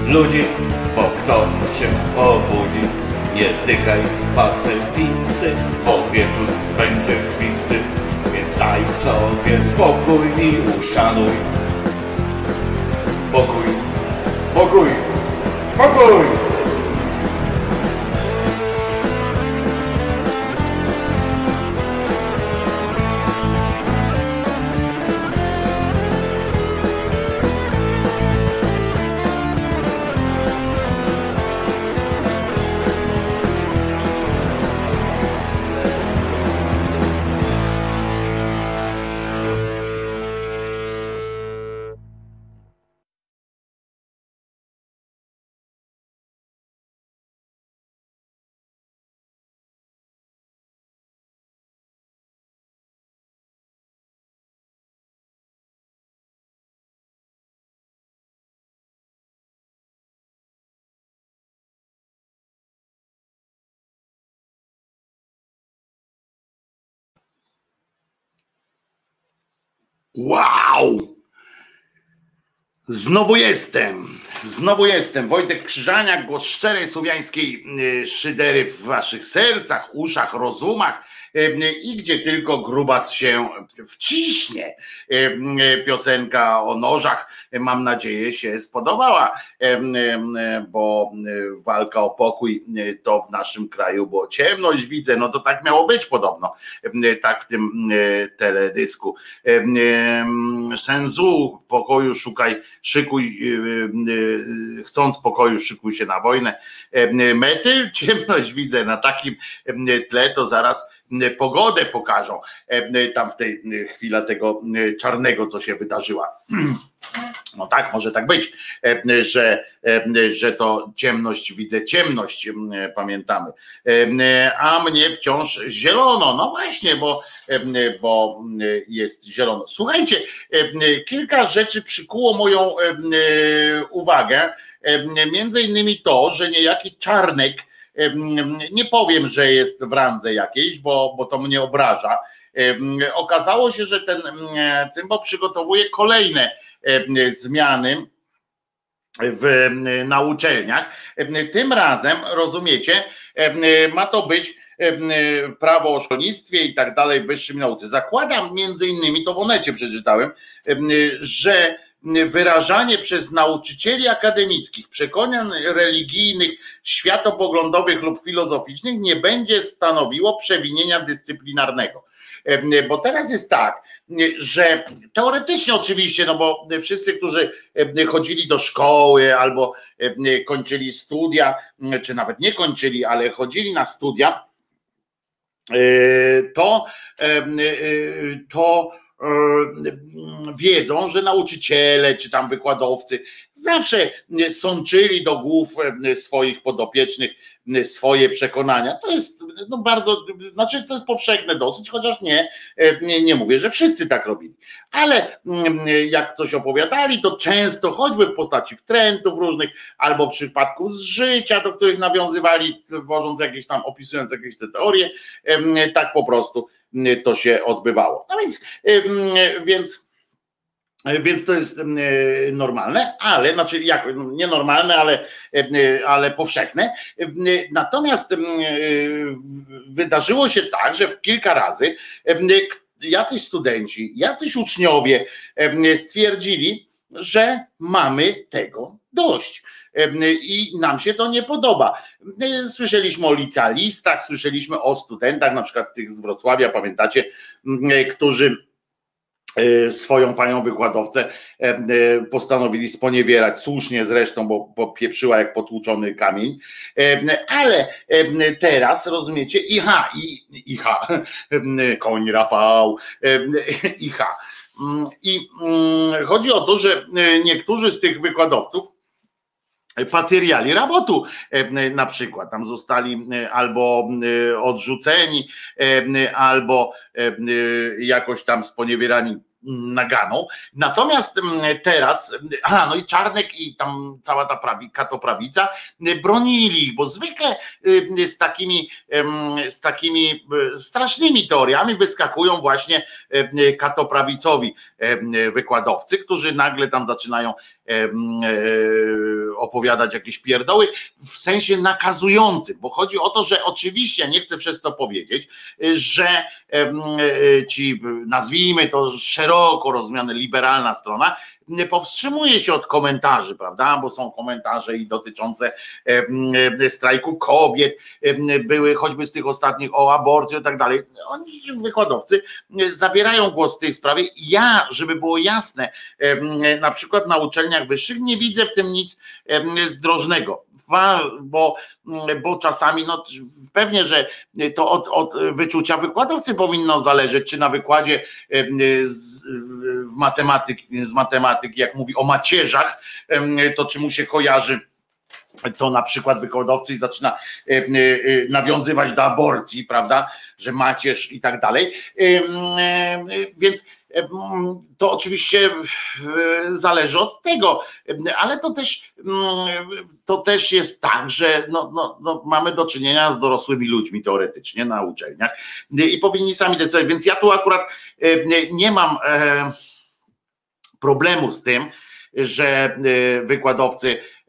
ludzi, bo kto się obudzi, nie dykaj pacyfisty, bo wieczór będzie krwisty, więc daj sobie spokój i uszanuj. Pokój, pokój, pokój! Wow! Znowu jestem, znowu jestem. Wojtek Krzyżaniak, głos szczerej słowiańskiej y, szydery w waszych sercach, uszach, rozumach i gdzie tylko grubas się wciśnie. Piosenka o nożach, mam nadzieję, się spodobała, bo walka o pokój to w naszym kraju, bo ciemność widzę, no to tak miało być podobno, tak w tym teledysku. Senzu, pokoju szukaj, szykuj, chcąc pokoju, szykuj się na wojnę. Metyl, ciemność widzę na takim tle, to zaraz pogodę pokażą tam w tej chwili tego czarnego, co się wydarzyła. (clears throat) No tak, może tak być, że, że to ciemność, widzę ciemność, pamiętamy. A mnie wciąż zielono. No właśnie, bo, bo jest zielono. Słuchajcie, kilka rzeczy przykuło moją uwagę. Między innymi to, że niejaki czarnek, nie powiem, że jest w randze jakiejś, bo, bo to mnie obraża. Okazało się, że ten cymbo przygotowuje kolejne zmiany w, na uczelniach. Tym razem, rozumiecie, ma to być prawo o szkolnictwie i tak dalej w wyższym nauce. Zakładam między innymi, to w Onecie przeczytałem, że wyrażanie przez nauczycieli akademickich przekonań religijnych, światopoglądowych lub filozoficznych nie będzie stanowiło przewinienia dyscyplinarnego. Bo teraz jest tak, że teoretycznie oczywiście, no bo wszyscy, którzy chodzili do szkoły albo kończyli studia, czy nawet nie kończyli, ale chodzili na studia, to, to wiedzą, że nauczyciele czy tam wykładowcy zawsze sączyli do głów swoich podopiecznych swoje przekonania. To jest no bardzo, znaczy to jest powszechne dosyć, chociaż nie, nie, nie mówię, że wszyscy tak robili. Ale jak coś opowiadali, to często choćby w postaci wtrętów różnych, albo przypadków z życia, do których nawiązywali, wożąc jakieś tam, opisując jakieś te teorie, tak po prostu to się odbywało. No więc, więc więc to jest normalne, ale, znaczy jak, nienormalne, ale, ale powszechne. Natomiast wydarzyło się tak, że w kilka razy jacyś studenci, jacyś uczniowie stwierdzili, że mamy tego dość i nam się to nie podoba. Słyszeliśmy o licealistach, słyszeliśmy o studentach, na przykład tych z Wrocławia, pamiętacie, którzy e, swoją panią wykładowcę postanowili sponiewierać, słusznie zresztą, bo, pieprzyła jak potłuczony kamień, ale teraz rozumiecie, iha, i, iha, (laughs) koń Rafał, iha. I mm, chodzi o to, że niektórzy z tych wykładowców patriali rabotu e, na przykład, tam zostali e, albo e, odrzuceni, albo jakoś tam sponiewierani naganą. Natomiast teraz, a no i Czarnek i tam cała ta prawi, katoprawica bronili ich, bo zwykle z takimi, z takimi strasznymi teoriami wyskakują właśnie katoprawicowi wykładowcy, którzy nagle tam zaczynają E, opowiadać jakieś pierdoły w sensie nakazującym, bo chodzi o to, że oczywiście, nie chcę przez to powiedzieć, że e, ci, nazwijmy to szeroko rozumiane liberalna strona, powstrzymuje się od komentarzy, prawda? Bo są komentarze i dotyczące strajku kobiet, były choćby z tych ostatnich o aborcji i tak dalej. Oni, wykładowcy, zabierają głos w tej sprawie. Ja, żeby było jasne, na przykład na uczelniach wyższych nie widzę w tym nic zdrożnego, bo, bo czasami, no pewnie, że to od, od wyczucia wykładowcy powinno zależeć, czy na wykładzie z, w matematyk, z matematyki, jak mówi o macierzach, to czy mu się kojarzy to na przykład wykładowcy zaczyna nawiązywać do aborcji, prawda, że macierz i tak dalej. Więc to oczywiście zależy od tego, ale to też, to też jest tak, że no, no, no mamy do czynienia z dorosłymi ludźmi teoretycznie na uczelniach i powinni sami decydować, więc ja tu akurat nie mam e, problemu z tym, że e, wykładowcy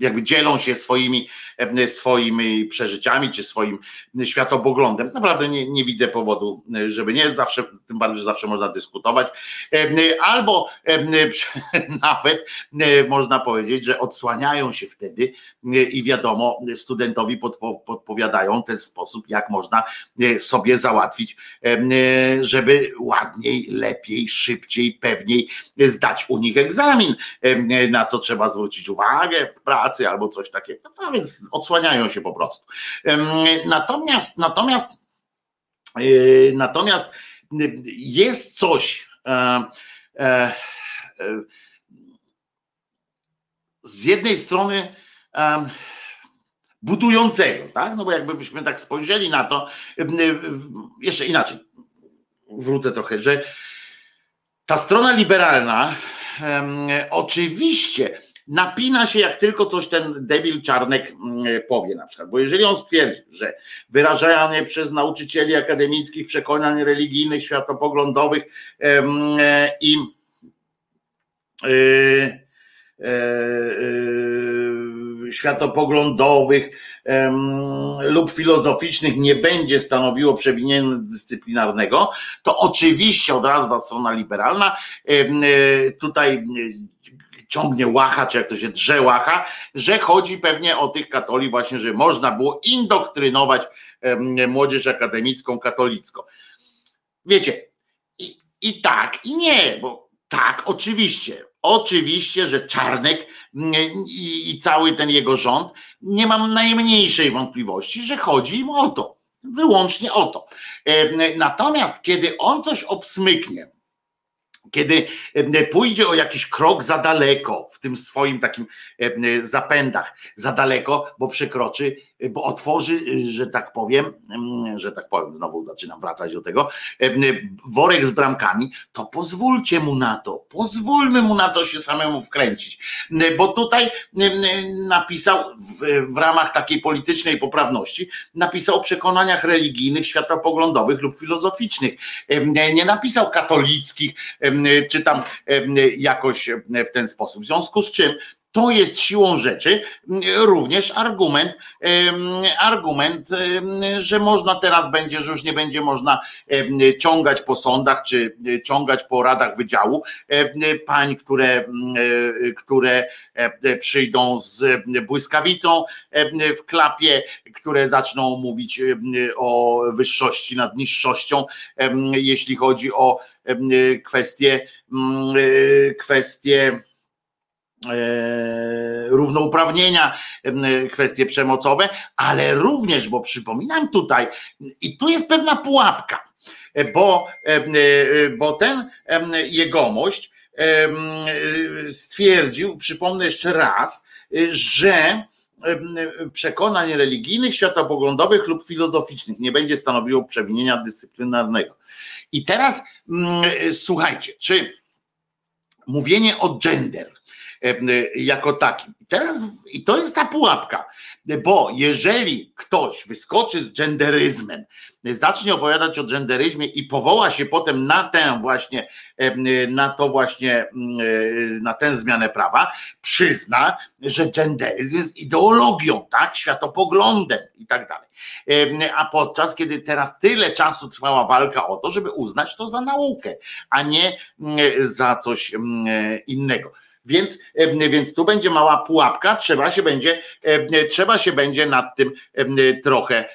jakby dzielą się swoimi, swoimi przeżyciami czy swoim światopoglądem. Naprawdę nie, nie widzę powodu, żeby nie, zawsze, tym bardziej, że zawsze można dyskutować. Albo (laughs) nawet można powiedzieć, że odsłaniają się wtedy i wiadomo, studentowi podpo, podpowiadają ten sposób, jak można sobie załatwić, żeby ładniej, lepiej, szybciej, pewniej zdać u nich egzamin, na co trzeba zwrócić uwagę w pracy pracy albo coś takiego. No więc odsłaniają się po prostu. Natomiast, natomiast, yy, natomiast jest coś e, e, z jednej strony budującego, tak? No bo jakbyśmy tak spojrzeli na to, jeszcze inaczej, wrócę trochę, że ta strona liberalna oczywiście napina się jak tylko coś ten debil Czarnek mm, powie na przykład, bo jeżeli on stwierdzi, że wyrażanie przez nauczycieli akademickich przekonań religijnych, światopoglądowych e, i e, e, światopoglądowych lub filozoficznych nie będzie stanowiło przewinienia dyscyplinarnego, to oczywiście od razu ta strona liberalna tutaj ciągnie łacha, czy jak to się drze łacha, że chodzi pewnie o tych katoli właśnie, że można było indoktrynować młodzież akademicką katolicką. Wiecie, i, i tak, i nie, bo tak, oczywiście, oczywiście, że Czarnek i, i cały ten jego rząd, nie mam najmniejszej wątpliwości, że chodzi im o to, wyłącznie o to. Natomiast kiedy on coś obsmyknie, kiedy pójdzie o jakiś krok za daleko w tym swoim takim zapędach, za daleko, bo przekroczy, bo otworzy, że tak powiem, że tak powiem, znowu zaczynam wracać do tego, worek z bramkami, to pozwólcie mu na to, pozwólmy mu na to się samemu wkręcić, bo tutaj napisał w, w ramach takiej politycznej poprawności, napisał o przekonaniach religijnych, światopoglądowych lub filozoficznych, nie napisał katolickich, czy tam jakoś w ten sposób. W związku z czym to jest siłą rzeczy również argument, argument, że można teraz będzie, że już nie będzie można ciągać po sądach czy ciągać po radach wydziału. Pań, które, które przyjdą z błyskawicą w klapie, które zaczną mówić o wyższości nad niższością, jeśli chodzi o kwestie, kwestie E, równouprawnienia, kwestie przemocowe, ale również, bo przypominam tutaj, i tu jest pewna pułapka, bo, e, bo ten jegomość stwierdził, przypomnę jeszcze raz, że przekonań religijnych, światopoglądowych lub filozoficznych nie będzie stanowiło przewinienia dyscyplinarnego. I teraz słuchajcie, czy mówienie o gender, jako takim. I teraz, i to jest ta pułapka, bo jeżeli ktoś wyskoczy z genderyzmem, zacznie opowiadać o genderyzmie i powoła się potem na tę właśnie, na to właśnie, na tę zmianę prawa, przyzna, że genderyzm jest ideologią, tak, światopoglądem i tak dalej. A podczas kiedy teraz tyle czasu trwała walka o to, żeby uznać to za naukę, a nie za coś innego. Więc, więc tu będzie mała pułapka, trzeba się będzie, trzeba się będzie nad tym trochę,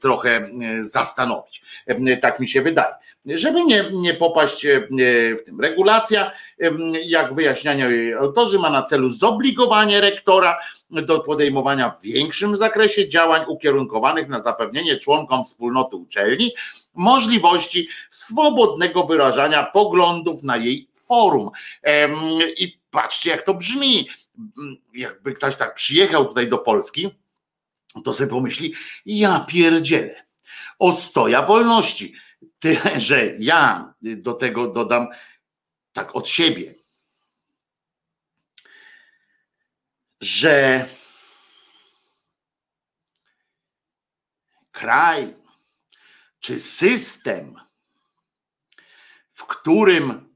trochę zastanowić. Tak mi się wydaje. Żeby nie, nie popaść w tym. Regulacja, jak wyjaśniają jej autorzy, ma na celu zobligowanie rektora do podejmowania w większym zakresie działań ukierunkowanych na zapewnienie członkom wspólnoty uczelni możliwości swobodnego wyrażania poglądów na jej forum. I patrzcie, jak to brzmi. Jakby ktoś tak przyjechał tutaj do Polski, to sobie pomyśli, ja pierdzielę. Ostoja wolności. Tyle, że ja do tego dodam tak od siebie, że kraj czy system, w którym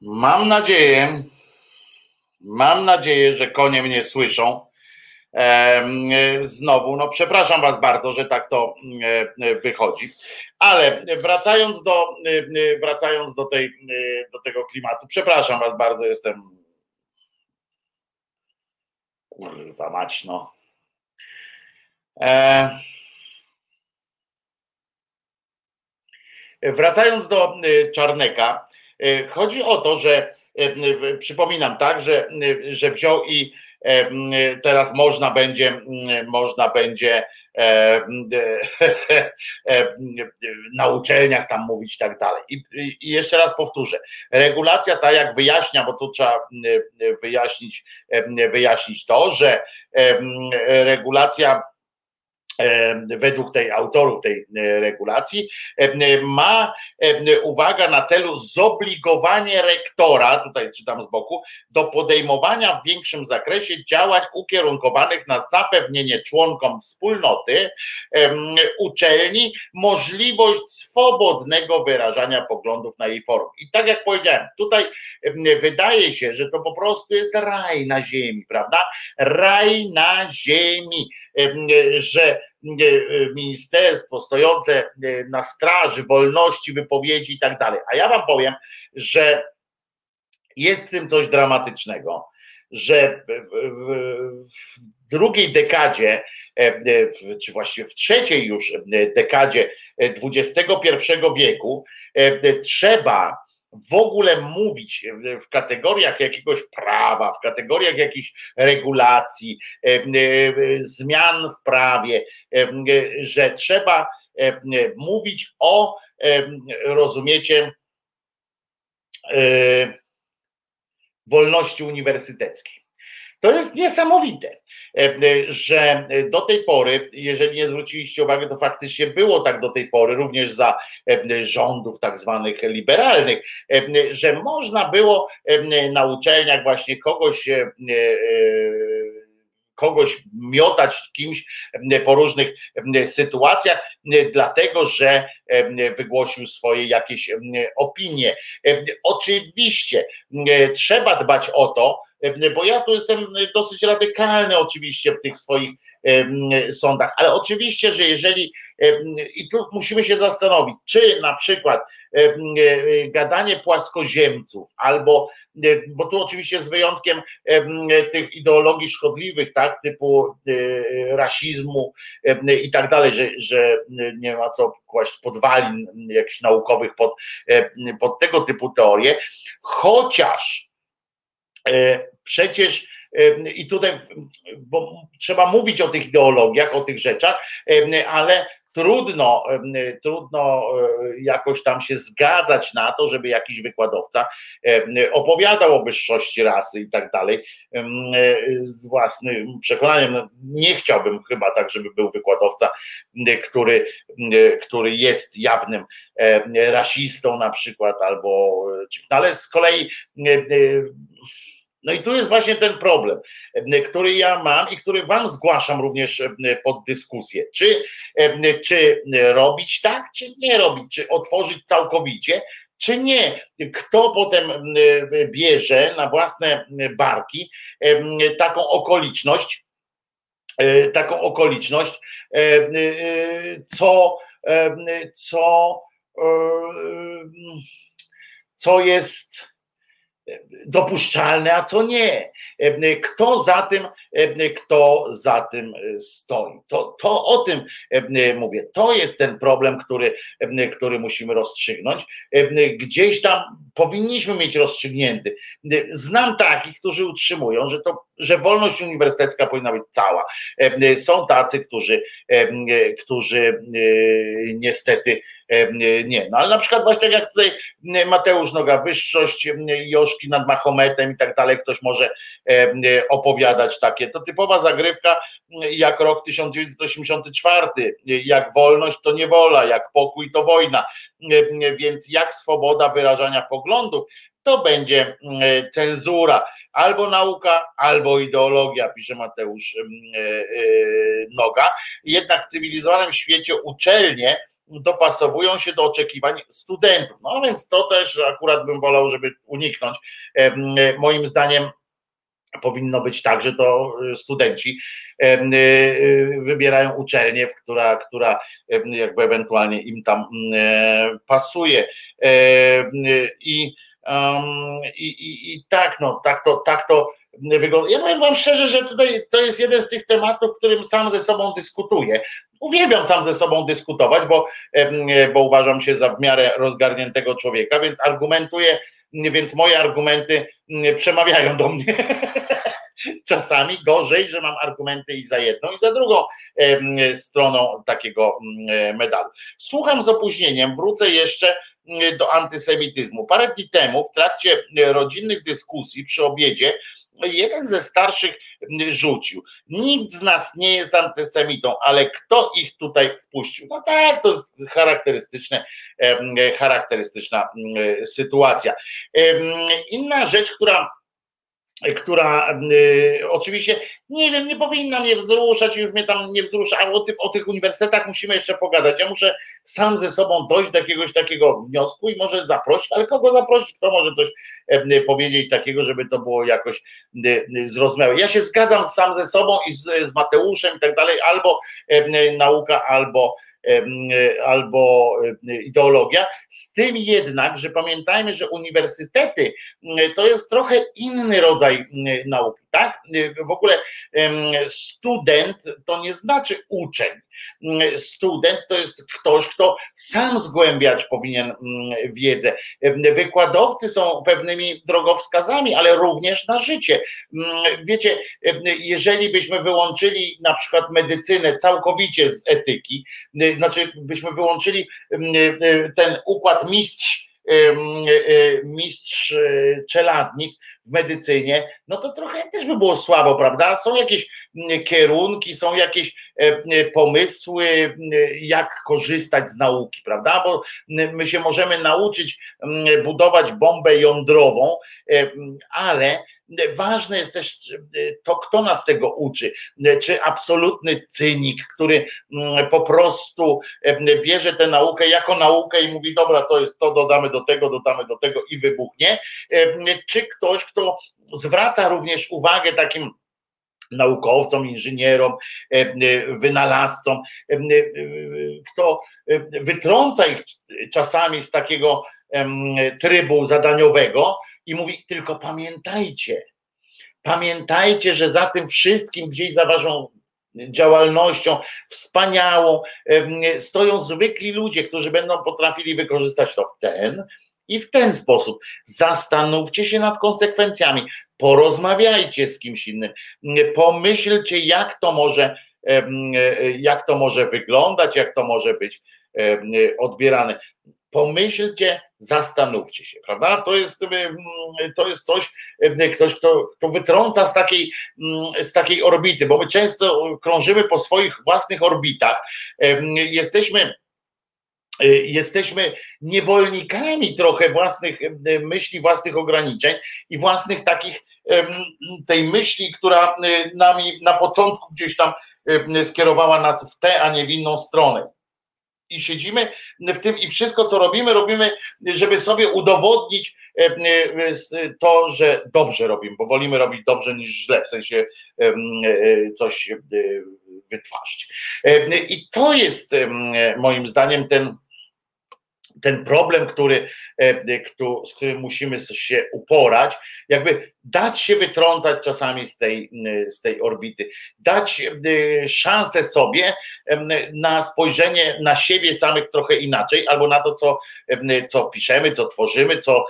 Mam nadzieję, mam nadzieję, że konie mnie słyszą. Znowu, no przepraszam Was bardzo, że tak to wychodzi, ale wracając do, wracając do, tej, do tego klimatu, przepraszam Was bardzo, jestem kurwa mać, no. E... Wracając do Czarneka, E, chodzi o to, że e, przypominam tak, że, że wziął i e, teraz można będzie, można będzie (laughs) na uczelniach tam mówić tak dalej. I, I, jeszcze raz powtórzę, regulacja ta jak wyjaśnia, bo tu trzeba wyjaśnić, wyjaśnić to, że regulacja według tej autorów tej e, regulacji, ma uwaga na celu zobligowanie rektora, tutaj czytam z boku, do podejmowania w większym zakresie działań ukierunkowanych na zapewnienie członkom wspólnoty uczelni możliwość swobodnego wyrażania poglądów na jej forum. I tak jak powiedziałem, tutaj wydaje się, że to po prostu jest raj na ziemi, prawda? Raj na ziemi, że ministerstwo stojące na straży wolności wypowiedzi i tak dalej. A ja wam powiem, że jest w tym coś dramatycznego, że w drugiej dekadzie, czy właściwie w trzeciej już dekadzie XXI wieku trzeba w ogóle mówić w kategoriach jakiegoś prawa, w kategoriach jakichś regulacji, e, e, zmian w prawie, e, że trzeba mówić o, rozumiecie, wolności uniwersyteckiej. To jest niesamowite. E, e, że do tej pory, jeżeli nie zwróciliście uwagi, to faktycznie było tak do tej pory, również za e, rządów tak zwanych liberalnych, że można było na uczelniach właśnie kogoś kogoś miotać kimś po różnych sytuacjach, dlatego że wygłosił swoje jakieś opinie. Oczywiście trzeba dbać o to, bo ja tu jestem dosyć radykalny oczywiście w tych swoich sądach, ale oczywiście, że jeżeli i tu musimy się zastanowić, czy na przykład gadanie płaskoziemców albo, bo tu oczywiście z wyjątkiem tych ideologii szkodliwych, tak, typu rasizmu i tak dalej, że, że nie ma co kłaść podwalin jakichś naukowych pod, pod tego typu teorie, chociaż E, przecież e, i tutaj, bo trzeba mówić o tych ideologiach, o tych rzeczach, e, ale trudno, trudno jakoś tam się zgadzać na to, żeby jakiś wykładowca opowiadał o wyższości rasy i tak dalej z własnym przekonaniem. Nie chciałbym chyba tak, żeby był wykładowca, który, który jest jawnym rasistą na przykład, albo, no ale z kolei no i tu jest właśnie ten problem, e, który ja mam i który Wam zgłaszam również e, pod dyskusję. Czy, e, czy robić tak, czy nie robić, czy otworzyć całkowicie, czy nie. Kto potem bierze na własne barki taką okoliczność, taką okoliczność, co, co, co jest dopuszczalne, a co nie. Kto za tym, kto za tym stoi. To, to o tym mówię. To jest ten problem, który, który musimy rozstrzygnąć. Gdzieś tam powinniśmy mieć rozstrzygnięty. Znam takich, którzy utrzymują, że to, że wolność uniwersytecka powinna być cała. Są tacy, którzy, którzy niestety nie. No ale na przykład właśnie tak jak tutaj Mateusz Noga, wyższość Joszki nad Mahometem i tak dalej, ktoś może opowiadać takie. To typowa zagrywka jak rok 1984, jak wolność to niewola, jak pokój to wojna, więc jak swoboda wyrażania poglądów, to będzie cenzura. Albo nauka, albo ideologia, pisze Mateusz Noga. Jednak w cywilizowanym świecie uczelnie dopasowują się do oczekiwań studentów. No więc to też akurat bym wolał, żeby uniknąć. Moim zdaniem powinno być tak, że to studenci wybierają uczelnię, która, która jakby ewentualnie im tam pasuje. I, i, i, i tak, no, tak to, tak to wygląda. Ja powiem Wam szczerze, że tutaj to jest jeden z tych tematów, którym sam ze sobą dyskutuję. Uwielbiam sam ze sobą dyskutować, bo, bo uważam się za w miarę rozgarniętego człowieka, więc argumentuję, więc moje argumenty przemawiają do mnie. (laughs) Czasami gorzej, że mam argumenty i za jedną, i za drugą stroną takiego medalu. Słucham z opóźnieniem, wrócę jeszcze do antysemityzmu. Parę dni temu w trakcie rodzinnych dyskusji przy obiedzie jeden ze starszych rzucił. Nikt z nas nie jest antysemitą, ale kto ich tutaj wpuścił? No tak, to jest charakterystyczne, charakterystyczna sytuacja. Inna rzecz, która która y, oczywiście, nie wiem, nie powinna mnie wzruszać, już mnie tam nie wzrusza, ale o, o tych uniwersytetach musimy jeszcze pogadać. Ja muszę sam ze sobą dojść do jakiegoś takiego wniosku i może zaprosić, ale kogo zaprosić, kto może coś y, powiedzieć takiego, żeby to było jakoś y, zrozumiałe. Ja się zgadzam sam ze sobą i z, z Mateuszem i tak dalej, albo nauka, albo albo ideologia. Z tym jednak, że pamiętajmy, że uniwersytety to jest trochę inny rodzaj nauki, tak? W ogóle student to nie znaczy uczeń student to jest ktoś, kto sam zgłębiać powinien wiedzę. Wykładowcy są pewnymi drogowskazami, ale również na życie. Wiecie, jeżeli byśmy wyłączyli na przykład medycynę całkowicie z etyki, znaczy byśmy wyłączyli ten układ mistrz mistrz czeladnik w medycynie, no to trochę też by było słabo, prawda? Są jakieś mm, kierunki, są jakieś e, e, pomysły, jak korzystać z nauki, prawda? Bo my się możemy nauczyć budować bombę jądrową, e, ale Ważne jest też to, kto nas tego uczy. Czy absolutny cynik, który po prostu bierze tę naukę jako naukę i mówi, dobra, to jest to, dodamy do tego, dodamy do tego i wybuchnie, czy ktoś, kto zwraca również uwagę takim naukowcom, inżynierom, wynalazcom, kto wytrąca ich czasami z takiego trybu zadaniowego i mówi: Tylko pamiętajcie, pamiętajcie, że za tym wszystkim gdzieś za waszą działalnością wspaniałą stoją zwykli ludzie, którzy będą potrafili wykorzystać to w ten i w ten sposób. Zastanówcie się nad konsekwencjami, porozmawiajcie z kimś innym, pomyślcie, jak to może, jak to może wyglądać, jak to może być odbierane pomyślcie, zastanówcie się, prawda? To jest, mm, to jest coś, mm, ktoś, kto, kto wytrąca z takiej, mm, z takiej orbity, bo my często krążymy po swoich własnych orbitach, jesteśmy jesteśmy niewolnikami trochę własnych myśli, własnych ograniczeń i własnych takich tej myśli, która nami na początku gdzieś tam skierowała nas w tę, a nie w inną stronę i siedzimy w tym i wszystko, co robimy, robimy, żeby sobie udowodnić e, e, to, że dobrze robimy, bo wolimy robić dobrze niż źle, w sensie e, coś wytwarzać. I to jest moim zdaniem ten ten problem, który, z którym musimy się uporać, jakby dać się wytrącać czasami z tej, z tej orbity, dać e, szansę sobie na spojrzenie na siebie samych trochę inaczej, albo na to, co, co piszemy, co tworzymy, co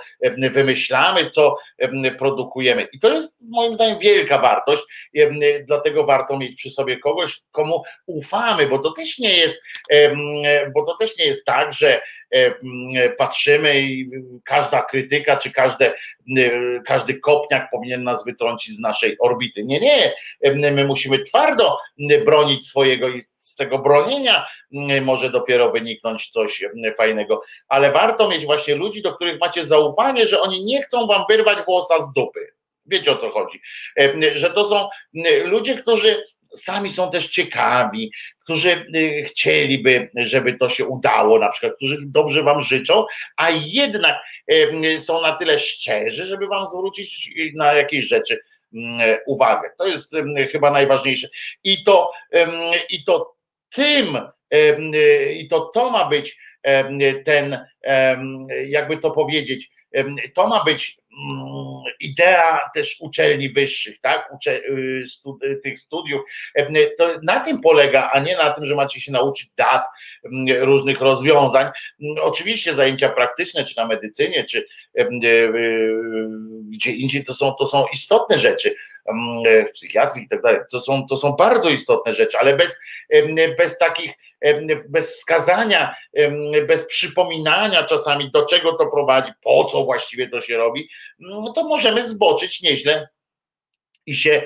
wymyślamy, co produkujemy. I to jest moim zdaniem wielka wartość, dlatego warto mieć przy sobie kogoś, komu ufamy, bo to też nie jest, bo to też nie jest tak, że patrzymy i każda krytyka, czy każde, każdy kopniak powinien nas wytrącić z naszej orbity. Nie, nie. My musimy twardo bronić swojego i z tego bronienia może dopiero wyniknąć coś fajnego. Ale warto mieć właśnie ludzi, do których macie zaufanie, że oni nie chcą wam wyrwać włosa z dupy. Wiecie o co chodzi. Że to są ludzie, którzy sami są też ciekawi, którzy chcieliby, żeby to się udało, na przykład, którzy dobrze wam życzą, a jednak są na tyle szczerzy, żeby wam zwrócić na jakieś rzeczy uwagę. To jest chyba najważniejsze. I to, i to tym, i to to ma być ten, jakby to powiedzieć, to ma być mm, idea też uczelni wyższych, tak, Ucze, y, y, tych studiów, to na tym polega, a nie na tym, że macie się nauczyć dat, różnych rozwiązań. Mm, oczywiście zajęcia praktyczne, czy na medycynie, czy y, gdzie indziej, to są, to są istotne rzeczy, w psychiatrii i tak dalej. To są, to są bardzo istotne rzeczy, ale bez, bez takich, bez skazania, bez przypominania czasami, do czego to prowadzi, po co właściwie to się robi, no to możemy zboczyć nieźle i się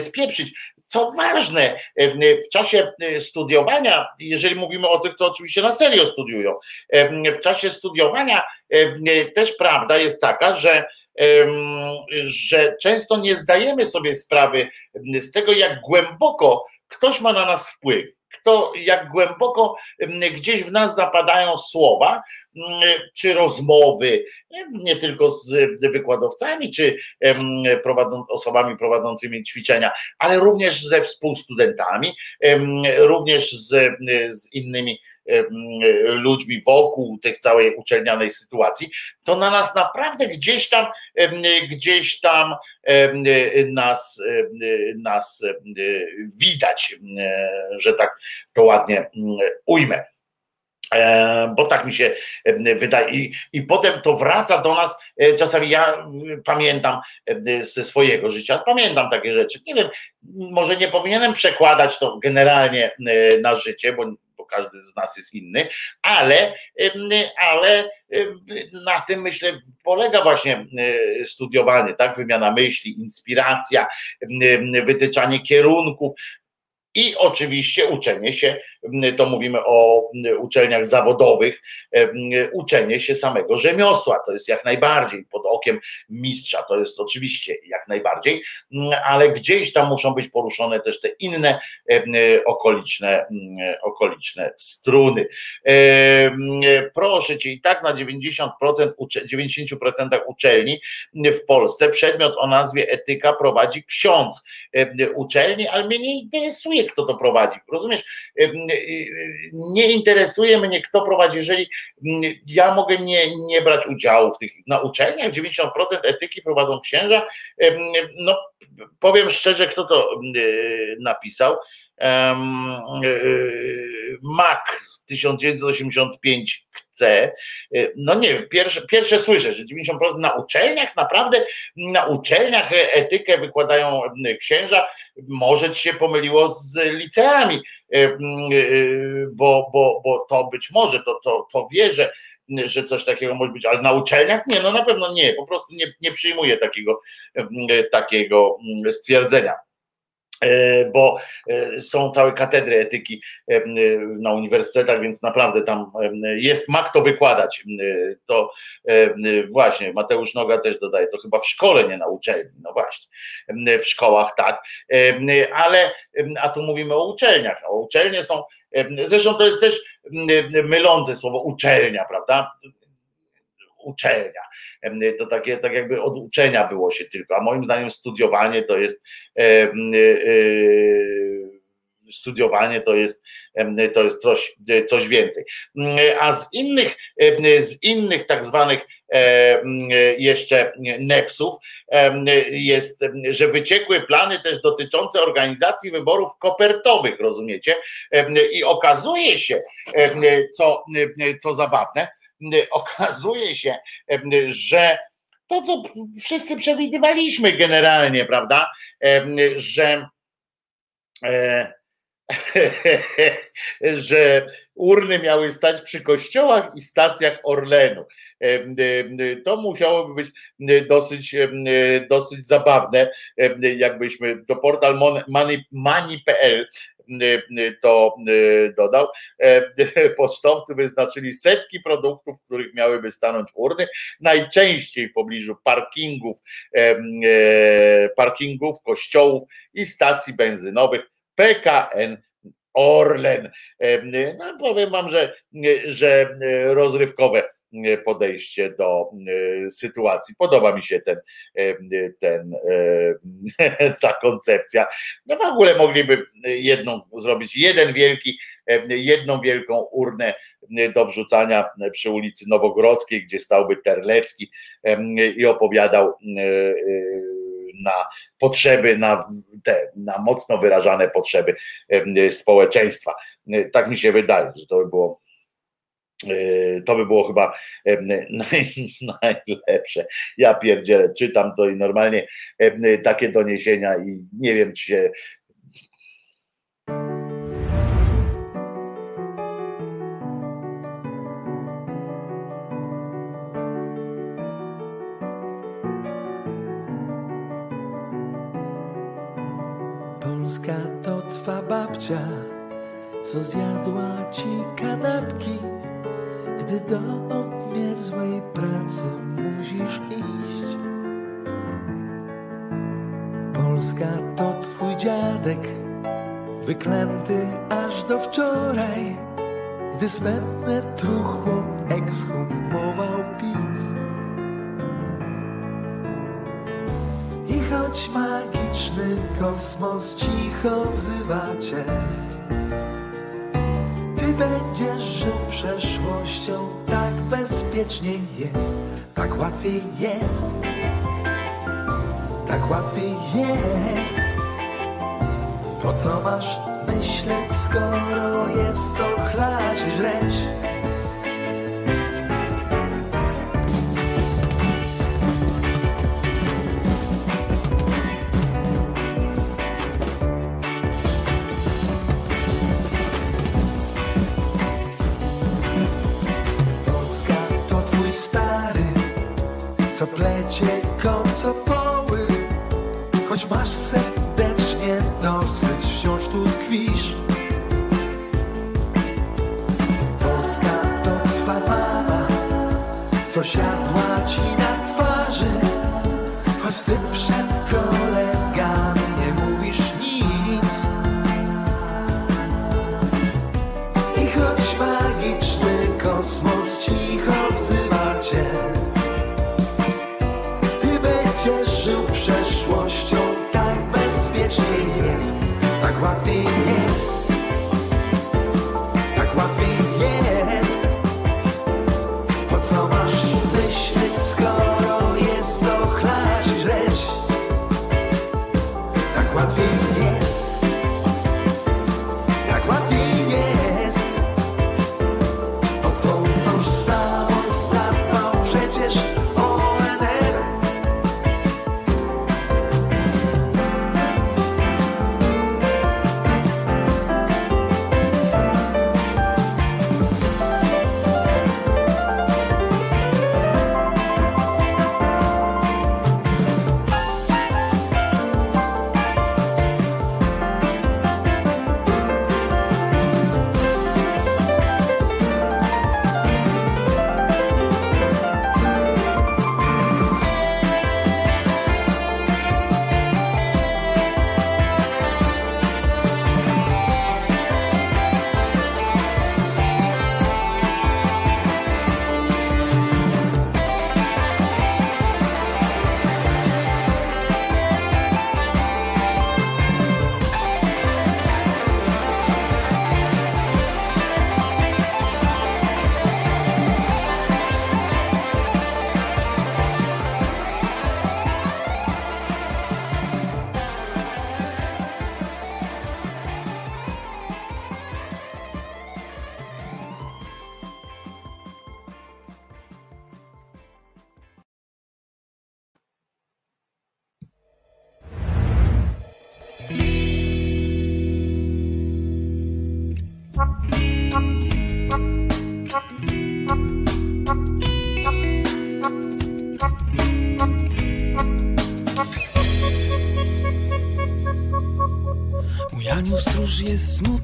spieprzyć. Co ważne, w czasie studiowania, jeżeli mówimy o tych, co oczywiście na serio studiują, w czasie studiowania też prawda jest taka, że że często nie zdajemy sobie sprawy z tego, jak głęboko ktoś ma na nas wpływ, kto, jak głęboko gdzieś w nas zapadają słowa, czy rozmowy, nie tylko z wykładowcami, czy prowadzą, osobami prowadzącymi ćwiczenia, ale również ze współstudentami, również z, z innymi ludźmi wokół tych całej uczelnianej sytuacji, to na nas naprawdę gdzieś tam, gdzieś tam nas, nas widać, że tak to ładnie ujmę. E, bo tak mi się wydaje. I, I potem to wraca do nas. E, czasami ja pamiętam ze swojego życia, pamiętam takie rzeczy. Nie wiem, może nie powinienem przekładać to generalnie na życie, bo każdy z nas jest inny, ale, ale na tym myślę polega właśnie studiowanie, tak? Wymiana myśli, inspiracja, wytyczanie kierunków, i oczywiście uczenie się, to mówimy o uczelniach zawodowych, uczenie się samego rzemiosła, to jest jak najbardziej pod okiem mistrza, to jest oczywiście jak najbardziej, ale gdzieś tam muszą być poruszone też te inne okoliczne, okoliczne struny. Proszę cię, i tak na 90%, 90% uczelni w Polsce przedmiot o nazwie etyka prowadzi ksiądz uczelni, ale mnie nie interesuje, kto to prowadzi. Rozumiesz? Nie interesuje mnie, kto prowadzi. Jeżeli ja mogę nie, nie brać udziału w tych na uczelniach, 90% etyki prowadzą księża. No, powiem szczerze, kto to napisał. Mac z 1985 chce. No nie wiem, pierwsze, pierwsze słyszę, że 90% na uczelniach, naprawdę na uczelniach etykę wykładają księża. Może ci się pomyliło z liceami, bo, bo, bo to być może, to, to, to wierzę że coś takiego może być, ale na uczelniach nie, no na pewno nie, po prostu nie, nie przyjmuję takiego, takiego stwierdzenia. E, bo e, są całe katedry etyki e, na uniwersytetach, więc naprawdę tam jest, ma kto wykładać. To właśnie, Mateusz Noga też dodaje, to chyba w szkole, nie na uczelni, no właśnie, w szkołach tak, ale, a tu mówimy o uczelniach, o uczelnie są, zresztą to jest też mylące słowo uczelnia, prawda? Uczelnia to takie, tak jakby od uczenia było się tylko, a moim zdaniem studiowanie to jest e, e, studiowanie to jest, to jest coś, coś więcej. A z innych, z innych tak zwanych jeszcze nefsów jest, że wyciekły plany też dotyczące organizacji wyborów kopertowych, rozumiecie? I okazuje się, co, co zabawne, okazuje się, że to, co wszyscy przewidywaliśmy generalnie, prawda, że e, (laughs) że urny miały stać przy kościołach i stacjach Orlenu. To musiałoby być dosyć, dosyć zabawne, jakbyśmy to portal money.pl to dodał. (laughs) Pocztowcy wyznaczyli setki produktów, w których miałyby stanąć urny, najczęściej w pobliżu parkingów, parkingów, kościołów i stacji benzynowych PKN Orlen. No, powiem wam, że, że rozrywkowe podejście do sytuacji. Podoba mi się ten, ten, (laughs) ta koncepcja. No w ogóle mogliby jedną zrobić, jeden wielki, jedną wielką urnę do wrzucania przy ulicy Nowogrodzkiej, gdzie stałby Terlecki i opowiadał na potrzeby, na te na mocno wyrażane potrzeby społeczeństwa. Tak mi się wydaje, że to by było to by było chyba najlepsze. Ja pierdzielę, czytam to i normalnie takie doniesienia i nie wiem, czy się Polska to twa babcia, co zjadła ci kanapki, gdy do obmierzłej pracy musisz iść. Polska to twój dziadek, wyklęty aż do wczoraj, gdy smętne truchło ekshumował PiS. I choć magiczny kosmos cicho wzywa cię, ty będziesz żył przeszłością, tak bezpiecznie jest, tak łatwiej jest, tak łatwiej jest. To co masz myśleć, skoro jest co chlać i żreć?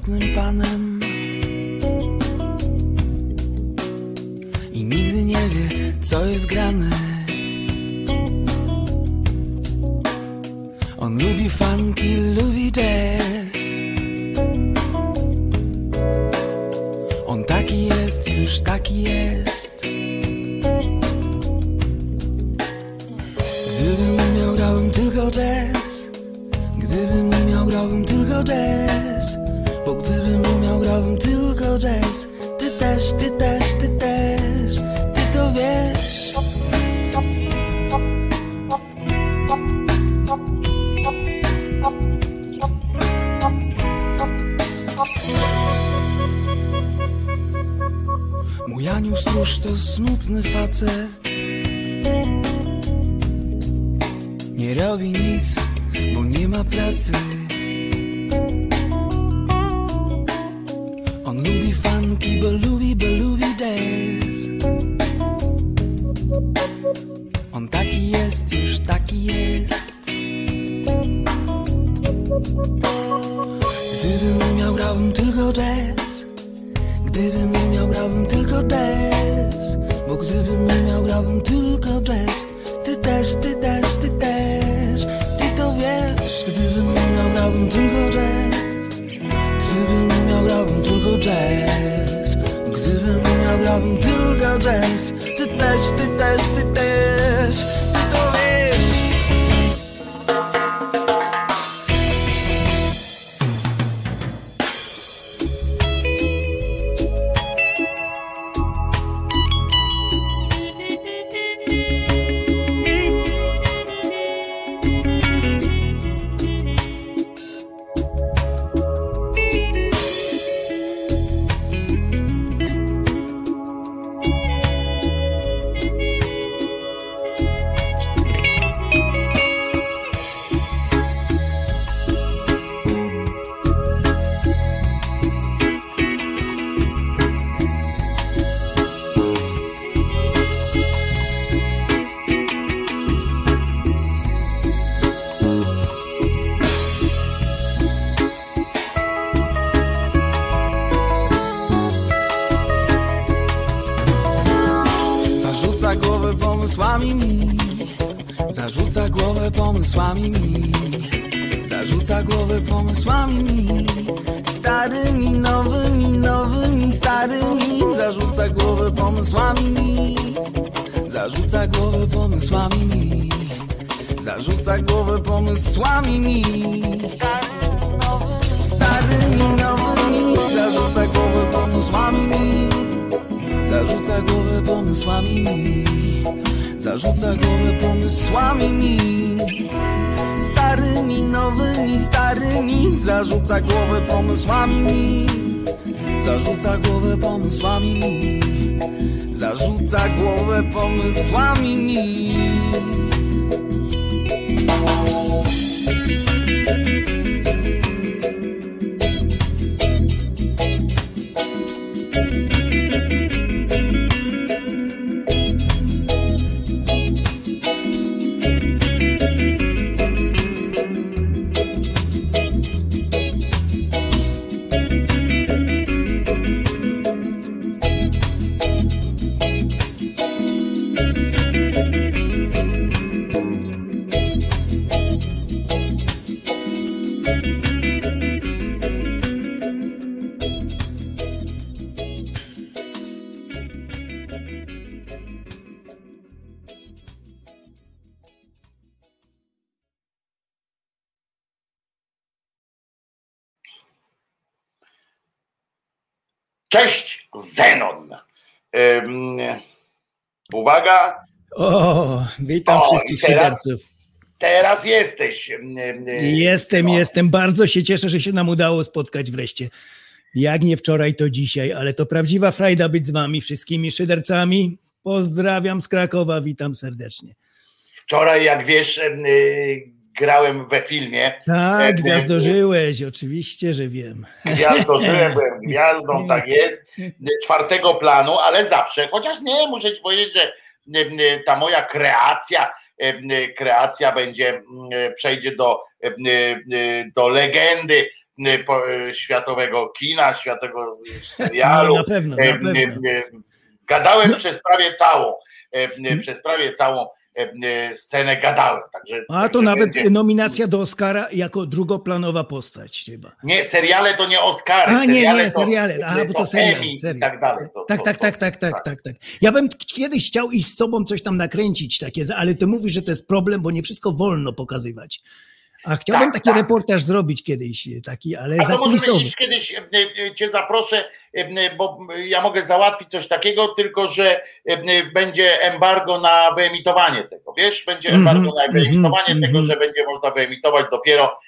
Smutnym panem I nigdy nie wie, co jest grane On lubi funky, lubi jazz jest, już taki jest. Gdybym umiał, grałbym tylko jazz. Gdybym umiał, grałbym tylko jazz. Bo gdybym umiał, grałbym tylko jazz. Ty też, ty też, ty też, ty to wiesz. Mój anioł stróż to smutny facet Nie robi nic, bo nie ma pracy funky, bo lubi, bo lubi jazz On taki jest, już taki jest. Gdybym umiał, grałbym tylko jazz Ty też, ty witam O, wszystkich teraz? szyderców. teraz jesteś. Jestem, no. jestem. Bardzo się cieszę, że się nam udało spotkać wreszcie. Jak nie wczoraj, to dzisiaj, ale to prawdziwa frajda być z wami wszystkimi szydercami. Pozdrawiam z Krakowa, witam serdecznie. Wczoraj, jak wiesz, y, grałem we filmie. Tak, Ym, gwiazdożyłeś, oczywiście, że wiem. Gwiazdożyłem, byłem (laughs) gwiazdą, tak jest. Czwartego planu, ale zawsze, chociaż nie, muszę ci powiedzieć, że ta moja kreacja, y, kreacja będzie, przejdzie do, y, do legendy y, y, światowego kina, światowego serialu. (laughs) No, na pewno, na pewno. em, em, Gadałem No. przez prawie całą, em, przez prawie całą scenę gadałem. Także, A to nawet będzie- nominacja do Oscara jako drugoplanowa postać chyba. Nie, seriale to nie Oscary. A nie, seriale nie, to- seriale. A, bo to serial. Serial. tak dalej. To, Tak, to, tak, to, tak, tak, tak, tak, tak. Ja bym kiedyś chciał iść z tobą coś tam nakręcić takie, ale ty mówisz, że to jest problem, bo nie wszystko wolno pokazywać. A chciałbym Tak, taki tak. reportaż zrobić kiedyś, taki, ale A to może będziesz kiedyś e, e, cię zaproszę, e, e, bo ja mogę załatwić coś takiego, tylko że e, e, będzie embargo na wyemitowanie tego, wiesz? Będzie Mhm, embargo na wyemitowanie mhm, tego, mhm. że będzie można wyemitować dopiero e, e,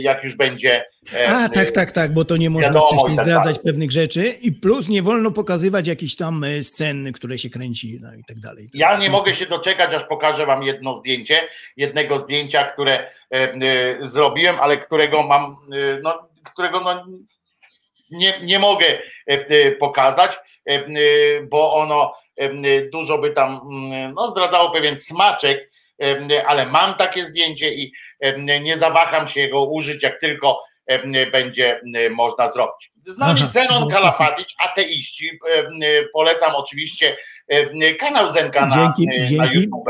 jak już będzie. A, e, tak, tak, tak, bo to nie można wiadomo wcześniej tak zdradzać dalej. pewnych rzeczy i plus nie wolno pokazywać jakichś tam e, scen, które się kręci no i tak dalej. Ja nie mogę się doczekać, aż pokażę wam jedno zdjęcie, jednego zdjęcia, które e, zrobiłem, ale którego mam, no, którego no, nie, nie mogę pokazać, bo ono dużo by tam mm, no, zdradzało pewien smaczek, ale mam takie zdjęcie i nie zawaham się go użyć, jak tylko będzie można zrobić. Z nami Zenon no, Kalafatic, ateiści. Polecam oczywiście kanał Zenka na, Dzięki, na dzięki. YouTube,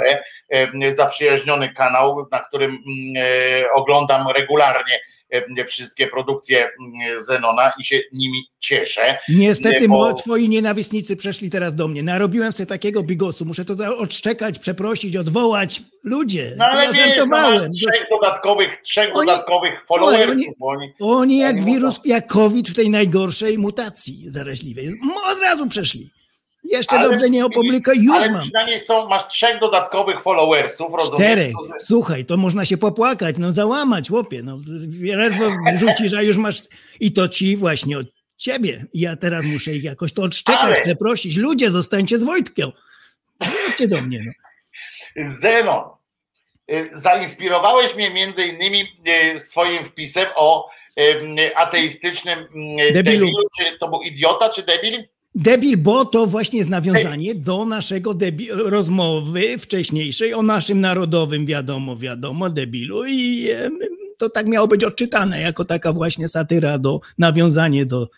e, zaprzyjaźniony kanał, na którym mm, e, oglądam regularnie wszystkie produkcje mm, Zenona i się nimi cieszę. Niestety Nie, bo- twoi nienawistnicy przeszli teraz do mnie. Narobiłem sobie takiego bigosu, muszę to odszczekać, przeprosić, odwołać. Ludzie, No ale ja wiesz, no, żartowałem. trzech dodatkowych, trzech Oni- dodatkowych followersów. oni- oni, Oni jak wirus, jak COVID w tej najgorszej mutacji zaraźliwej. Od razu przeszli. Jeszcze Ale- dobrze nie opublikuję, już ale mam. przynajmniej są, masz trzech dodatkowych followersów, rozumiesz? Czterech. Słuchaj, to można się popłakać, no załamać, łopie. No, ledwo wrzucisz, a już masz. I to ci właśnie od ciebie. Ja teraz muszę ich jakoś to odszczekać, Ale- przeprosić. Ludzie, zostańcie z Wojtkiem. Chodźcie do mnie. No. Zenon, y, zainspirowałeś mnie między innymi y, swoim wpisem o y, ateistycznym Debilu. debilu. Czy to był idiota, czy debil? Debil, bo to właśnie jest nawiązanie do naszego rozmowy wcześniejszej o naszym narodowym, wiadomo, wiadomo, debilu i to tak miało być odczytane jako taka właśnie satyra do nawiązanie do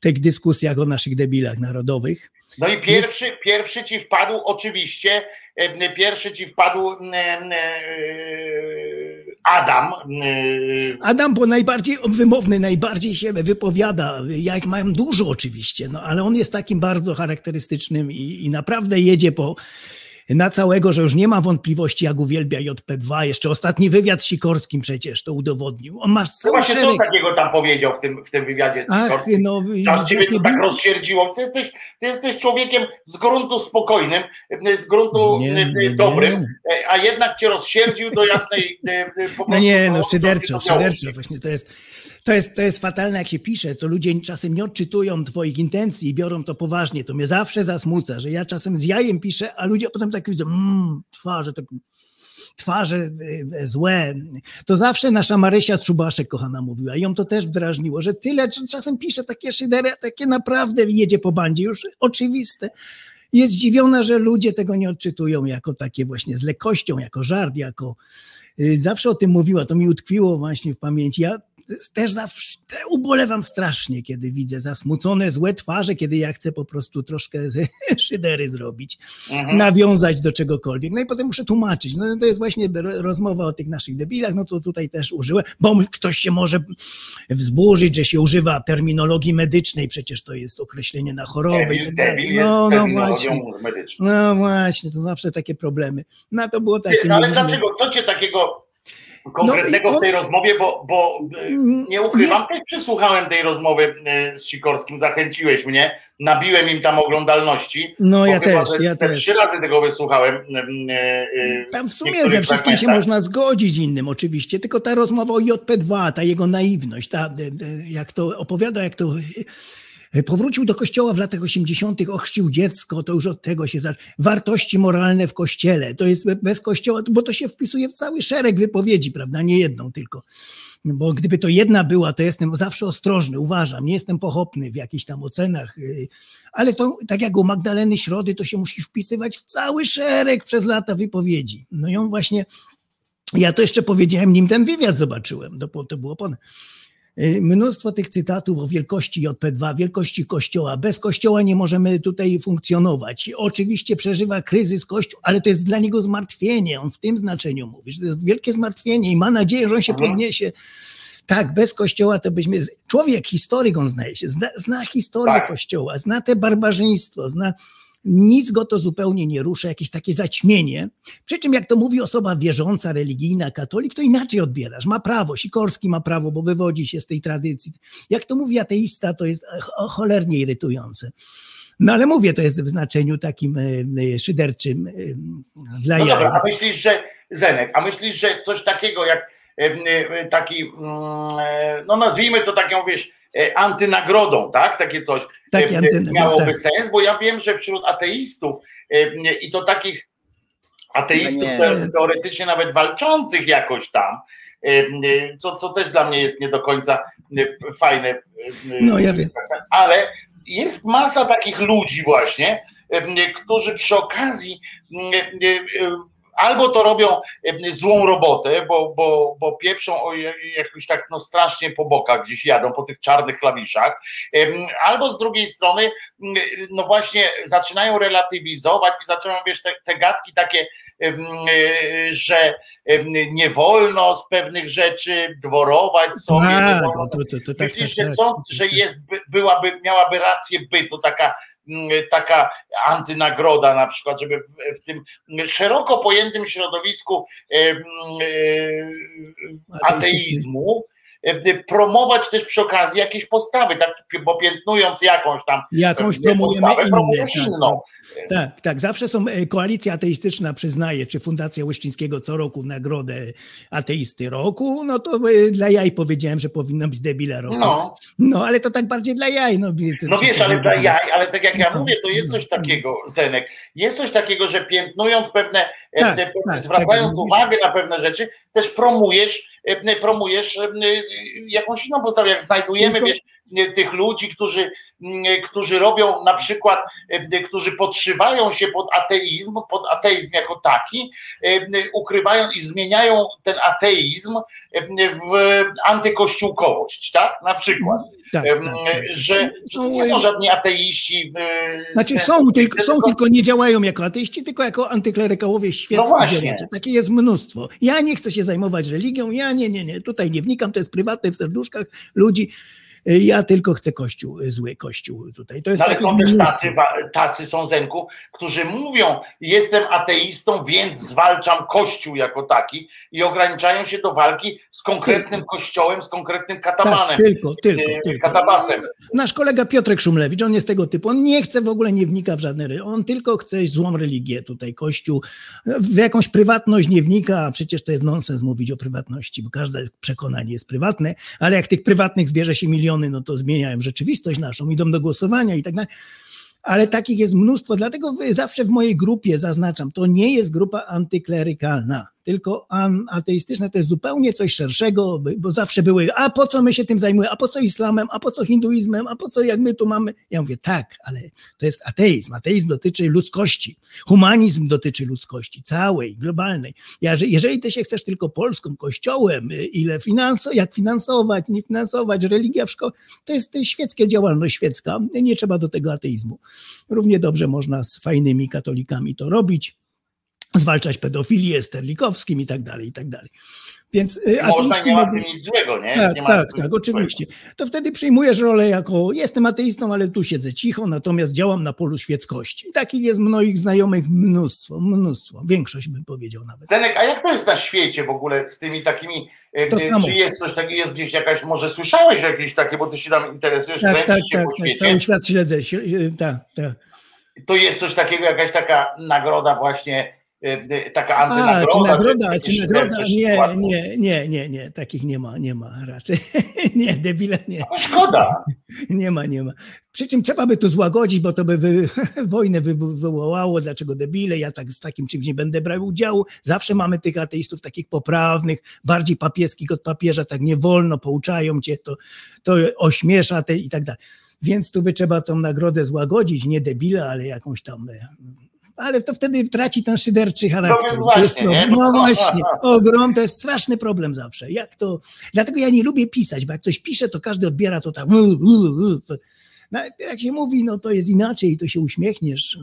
tych dyskusjach o naszych debilach narodowych. No i pierwszy, pierwszy ci wpadł oczywiście, y, pierwszy ci wpadł y, y, Adam. Adam, bo najbardziej wymowny, najbardziej się wypowiada. Ja ich mam dużo oczywiście, no ale on jest takim bardzo charakterystycznym i, i naprawdę jedzie po na całego, że już nie ma wątpliwości, jak uwielbia JP2. Jeszcze ostatni wywiad z Sikorskim przecież to udowodnił. On ma No cały co szereg... takiego tam powiedział w tym, w tym wywiadzie z Ach, Sikorskim? no ciebie właśnie to tak był- rozsierdziło. Ty jesteś, ty jesteś człowiekiem z gruntu spokojnym, z gruntu Nie, y, y, nie, nie. dobrym, y, a jednak cię rozsierdził do jasnej po No nie, no szyderczo, szyderczo. Właśnie to jest, to, jest, to jest fatalne, jak się pisze, to ludzie czasem nie odczytują twoich intencji i biorą to poważnie. To mnie zawsze zasmuca, że ja czasem z jajem piszę, a ludzie potem tak widzą, mmm, twarze tak twarze y, złe. To zawsze nasza Marysia Trzubaszek, kochana, mówiła. I ją to też wdrażniło, że tyle cz- czasem pisze takie szydery, takie naprawdę jedzie po bandzie, już oczywiste. Jest zdziwiona, że ludzie tego nie odczytują jako takie właśnie z lekkością, jako żart, jako y, zawsze o tym mówiła, to mi utkwiło właśnie w pamięci. Ja też zawsze ubolewam strasznie, kiedy widzę zasmucone, złe twarze, kiedy ja chcę po prostu troszkę (laughs) szydery zrobić, Mhm. nawiązać do czegokolwiek. No i potem muszę tłumaczyć. No to jest właśnie ro- rozmowa o tych naszych debilach, no to tutaj też użyłem, bo ktoś się może wzburzyć, że się używa terminologii medycznej, przecież to jest określenie na chorobę i Debil, tak debil No, no właśnie. medyczną. No właśnie, to zawsze takie problemy. No to było takie... Ale dlaczego, co cię takiego konkretnego No on- w tej rozmowie, bo, bo y, Mm, nie ukrywam, też przesłuchałem tej rozmowy y, z Sikorskim, zachęciłeś mnie, nabiłem im tam oglądalności. No ja też, ja też. Trzy razy tego wysłuchałem. y, Tam w sumie ze wszystkim się można zgodzić innym oczywiście, tylko ta rozmowa o JP2, ta jego naiwność, ta, e, e, jak to opowiada, jak to e, powrócił do kościoła w latach 80., ochrzcił dziecko, to już od tego się zaczyna. Wartości moralne w kościele, to jest be- bez kościoła, bo to się wpisuje w cały szereg wypowiedzi, prawda, nie jedną tylko. Bo gdyby to jedna była, to jestem zawsze ostrożny, uważam, nie jestem pochopny w jakichś tam ocenach, y, ale to tak jak u Magdaleny Środy, to się musi wpisywać w cały szereg przez lata wypowiedzi. No on właśnie, ja to jeszcze powiedziałem, nim ten wywiad zobaczyłem, to, to było ponad. Y, Mnóstwo tych cytatów o wielkości JP2, wielkości Kościoła. Bez Kościoła nie możemy tutaj funkcjonować. Oczywiście przeżywa kryzys Kościół, ale to jest dla niego zmartwienie. On w tym znaczeniu mówi, że to jest wielkie zmartwienie i ma nadzieję, że on się podniesie. Tak, bez Kościoła to byśmy. Człowiek, historyk on zna się, zna, zna historię Tak. Kościoła, zna te barbarzyństwo, zna. Nic go to zupełnie nie rusza, jakieś takie zaćmienie. Przy czym, jak to mówi osoba wierząca, religijna, katolik, to inaczej odbierasz. Ma prawo, Sikorski ma prawo, bo wywodzi się z tej tradycji. Jak to mówi ateista, to jest ch- cholernie irytujące. No ale mówię, to jest w znaczeniu takim e, e, szyderczym e, dla No dobra, a myślisz, że Zenek, a myślisz, że coś takiego jak e, e, taki, mm, e, no nazwijmy to taką, wiesz, e, antynagrodą, tak? Takie coś e, e, antynagrodą, miałoby tak. sens, bo ja wiem, że wśród ateistów e, i to takich ateistów No nie. te- teoretycznie nawet walczących jakoś tam, e, e, co, co też dla mnie jest nie do końca e, fajne. e, No ja wiem. ale jest masa takich ludzi właśnie, którzy przy okazji albo to robią złą robotę, bo, bo, bo pieprzą o jakoś tak no strasznie po bokach gdzieś jadą po tych czarnych klawiszach, albo z drugiej strony em, no właśnie zaczynają relatywizować i zaczynają wiesz te, te gadki takie że nie wolno z pewnych rzeczy dworować sobie, Tak, wolno to, to, to, tak, Myślisz, tak, że, tak. są, że jest, by- byłaby, miałaby rację bytu taka, mm, taka antynagroda na przykład, żeby w, w tym szeroko pojętym środowisku e, ateizmu promować też przy okazji jakieś postawy, tak, bo piętnując jakąś tam Jakąś e, promujemy postawę, inne. promujesz tak, inną. Tak, tak. Zawsze są e, koalicja ateistyczna przyznaje, czy Fundacja Łyszczyńskiego co roku nagrodę ateisty roku, no to e, dla jaj powiedziałem, że powinno być debile roku. No. No, ale to tak bardziej dla jaj. No, No wiesz, ale dla jaj, ale tak jak ja No, mówię, to jest no, coś takiego, Zenek, jest coś takiego, że piętnując pewne, e, Tak, te, tak, tak, zwracając mówisz. uwagę na pewne rzeczy, też promujesz, e, promujesz e, jakąś inną postawę, jak znajdujemy, Tylko- wiesz, e, tych ludzi, którzy, m, którzy robią na przykład, e, którzy podszywają się pod ateizm, pod ateizm jako taki, e, ukrywają i zmieniają ten ateizm e, w antykościółkowość, tak? Na przykład. Tak, tak, tak. Że, to nie są żadni ateiści. e, Znaczy są tylko, są, tylko- tylko nie działają jako ateiści, tylko jako antyklerykałowie świeccy No działacze. Takie jest mnóstwo. Ja nie chcę się zajmować religią, ja nie, nie, nie, tutaj nie wnikam, to jest prywatne w serduszkach ludzi. Y, Ja tylko chcę kościół, y, zły kościół tutaj. To jest No ale są też tacy, tacy są Zenku, którzy mówią, jestem ateistą, więc zwalczam kościół jako taki i ograniczają się do walki z konkretnym kościołem, z konkretnym katabanem. Tak, tylko, tylko, e, tylko. Katabasem. Nasz kolega Piotrek Szumlewicz, on jest tego typu. On nie chce w ogóle, nie wnika w żadne. On tylko chce złą religię tutaj, kościół. W jakąś prywatność nie wnika, a przecież to jest nonsens mówić o prywatności, bo każde przekonanie jest prywatne, ale jak tych prywatnych zbierze się miliony, no to zmieniają rzeczywistość naszą, idą do głosowania i tak dalej. Ale takich jest mnóstwo, dlatego zawsze w mojej grupie zaznaczam, to nie jest grupa antyklerykalna, tylko ateistyczna to jest zupełnie coś szerszego, bo zawsze były, a po co my się tym zajmujemy, a po co islamem, a po co hinduizmem, a po co jak my tu mamy. Ja mówię, tak, ale to jest ateizm. Ateizm dotyczy ludzkości. Humanizm dotyczy ludzkości całej, globalnej. Jeżeli ty się chcesz tylko Polską, kościołem, y, ile finanso, jak finansować, nie finansować, religia w szkole, to jest świecka działalność świecka. Nie trzeba do tego ateizmu. Równie dobrze można z fajnymi katolikami to robić, zwalczać pedofilię, sterlikowskim i tak dalej, i tak dalej. Więc y, Można nie ma w tym nic złego, nie? tak, nie tak, tak, oczywiście. To wtedy przyjmujesz rolę jako jestem ateistą, ale tu siedzę cicho, natomiast działam na polu świeckości. I takich jest moich znajomych mnóstwo, mnóstwo, większość bym powiedział nawet. Zenek, a jak to jest na świecie w ogóle z tymi takimi, e, To e, samo. czy jest coś takiego, jest gdzieś jakaś, może słyszałeś jakieś takie, bo ty się tam interesujesz, Tak, tak, tak, tak, świecie, cały świat śledzę, śl- y, tak, tak. to jest coś takiego, jakaś taka nagroda właśnie, e, e, taka A, antynagroda. czy nagroda, czy nagroda? Nie, nie, nie, nie, nie, takich nie ma, nie ma raczej. (laughs) nie, debile nie. No szkoda. (laughs) Nie ma, nie ma. Przy czym trzeba by to złagodzić, bo to by wy, (laughs) wojnę wy, wywołało, dlaczego debile, ja tak, w takim czymś nie będę brał udziału. Zawsze mamy tych ateistów takich poprawnych, bardziej papieskich od papieża, tak nie wolno, pouczają cię, to, to ośmiesza te i tak dalej. Więc tu by trzeba tą nagrodę złagodzić, nie debile, ale jakąś tam... ale to wtedy traci ten szyderczy charakter. No To jest właśnie, nie? problem. No właśnie, ogrom to jest straszny problem zawsze. Jak to? Dlatego ja nie lubię pisać, bo jak coś piszę, to każdy odbiera to tak. To- No, jak się mówi, no to jest inaczej, to się uśmiechniesz.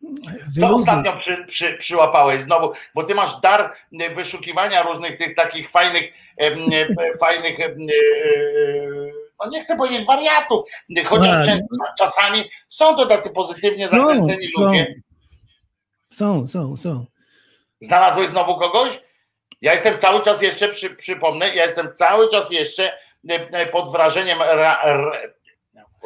Co Wyluzuj. ostatnio przy, przy, przyłapałeś znowu? Bo ty masz dar wyszukiwania różnych tych takich fajnych, (laughs) fajnych, e, e, no nie chcę powiedzieć wariatów, chociaż Tak. czasami są to tacy pozytywnie No, zakręceni są. ludzie. Są, są, są. Znalazłeś znowu kogoś? Ja jestem cały czas jeszcze, przy, przypomnę, ja jestem cały czas jeszcze e, e, pod wrażeniem ra, ra,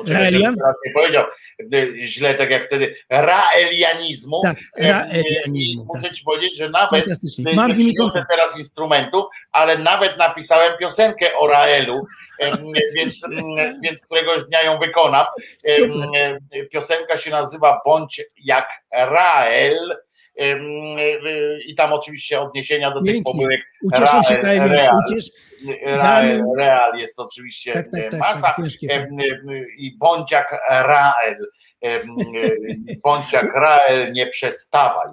Raelian? teraz nie powiedział e, źle, tak jak wtedy, raelianizmu. Tak, raelianizmu, Muszę tak. ci powiedzieć, że nawet nie Mam kontakt. teraz instrumentu, ale nawet napisałem piosenkę o Raelu, (laughs) więc, więc któregoś dnia ją wykonam. Piosenka się nazywa Bądź jak Rael. I tam oczywiście odniesienia do tych Pięknie. pomyłek. Ucieszą się Rael, Kajli, Real. uciesz. Real, Real jest oczywiście Tak, tak, e, tak, masa. tak, I bądź jak Rael. E, Bądź jak Rael, nie przestawaj.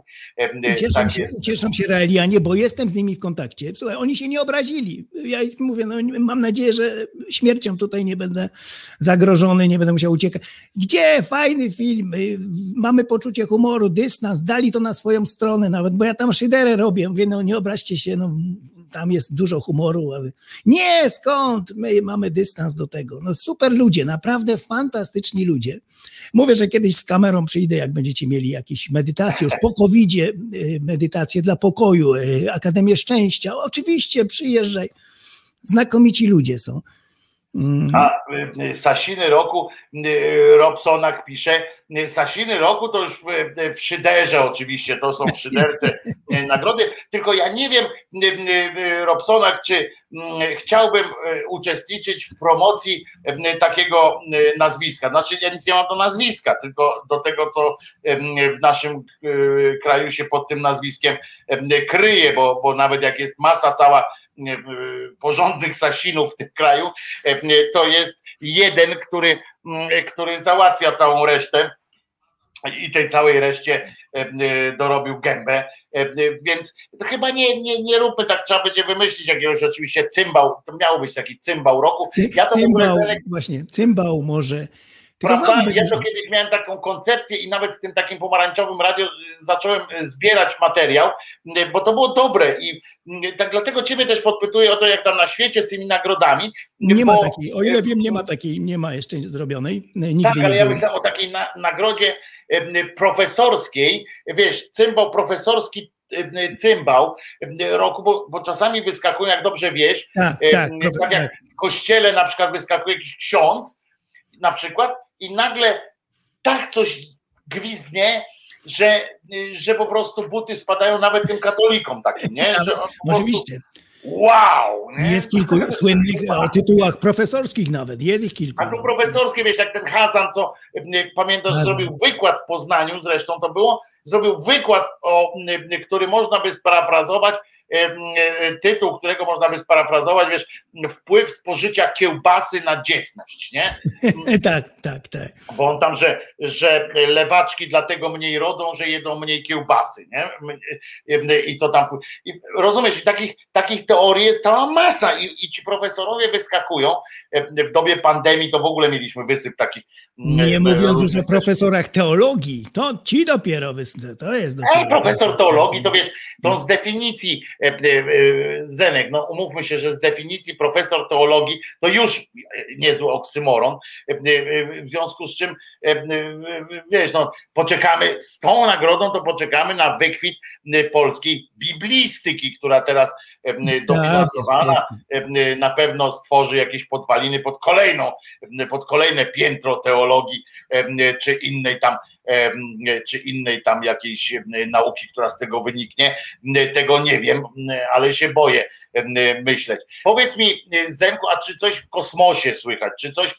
E, Cieszą tak się, cieszą się Raelianie, bo jestem z nimi w kontakcie. Słuchaj, oni się nie obrazili. Ja mówię, no, mam nadzieję, że śmiercią tutaj nie będę zagrożony, nie będę musiał uciekać. Gdzie? Fajny film. y, Mamy poczucie humoru, dystans, dali to na swoją stronę nawet, bo ja tam szyderę robię. Mówię, no nie obraźcie się, no, tam jest dużo humoru. Nie, skąd? My mamy dystans do tego. No super ludzie, naprawdę fantastyczni ludzie. Mówię, że kiedyś z kamerą przyjdę, jak będziecie mieli jakieś medytacje, już po COVID-zie, y, medytacje dla pokoju, y, Akademię Szczęścia. Oczywiście przyjeżdżaj. Znakomici ludzie są. Mm, A y, Sasiny roku, y, Robsonak pisze, y, Sasiny roku to już w, w Szyderze oczywiście, to są szydercze y, nagrody, tylko ja nie wiem, y, y, Robsonak, czy mm, chciałbym y, uczestniczyć w promocji y, takiego y, nazwiska. Znaczy ja nic nie mam do nazwiska, tylko do tego, co y, w naszym y, kraju się pod tym nazwiskiem y, kryje, bo, bo nawet jak jest masa cała y, y, porządnych Sasinów w tym kraju, E, to jest jeden, który, mm, który załatwia całą resztę i tej całej reszcie e, e, dorobił gębę, E, e, więc chyba nie, nie, nie róbmy tak, trzeba będzie wymyślić jakiegoś rzeczywiście cymbał, to miał być taki cymbał roku. Ja to ogóle cymbał, Zelek, właśnie, cymbał może. Tylko Prawda? Ja to kiedyś miałem taką koncepcję i nawet w tym takim pomarańczowym radio y, zacząłem y, zbierać materiał, y, bo to było dobre i tak dlatego ciebie też podpytuję o to, jak tam na świecie z tymi nagrodami. Nie bo- ma takiej, o ile wiem, nie ma takiej, nie ma jeszcze zrobionej. Nigdy Tak, ale ja myślę o takiej na, nagrodzie profesorskiej, wiesz, cymbał profesorski cymbał roku, bo, bo czasami wyskakują, jak dobrze wiesz, Tak, tak, tak jak tak. w kościele na przykład wyskakuje jakiś ksiądz, na przykład, i nagle tak coś gwizdnie, że, że po prostu buty spadają nawet tym katolikom takim, nie? Oczywiście. Wow! Nie? Jest kilku słynnych o tytułach profesorskich nawet, jest ich kilku. A tu profesorskie, wiesz, jak ten Hazan, co e, pamiętasz, Hazan. zrobił wykład w Poznaniu, zresztą to było, zrobił wykład, o, e, który można by sparafrazować, e, e, tytuł, którego można by sparafrazować, wiesz, wpływ spożycia kiełbasy na dzietność, nie? (laughs) Tak, tak, tak. Bo on tam, że, że lewaczki dlatego mniej rodzą, że jedzą mniej kiełbasy, nie? I to tam. I rozumiesz, i takich, takich teorii jest cała masa i, i ci profesorowie wyskakują. W dobie pandemii to w ogóle mieliśmy wysyp takich. Nie e, mówiąc już o profesorach teologii, to ci dopiero, wys- to jest dopiero. Ej, profesor teologii, to wiesz, to z definicji e, e, e, Zenek, no umówmy się, że z definicji profesor teologii to już niezły oksymoron, e, e, w związku z czym, e, e, wiesz, no poczekamy, z tą nagrodą to poczekamy na wykwit e, polskiej biblistyki, która teraz e, dofinansowana jest, e, na pewno stworzy jakieś podwaliny pod kolejną, pod kolejne piętro teologii czy innej tam czy innej tam jakiejś nauki, która z tego wyniknie. Tego nie wiem, ale się boję myśleć. Powiedz mi, Zenku, a czy coś w kosmosie słychać? Czy coś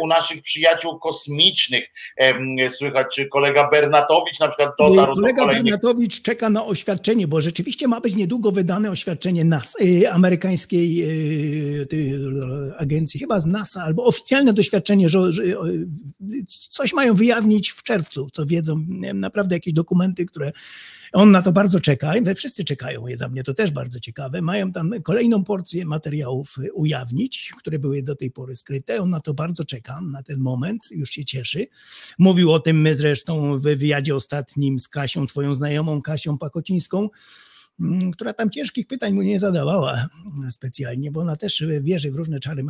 u naszych przyjaciół kosmicznych. Słychać, czy kolega Bernatowicz na przykład dotarł do Kolega kolejnych Bernatowicz czeka na oświadczenie, bo rzeczywiście ma być niedługo wydane oświadczenie NAS, y, amerykańskiej y, agencji, chyba z NASA, albo oficjalne doświadczenie, że, że coś mają wyjawnić w czerwcu, co wiedzą, wiem, naprawdę jakieś dokumenty, które on na to bardzo czeka, i wszyscy czekają, dla mnie to też bardzo ciekawe. Mają tam kolejną porcję materiałów y, ujawnić, które były do tej pory skryte. On na to bardzo czeka, na ten moment, już się cieszy. Mówił o tym zresztą w wywiadzie ostatnim z Kasią, twoją znajomą Kasią Pakocińską, mm, która tam ciężkich pytań mu nie zadawała specjalnie, bo ona też wierzy w różne czary,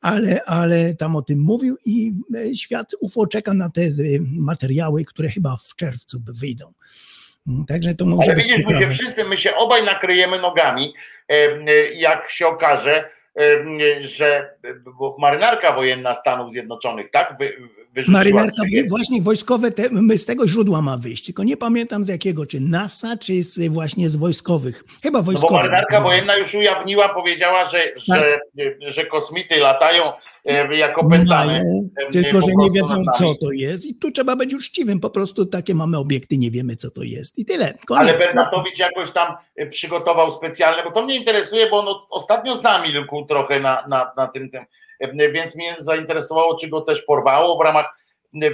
ale, ale tam o tym mówił i e, świat UFO czeka na te z- materiały, które chyba w czerwcu wyjdą. Mm, Także to może Ale być widzisz, my się wszyscy, my się obaj nakryjemy nogami, em, jak się okaże, że bo marynarka wojenna Stanów Zjednoczonych, tak? Wy, Marynarka, właśnie wojskowe, te, my z tego źródła ma wyjść, tylko nie pamiętam z jakiego, czy NASA, czy z, właśnie z wojskowych. Chyba No bo marynarka wojenna już ujawniła, powiedziała, że, że, że kosmity latają e, jako pętane. Mają, e, tylko że nie wiedzą, co to jest. I tu trzeba być uczciwym. Po prostu takie mamy obiekty, nie wiemy, co to jest. I tyle. Ale Koniec. Bernatowicz jakoś tam e, przygotował specjalne, bo to mnie interesuje, bo on ostatnio zamilkł trochę na, na, na tym, tym, e, więc mnie zainteresowało, czy go też porwało w ramach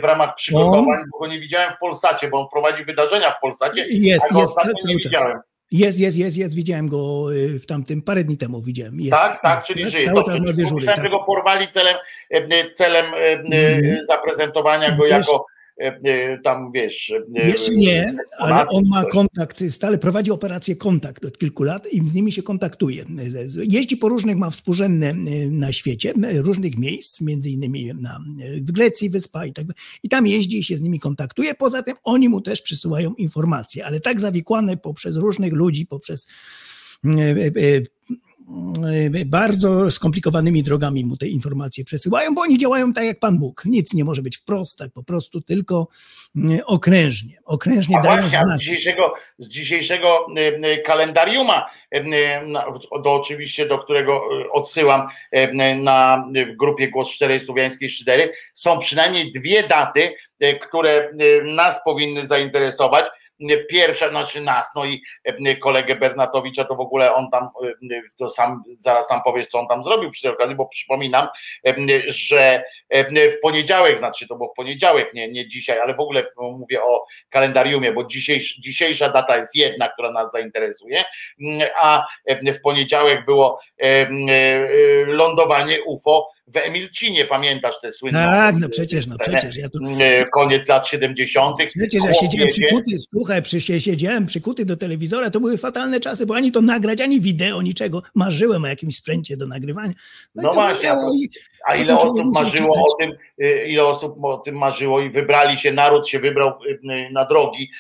w ramach przygotowań, bo go nie widziałem w Polsacie, bo on prowadzi wydarzenia w Polsacie, Jest, jest cały nie czas. widziałem. Jest, jest, jest, jest. Widziałem go y, w tamtym parę dni temu widziałem. Jest, tak, tak, jest, czyli żyje. Cały czas na bo dyżurze. Myślałem, Tak. że go porwali celem, e, celem Mhm. zaprezentowania go Wiesz- jako tam wiesz. e, Jeszcze nie, ale on ma kontakt, stale prowadzi operację kontakt od kilku lat i z nimi się kontaktuje. Jeździ po różnych, ma współrzędne na świecie, różnych miejsc, między innymi na, w Grecji, wyspa i tak. I tam jeździ i się z nimi kontaktuje. Poza tym oni mu też przysyłają informacje, ale tak zawikłane poprzez różnych ludzi, poprzez bardzo skomplikowanymi drogami mu te informacje przesyłają, bo oni działają tak jak Pan Bóg. Nic nie może być wprost, tak po prostu, tylko y, okrężnie. Okrężnie A dają właśnie, a z znaki. dzisiejszego, z dzisiejszego y, y, kalendariuma, y, y, na- do, oczywiście do którego y, odsyłam y, y, na, w grupie Głos Szczerej Słowiańskiej Szydery, są przynajmniej dwie daty, y, które y, nas powinny zainteresować. Pierwsza, znaczy nas, no i y, kolegę Bernatowicza, to w ogóle on tam, y, to sam zaraz tam powiesz, co on tam zrobił przy tej okazji, bo przypominam, y, że w poniedziałek, znaczy to było w poniedziałek, nie, nie dzisiaj, ale w ogóle mówię o kalendariumie, bo dzisiejsz, dzisiejsza data jest jedna, która nas zainteresuje, mm, a e, w poniedziałek było e, e, e, lądowanie UFO w Emilcinie, pamiętasz te słynne? Tak, no przecież, no przecież. Ja tu, e, Koniec lat 70. przecież ja siedziałem przykuty, słuchaj, przy, siedziałem przykuty do telewizora, to były fatalne czasy, bo ani to nagrać, ani wideo, niczego. Marzyłem o jakimś sprzęcie do nagrywania. No to właśnie, minęło i- A ile osób marzyło czytać. o tym, y, ile osób o tym marzyło i wybrali się, naród się wybrał y, na drogi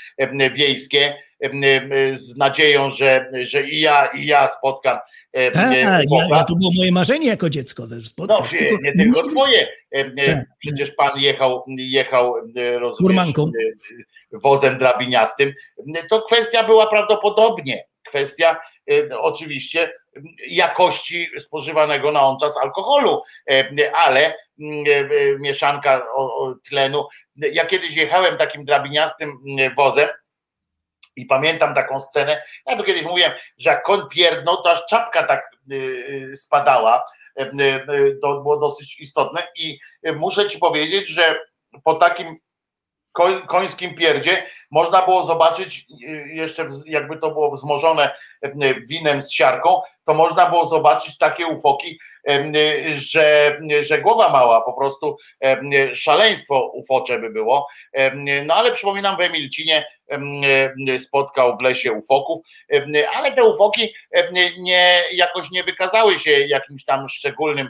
wiejskie z nadzieją, że, że i ja, i ja spotkam Tak, ja, to było moje marzenie jako dziecko. Też No, spotkać, nie, nie tylko nigdy- twoje. E, e, Tak. Przecież pan jechał, jechał rozumiesz, wozem drabiniastym. To kwestia była prawdopodobnie kwestia oczywiście jakości spożywanego na on czas alkoholu, ale mieszanka tlenu. Ja kiedyś jechałem takim drabiniastym wozem i pamiętam taką scenę, ja tu kiedyś mówiłem, że jak koń pierdnął, to aż czapka tak y, y, spadała, Y, to było dosyć istotne. I muszę ci powiedzieć, że po takim końskim pierdzie można było zobaczyć y, jeszcze jakby to było wzmożone y, winem z siarką, to można było zobaczyć takie ufoki, y, że, że głowa mała, po prostu szaleństwo ufocze by było. No ale przypominam w Emilcinie spotkał w lesie ufoków, ale te ufoki nie, jakoś nie wykazały się jakimś tam szczególnym,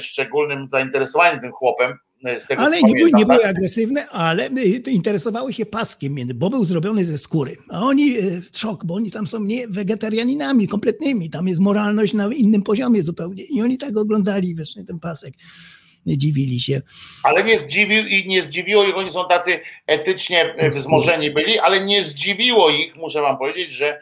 szczególnym zainteresowaniem tym chłopem. Z tego, Ale nie były, nie tak? były agresywne, ale to interesowały się paskiem, bo był zrobiony ze skóry. A oni szok, bo oni tam są nie wegetarianinami kompletnymi. Tam jest moralność na innym poziomie zupełnie. I oni tak oglądali właśnie ten pasek. Nie dziwili się. Ale nie zdziwił i nie zdziwiło ich, oni są tacy etycznie e, wzmożeni byli, ale nie zdziwiło ich, muszę wam powiedzieć, że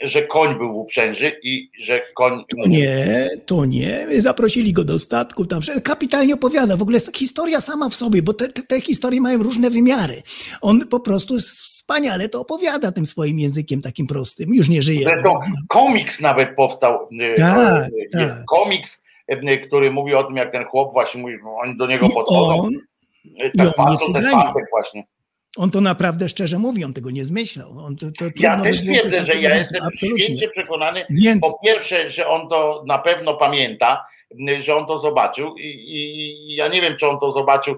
że koń był w uprzęży i że koń. To nie, to nie. Zaprosili go do statku, tam kapitalnie opowiada. W ogóle historia sama w sobie, bo te, te, historie mają różne wymiary. On po prostu wspaniale to opowiada tym swoim językiem takim prostym. Już nie żyje. Zresztą komiks nawet powstał. y, Tak, y, Jest tak. komiks, y, który mówi o tym, jak ten chłop właśnie mówi, oni do niego I podchodzą. on, y, i on facet, ten pasek właśnie. On to naprawdę szczerze mówi, on tego nie zmyślał. On to, to Ja też twierdzę, że ja jestem Absolutnie. święcie przekonany, Więc po pierwsze, że on to na pewno pamięta, że on to zobaczył i, i, ja nie wiem, czy on to zobaczył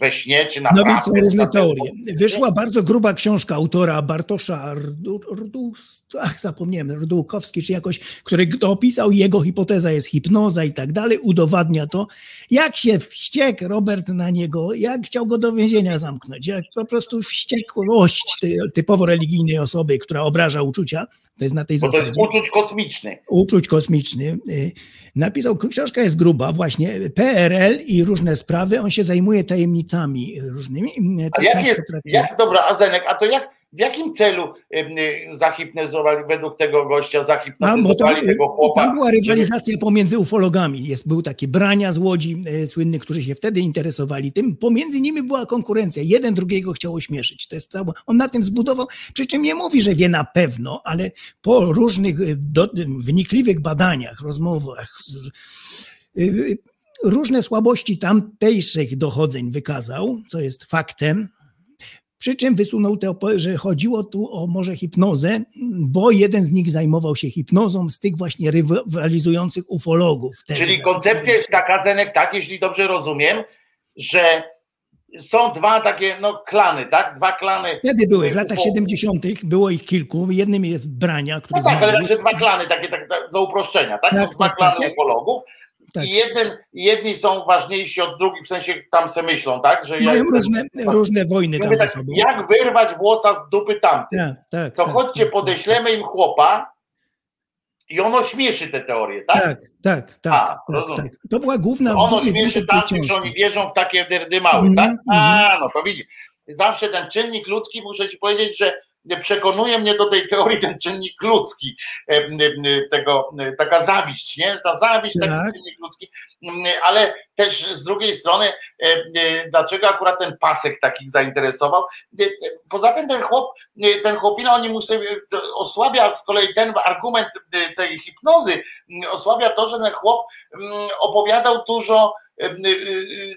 we śnie, czy No więc naprawdę. są różne na teorie. Wyszła bardzo gruba książka autora Bartosza Rdu, Rdu, ach, zapomniałem, Rdułkowski czy jakoś, który to opisał, jego hipoteza jest hipnoza i tak dalej, udowadnia to. Jak się wściekł Robert na niego, jak chciał go do więzienia zamknąć, jak po prostu wściekłość ty, typowo religijnej osoby, która obraża uczucia, to jest na tej Bo to jest zasadzie uczuć kosmiczny. uczuć kosmiczny. y, Napisał, książka jest gruba, właśnie PRL i różne sprawy. On się zajmuje tajemnicami różnymi. y, A Ta jak jest, jak, dobra, a Zenek, a to jak, w jakim celu y, y, zahipnotyzowali, według tego gościa zahipnotyzowali tego chłopa? tam była rywalizacja pomiędzy ufologami. Jest, był taki Brania z Łodzi e, słynny, którzy się wtedy interesowali tym. Pomiędzy nimi była konkurencja. Jeden drugiego chciał ośmieszyć. To jest cało, on na tym zbudował, przy czym nie mówi, że wie na pewno, ale po różnych e, do, wnikliwych badaniach, rozmowach, różne słabości tamtejszych dochodzeń wykazał, co jest faktem. Przy czym wysunął te, że chodziło tu o może hipnozę, bo jeden z nich zajmował się hipnozą z tych właśnie rywalizujących ufologów. Czyli koncepcja jest taka, Zenek, tak, jeśli dobrze rozumiem, że są dwa takie no, klany, tak? Dwa klany. Wtedy były, w latach ufologów. 70. było ich kilku. Jednym jest Brania, który No tak, ale dwa klany, takie tak, tak, do uproszczenia, tak? Tak, dwa tak, klany tak. ufologów. Tak. I jeden, jedni są ważniejsi od drugich, w sensie tam se myślą, tak? Że ja Mają jestem- różne, różne wojny tam tak, sobą. jak wyrwać włosa z dupy tamtych? Tak, tak, To tak, chodźcie, tak, podeślemy im chłopa i ono śmieszy te teorie, tak? Tak, tak, tak. A, tak, tak. To była główna ono główny śmieszy tamtych, że oni wierzą w takie dyrdymały, Mhm, tak? A, no to widzisz. Zawsze ten czynnik ludzki, muszę ci powiedzieć, że przekonuje mnie do tej teorii ten czynnik ludzki, e, tego, m, taka zawiść, nie? Ta zawiść, taki Tak. czynnik ludzki, ale też z drugiej strony, e, e, dlaczego akurat ten pasek takich zainteresował? E, e, Poza tym ten chłop, e, ten chłopina, oni mu sobie osłabia z kolei ten argument e, tej hipnozy, osłabia to, że ten chłop opowiadał dużo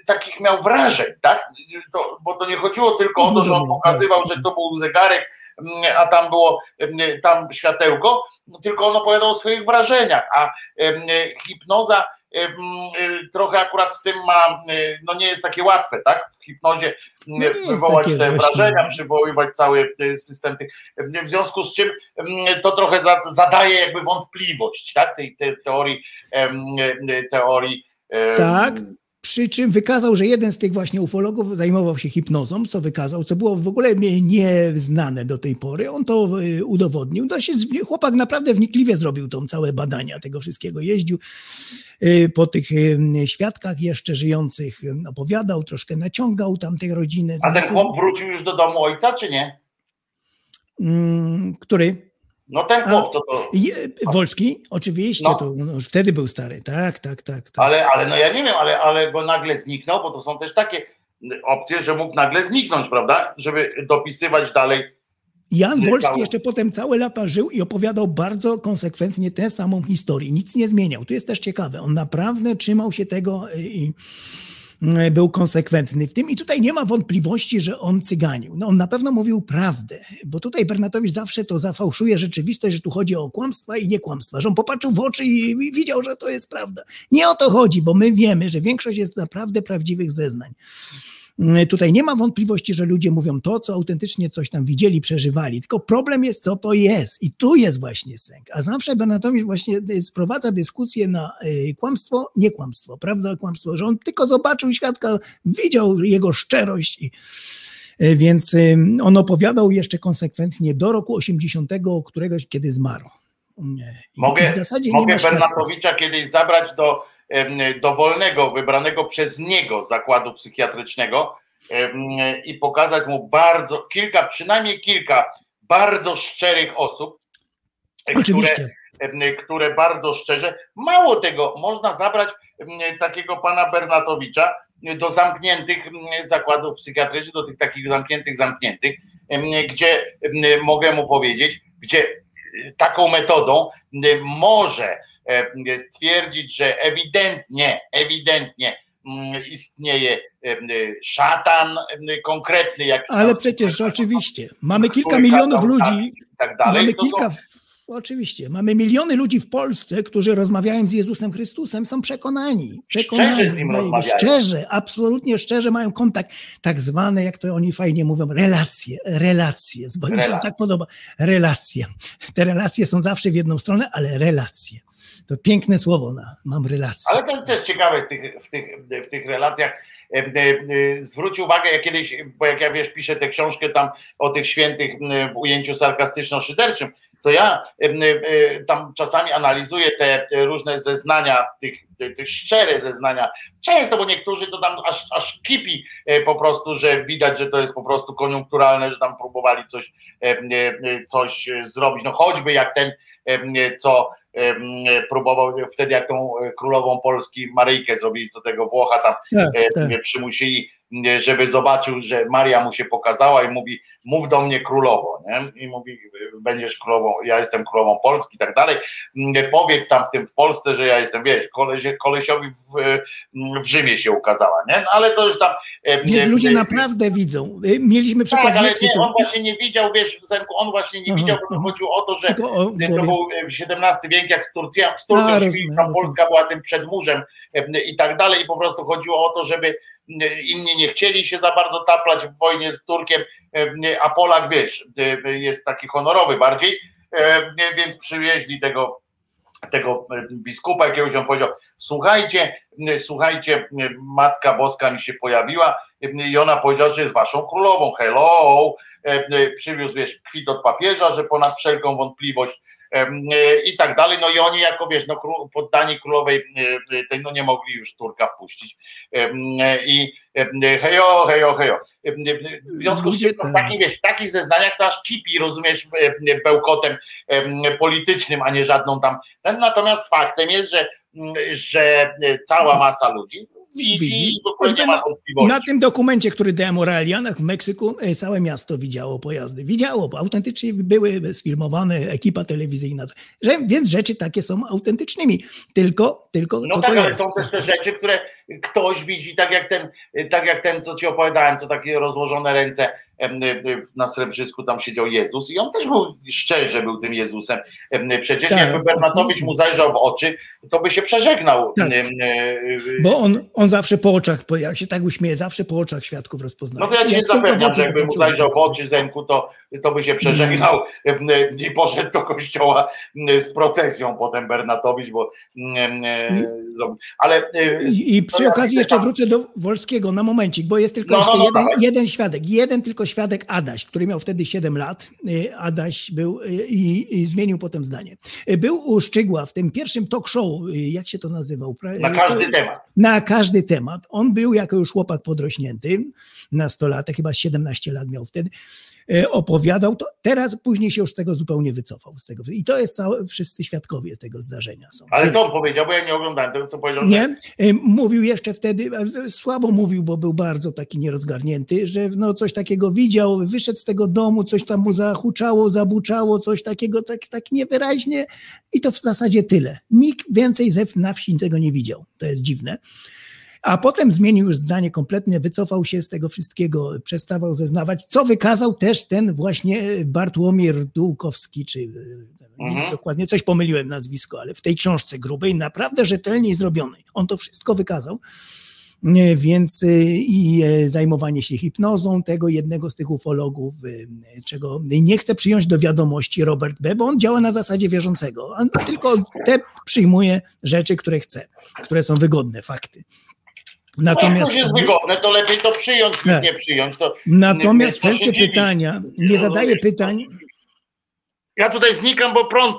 takich miał wrażeń, tak? To, bo to nie chodziło tylko o to, że on pokazywał, że to był zegarek, a tam było tam światełko, tylko on opowiadał o swoich wrażeniach, a hipnoza trochę akurat z tym ma, no nie jest takie łatwe, tak? W hipnozie No wywołać te właśnie. wrażenia, przywoływać cały y, system tych, w związku z czym to trochę za- zadaje jakby wątpliwość, tak? Tej, tej teorii, y, teorii Tak. Przy czym wykazał, że jeden z tych właśnie ufologów zajmował się hipnozą, co wykazał, co było w ogóle nieznane do tej pory. On to y, udowodnił. To się, chłopak naprawdę wnikliwie zrobił tą całe badania tego wszystkiego. Jeździł y, po tych y, świadkach jeszcze żyjących, opowiadał, troszkę naciągał tam tej rodziny. A ten Co- chłop wrócił już do domu ojca, czy nie? Mm, Który? No ten chłop, to to. Wolski? Oczywiście, No. to no, wtedy był stary. Tak, tak, tak. tak. Ale, ale no ja nie wiem, ale, ale go nagle zniknął, bo to są też takie opcje, że mógł nagle zniknąć, prawda? Żeby dopisywać dalej. Jan. Wolski jeszcze potem całe lata żył i opowiadał bardzo konsekwentnie tę samą historię. Nic nie zmieniał. Tu jest też ciekawe. On naprawdę trzymał się tego y, i był konsekwentny w tym. I tutaj nie ma wątpliwości, że on cyganił. No on na pewno mówił prawdę, bo tutaj Bernatowicz zawsze to zafałszuje rzeczywistość, że tu chodzi o kłamstwa i nie kłamstwa, że on popatrzył w oczy i widział, że to jest prawda. Nie o to chodzi, bo my wiemy, że większość jest naprawdę prawdziwych zeznań. Y, Tutaj nie ma wątpliwości, że ludzie mówią to, co autentycznie coś tam widzieli, przeżywali. Tylko problem jest, co to jest. I tu jest właśnie sęk. A zawsze Bernatowicz właśnie sprowadza dyskusję na y, kłamstwo, nie kłamstwo, prawda, kłamstwo, że on tylko zobaczył świadka, widział jego szczerość i y, więc y, on opowiadał jeszcze konsekwentnie do roku 80, któregoś, kiedy zmarł. I Mogę, w zasadzie mogę. Bernatowicza kiedyś zabrać do dowolnego, wybranego przez niego zakładu psychiatrycznego i pokazać mu bardzo kilka, przynajmniej kilka bardzo szczerych osób, które, Oczywiście. które bardzo szczerze, mało tego, można zabrać takiego pana Bernatowicza do zamkniętych zakładów psychiatrycznych, do tych takich zamkniętych, zamkniętych, gdzie mogę mu powiedzieć, gdzie e, taką metodą może stwierdzić, że ewidentnie, ewidentnie mm, istnieje em, szatan em, konkretny, jak Ale przecież oczywiście, mamy kilka milionów tak ludzi, i tak dalej. mamy to są- kilka, oczywiście, mamy miliony ludzi w Polsce, którzy rozmawiają z Jezusem Chrystusem, są przekonani, przekonani, Szczerze z nim rozmawiają. szczerze, absolutnie szczerze mają kontakt, tak zwane, jak to oni fajnie mówią, relacje, relacje, bo mi się to tak podoba, relacje. Te relacje są zawsze w jedną stronę, ale relacje. To piękne słowo, na, mam relacje. Ale to jest też ciekawe z tych, w, tych, w tych relacjach. E, e, e, Zwróć uwagę, ja kiedyś, bo jak ja wiesz, piszę tę książkę tam o tych świętych w ujęciu sarkastyczno-szyderczym, to ja e, e, tam czasami analizuję te różne zeznania, tych, tych szczere zeznania. Często, bo niektórzy to tam aż, aż kipi e, po prostu, że widać, że to jest po prostu koniunkturalne, że tam próbowali coś, e, e, coś zrobić. No choćby jak ten, e, co próbował wtedy, jak tą e, królową Polski Maryjkę zrobili, co tego Włocha tam Tak, e, tak. przymusili, e, żeby zobaczył, że Maria mu się pokazała i mówi, mów do mnie królowo, nie? I mówi, będziesz królową, ja jestem królową Polski i tak dalej. Mm, Powiedz tam w tym w Polsce, że ja jestem, wiesz, kolesie, kolesiowi w, e, w Rzymie się ukazała, nie? No, ale to już tam... e, e, ludzie e, naprawdę widzą. Mieliśmy przykład tak, ale Meksyku. nie, on właśnie nie widział, wiesz, on właśnie nie widział, bo to chodziło o to, że Tylko o to był XVII wiek, jak z Turcją, z Turcją się rozumiem. Polska była tym przedmurzem e, i tak dalej i po prostu chodziło o to, żeby e, inni nie chcieli się za bardzo taplać w wojnie z Turkiem, e, a Polak, wiesz, e, jest taki honorowy bardziej, e, więc przywieźli tego tego biskupa jakiegoś, on powiedział, słuchajcie, słuchajcie, Matka Boska mi się pojawiła i ona powiedziała, że jest waszą królową, hello, przywiózł, wiesz, kwit od papieża, że ponad wszelką wątpliwość i tak dalej, no i oni jako, wiesz, no poddani królowej e, e, tej, no nie mogli już Turka wpuścić e, i hejo, hejo, hejo. E, W związku z czym w takich, wiesz, w takich zeznaniach to aż kipi, rozumiesz, e, bełkotem em, politycznym, a nie żadną tam. Natomiast faktem jest, że, że cała masa ludzi widzi, Widzi. i w ogóle nie ma na- wątpliwości. Na tym dokumencie, który dałem o Realianach w Meksyku, e, całe miasto widziało pojazdy. Widziało, bo autentycznie były sfilmowane, ekipa telewizyjna. Że, więc rzeczy takie są autentycznymi. Tylko, tylko No tak, ale są też te rzeczy, które ktoś widzi, tak jak ten, tak jak ten, co ci opowiadałem, co takie rozłożone ręce na Srebrzysku tam siedział Jezus i on też był szczerze był tym Jezusem. Em, Przecież Tak, jakby Bernatowicz mu zajrzał w oczy, to by się przeżegnał. Tak. Em, e, Bo on, on zawsze po oczach, jak się tak uśmieje, zawsze po oczach świadków rozpoznaje. No to ja ci Jak tylko w zapewniam, że jakby mu zajrzał w oczy Zenku, to, to by się przeżegnał em, i poszedł do kościoła em, z procesją potem Bernatowicz, bo e, ale e, I, I przy okazji jeszcze tam- wrócę do Wolskiego na momencik, bo jest tylko No, jeszcze no, no, jeden, jeden świadek, jeden tylko świadek Adaś, który miał wtedy 7 lat. Adaś był i, i zmienił potem zdanie. Był u Szczygła w tym pierwszym talk show, jak się to nazywał? Na to- każdy temat. na każdy temat. On był jako już chłopak podrośnięty, nastolatek, chyba 17 lat miał wtedy, e, opowiadał to. Teraz później się już z tego zupełnie wycofał. Z tego. I to jest całe, wszyscy świadkowie tego zdarzenia są. Ale to on powiedział, bo ja nie oglądałem tego, co powiedział. Nie, e, mówił jeszcze wtedy, e, słabo mówił, bo był bardzo taki nierozgarnięty, że no coś takiego widział, wyszedł z tego domu, coś tam mu zahuczało, zabuczało, coś takiego tak, tak niewyraźnie i to w zasadzie tyle. Nikt więcej ze na wsi tego nie widział. To jest dziwne. A potem zmienił już zdanie kompletnie, wycofał się z tego wszystkiego, przestawał zeznawać, co wykazał też ten właśnie Bartłomiej Dółkowski, czy e, Mhm. dokładnie coś pomyliłem nazwisko, ale w tej książce grubej, naprawdę rzetelnie zrobionej. On to wszystko wykazał. Nie, Więc i e, zajmowanie się hipnozą tego jednego z tych ufologów, czego nie chce przyjąć do wiadomości Robert B., bo on działa na zasadzie wierzącego. On tylko te przyjmuje rzeczy, które chce, które są wygodne, fakty. No Natomiast, jak coś jest wygodne, to lepiej to przyjąć niż Nie. nie przyjąć. To, natomiast to się wszelkie pytania, nie Rozumiesz? pytań, Ja tutaj znikam, bo prąd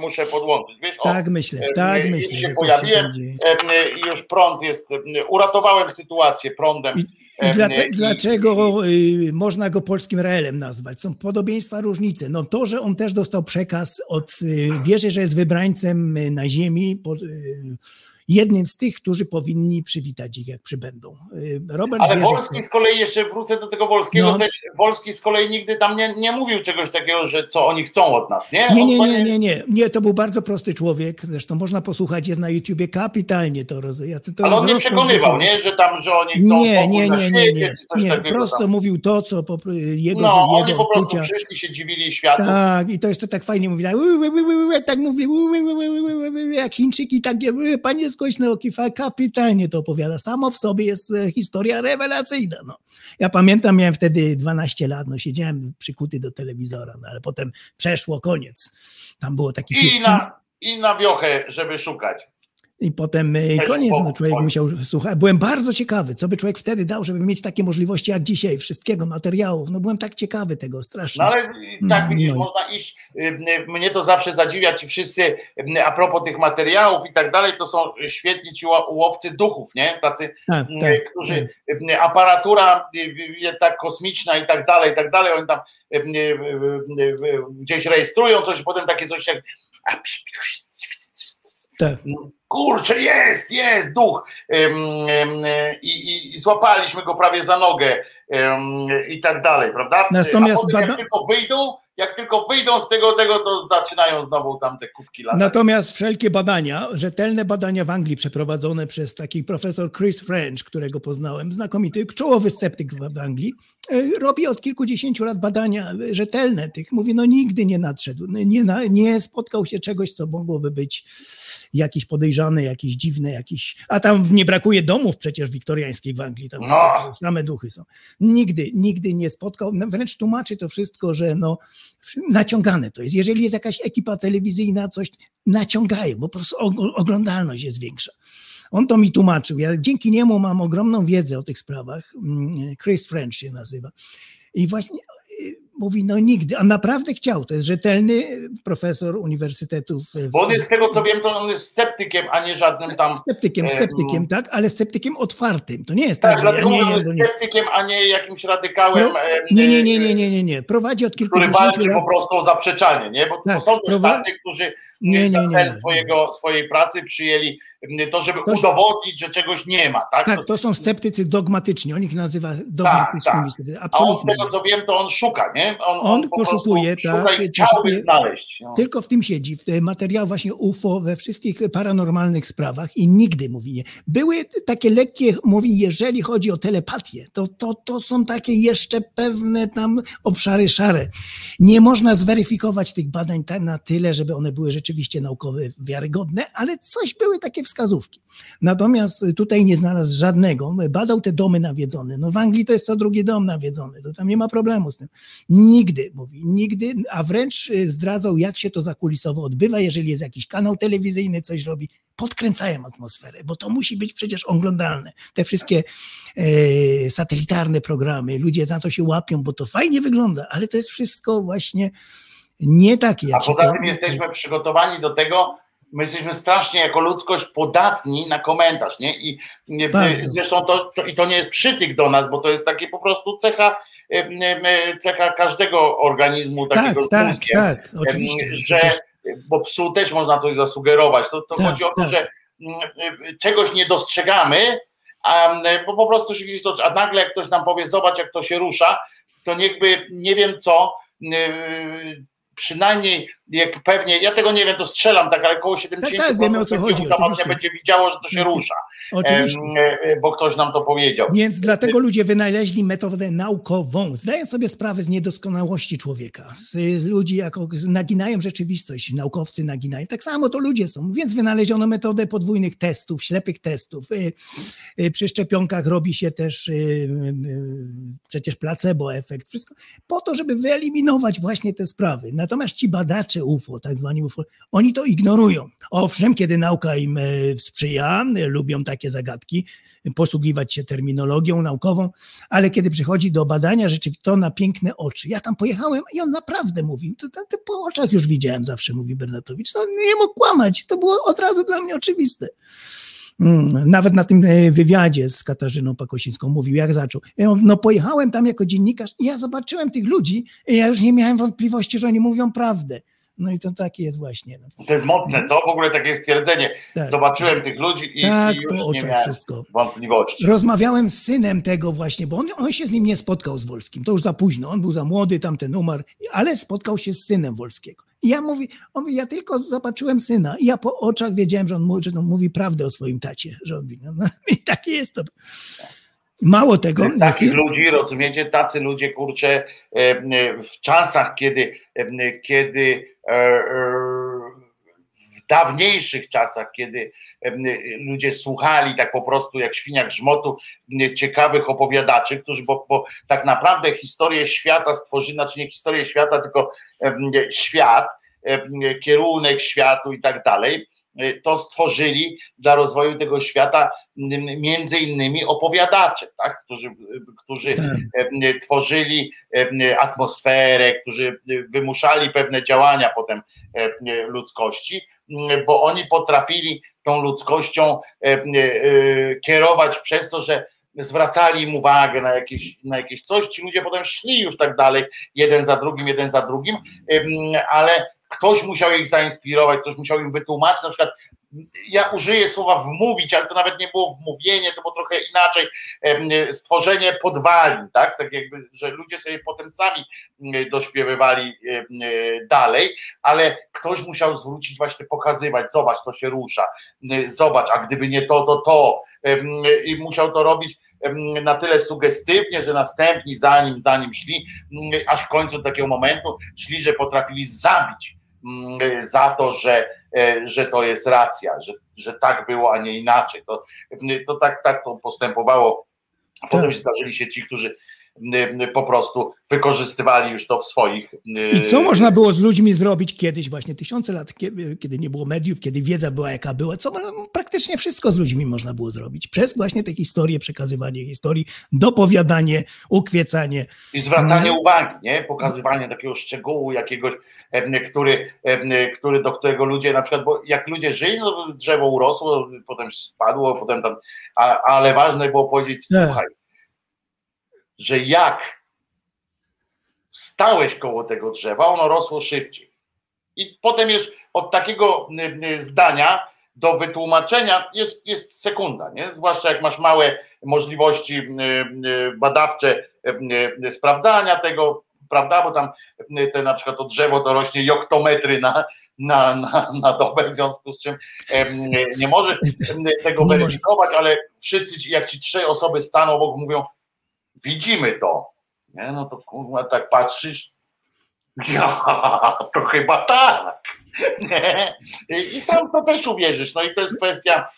muszę podłączyć. Wiesz? O, Tak myślę, y, tak myślę, Już że się pojawiłem y, y, już prąd jest. Uratowałem sytuację prądem. I, i dla, i- dlaczego y, można go polskim Reelem nazwać? Są podobieństwa, różnice. No to, że on też dostał przekaz od, y, wierzy, że jest wybrańcem y, na ziemi, pod, jednym z tych, którzy powinni przywitać ich, jak przybędą. Y, Robert Ale. Wolski z kolei, jeszcze wrócę do tego Wolskiego, No. też Wolski z kolei nigdy tam nie, nie mówił czegoś takiego, że co oni chcą od nas, nie? Nie, nie, nie, nie, nie, nie, to był bardzo prosty człowiek, zresztą można posłuchać, jest na YouTubie kapitalnie to rozumiem. To Ale on nie przekonywał, nie? Że tam, że oni chcą Nie, nie, nie, nie, nie, nie, prosto tam. mówił to, co po, jego, No, oni jego po prostu uczucia. przyszli, się dziwili światu. Tak, i to jeszcze tak fajnie mówi, tak, tak mówi, jak Chińczyki, ły, panie skośne oki, fa- kapitalnie to opowiada. Samo w sobie jest e, historia rewelacyjna. No. Ja pamiętam, miałem wtedy 12 lat, no siedziałem przykuty do telewizora, no, ale potem przeszło, koniec. Tam było taki I film. na, I na wiochę, żeby szukać. I potem Też koniec, no człowiek musiał słuchać. Byłem bardzo ciekawy, co by człowiek wtedy dał, żeby mieć takie możliwości jak dzisiaj, wszystkiego, materiałów. No byłem tak ciekawy tego strasznie. No ale tak No, widzisz, no można iść. y, y, Mnie to zawsze zadziwia, ci wszyscy, y, a propos tych materiałów i tak dalej, to są świetni ci ło- łowcy duchów, nie? Tacy, Tak, y, tak, którzy y, aparatura y, y, tak kosmiczna i tak dalej, i tak dalej, oni tam y, y, y, y, y, gdzieś rejestrują coś, potem takie coś jak. tak. Kurczę, jest, jest duch. I, i, I złapaliśmy go prawie za nogę i tak dalej, prawda? Natomiast potem jak tylko wyjdą, jak tylko wyjdą z tego, tego, to zaczynają znowu tam te kubki latać. Natomiast wszelkie badania, rzetelne badania w Anglii przeprowadzone przez taki profesor Chris French, którego poznałem, znakomity, czołowy sceptyk w Anglii, e, robi od kilkudziesięciu lat badania rzetelne tych. Mówi, no nigdy nie nadszedł, nie, nie spotkał się czegoś, co mogłoby być jakiś podejrzany, jakiś dziwny, jakiś... A tam nie brakuje domów przecież wiktoriańskich w Anglii, tam No. same duchy są. Nigdy, nigdy nie spotkał, no, wręcz tłumaczy to wszystko, że no naciągane to jest. Jeżeli jest jakaś ekipa telewizyjna, coś naciągają, bo po prostu og- oglądalność jest większa. On to mi tłumaczył. Ja dzięki niemu mam ogromną wiedzę o tych sprawach. Mm, Chris French się nazywa. I właśnie mówi, no nigdy, a naprawdę chciał. To jest rzetelny profesor uniwersytetów. w- Bo on jest z tego co wiem, to on jest sceptykiem, a nie żadnym tam. Sceptykiem, em, sceptykiem, tak, ale sceptykiem otwartym. To nie jest tak, Tak, że ja dlatego że nie, jest nie. sceptykiem, a nie jakimś radykałem. No, Nie, nie, nie, nie, nie, nie, nie. Prowadzi od Który kilkudziesięciu walczy lat. po prostu o zaprzeczanie, nie? Bo Tak, to są też prowa- tacy, którzy Nie, nie, nie, cel swojego, swojej pracy przyjęli to, żeby To- udowodnić, że czegoś nie ma, tak? Tak, to są sceptycy dogmatyczni. On ich nazywa dogmatycznymi. tak. sceptycy. A on z tego co wiem, to on szuka, nie? On po prostu poszukuje, szuka tak, i chciałby znaleźć. No. Tylko w tym siedzi, w materiał właśnie UFO we wszystkich paranormalnych sprawach i nigdy mówi nie. Były takie lekkie, mówi, jeżeli chodzi o telepatię, to, to, to są takie jeszcze pewne tam obszary szare. Nie można zweryfikować tych badań tak na tyle, żeby one były rzeczywiście naukowe, wiarygodne, ale coś były takie wskazówki. Natomiast tutaj nie znalazł żadnego. Badał te domy nawiedzone. No w Anglii to jest co drugi dom nawiedzony, to tam nie ma problemu z tym. Nigdy, mówi, nigdy, a wręcz y, zdradzał, jak się to zakulisowo odbywa, jeżeli jest jakiś kanał telewizyjny, coś robi, podkręcają atmosferę, bo to musi być przecież oglądalne. Te wszystkie e, satelitarne programy, ludzie na to się łapią, bo to fajnie wygląda, ale to jest wszystko właśnie nie takie, A jak się poza tym jesteśmy przygotowani do tego, my jesteśmy strasznie jako ludzkość podatni na komentarz, nie? I nie, Bardzo. zresztą to, to, i to nie jest przytyk do nas, bo to jest takie po prostu cecha, cecha każdego organizmu Tak, takiego z tak, mózgiem, tak, oczywiście. że bo psu też można coś zasugerować. To, to Tak, chodzi o to, tak. że mm, czegoś nie dostrzegamy, a, bo po prostu się gdzieś to, a nagle jak ktoś nam powie, zobacz jak to się rusza, to niechby nie wiem co, przynajmniej jak pewnie, ja tego nie wiem, to strzelam tak, ale około 70% tak, wiemy, o co chodzi, oczywiście. będzie widziało, że to się Tak, rusza, Oczywiście. E, bo ktoś nam to powiedział. Więc dlatego ludzie wynaleźli metodę naukową, zdając sobie sprawę z niedoskonałości człowieka. Z, ludzi jako naginają rzeczywistość, naukowcy naginają. Tak samo to ludzie są. Więc wynaleziono metodę podwójnych testów, ślepych testów. Y, y, Przy szczepionkach robi się też y, przecież placebo efekt, wszystko po to, żeby wyeliminować właśnie te sprawy. Natomiast ci badacze UFO, tak zwani UFO, oni to ignorują. Owszem, kiedy nauka im e, sprzyja, e, lubią takie zagadki, posługiwać się terminologią naukową, ale kiedy przychodzi do badania rzeczy, to na piękne oczy. Ja tam pojechałem i on naprawdę mówi, to, to, to po oczach już widziałem zawsze, mówi Bernatowicz. To nie mógł kłamać, to było od razu dla mnie oczywiste. Mm, Nawet na tym e, wywiadzie z Katarzyną Pakosińską mówił, jak zaczął. No pojechałem tam jako dziennikarz i ja zobaczyłem tych ludzi i ja już nie miałem wątpliwości, że oni mówią prawdę. No i to takie jest właśnie. No. To jest mocne, co? W ogóle takie stwierdzenie. Tak. Zobaczyłem tych ludzi i, Tak, i po już nie oczach miałem wszystko. wątpliwości. Rozmawiałem z synem tego właśnie, bo on, on się z nim nie spotkał z Wolskim. To już za późno. On był za młody, tamten umarł, ale spotkał się z synem Wolskiego. I ja mówi, on mówi, ja tylko zobaczyłem syna i ja po oczach wiedziałem, że on, mówi, że on mówi prawdę o swoim tacie. Że on, mówi, no, no, (laughs) I tak jest to. Mało tego. Takich ludzi, rozumiecie, tacy ludzie, kurczę, e, e, w czasach, kiedy, e, kiedy w dawniejszych czasach, kiedy e, ludzie słuchali tak po prostu jak świnia grzmotu e, ciekawych opowiadaczy, którzy, bo, bo tak naprawdę historię świata stworzyli, znaczy nie historię świata, tylko e, świat, e, kierunek światu i tak dalej, e, to stworzyli dla rozwoju tego świata między innymi opowiadacze, tak? którzy, którzy Tak. e, tworzyli e, atmosferę, którzy wymuszali pewne działania potem e, ludzkości, bo oni potrafili tą ludzkością e, e, kierować przez to, że zwracali im uwagę na jakieś, na jakieś coś, ci ludzie potem szli już tak dalej, jeden za drugim, jeden za drugim, ale ktoś musiał ich zainspirować, ktoś musiał im wytłumaczyć, na przykład ja użyję słowa wmówić, ale to nawet nie było wmówienie, to było trochę inaczej, stworzenie podwalin, tak, tak jakby, że ludzie sobie potem sami mm, dośpiewywali e, dalej, ale ktoś musiał zwrócić właśnie, pokazywać, zobacz, to się rusza, zobacz, a gdyby nie to, to to i musiał to robić na tyle sugestywnie, że następni za nim, za nim szli, aż w końcu takiego momentu szli, że potrafili zabić za to, że, e, że to jest racja, że, że tak było, a nie inaczej. To, to tak, tak to postępowało. Potem Tak. się zdarzyli się ci, którzy po prostu wykorzystywali już to w swoich. I co można było z ludźmi zrobić kiedyś, właśnie tysiące lat, kiedy, nie było mediów, kiedy wiedza była jaka była, co praktycznie wszystko z ludźmi można było zrobić. Przez właśnie te historie, przekazywanie historii, dopowiadanie, ukwiecanie. I zwracanie Mhm. uwagi, nie? Pokazywanie takiego szczegółu jakiegoś, em, który, em, który, do którego ludzie na przykład, bo jak ludzie żyli, no drzewo urosło, potem spadło, potem tam, ale ważne było powiedzieć, Tak. słuchaj, że jak stałeś koło tego drzewa, ono rosło szybciej. I potem już od takiego y, y, zdania do wytłumaczenia jest, jest sekunda, nie? Zwłaszcza jak masz małe możliwości y, badawcze sprawdzania tego, prawda? Bo tam te na przykład to drzewo to rośnie joktometry na, na, na, na dobę, w związku z czym nie możesz tego weryfikować, ale wszyscy jak ci trzy osoby staną obok, mówią, widzimy to. Nie? No to kurwa tak patrzysz. Ja, (laughs) to chyba tak. Nie? I sam to też uwierzysz. No i to jest kwestia,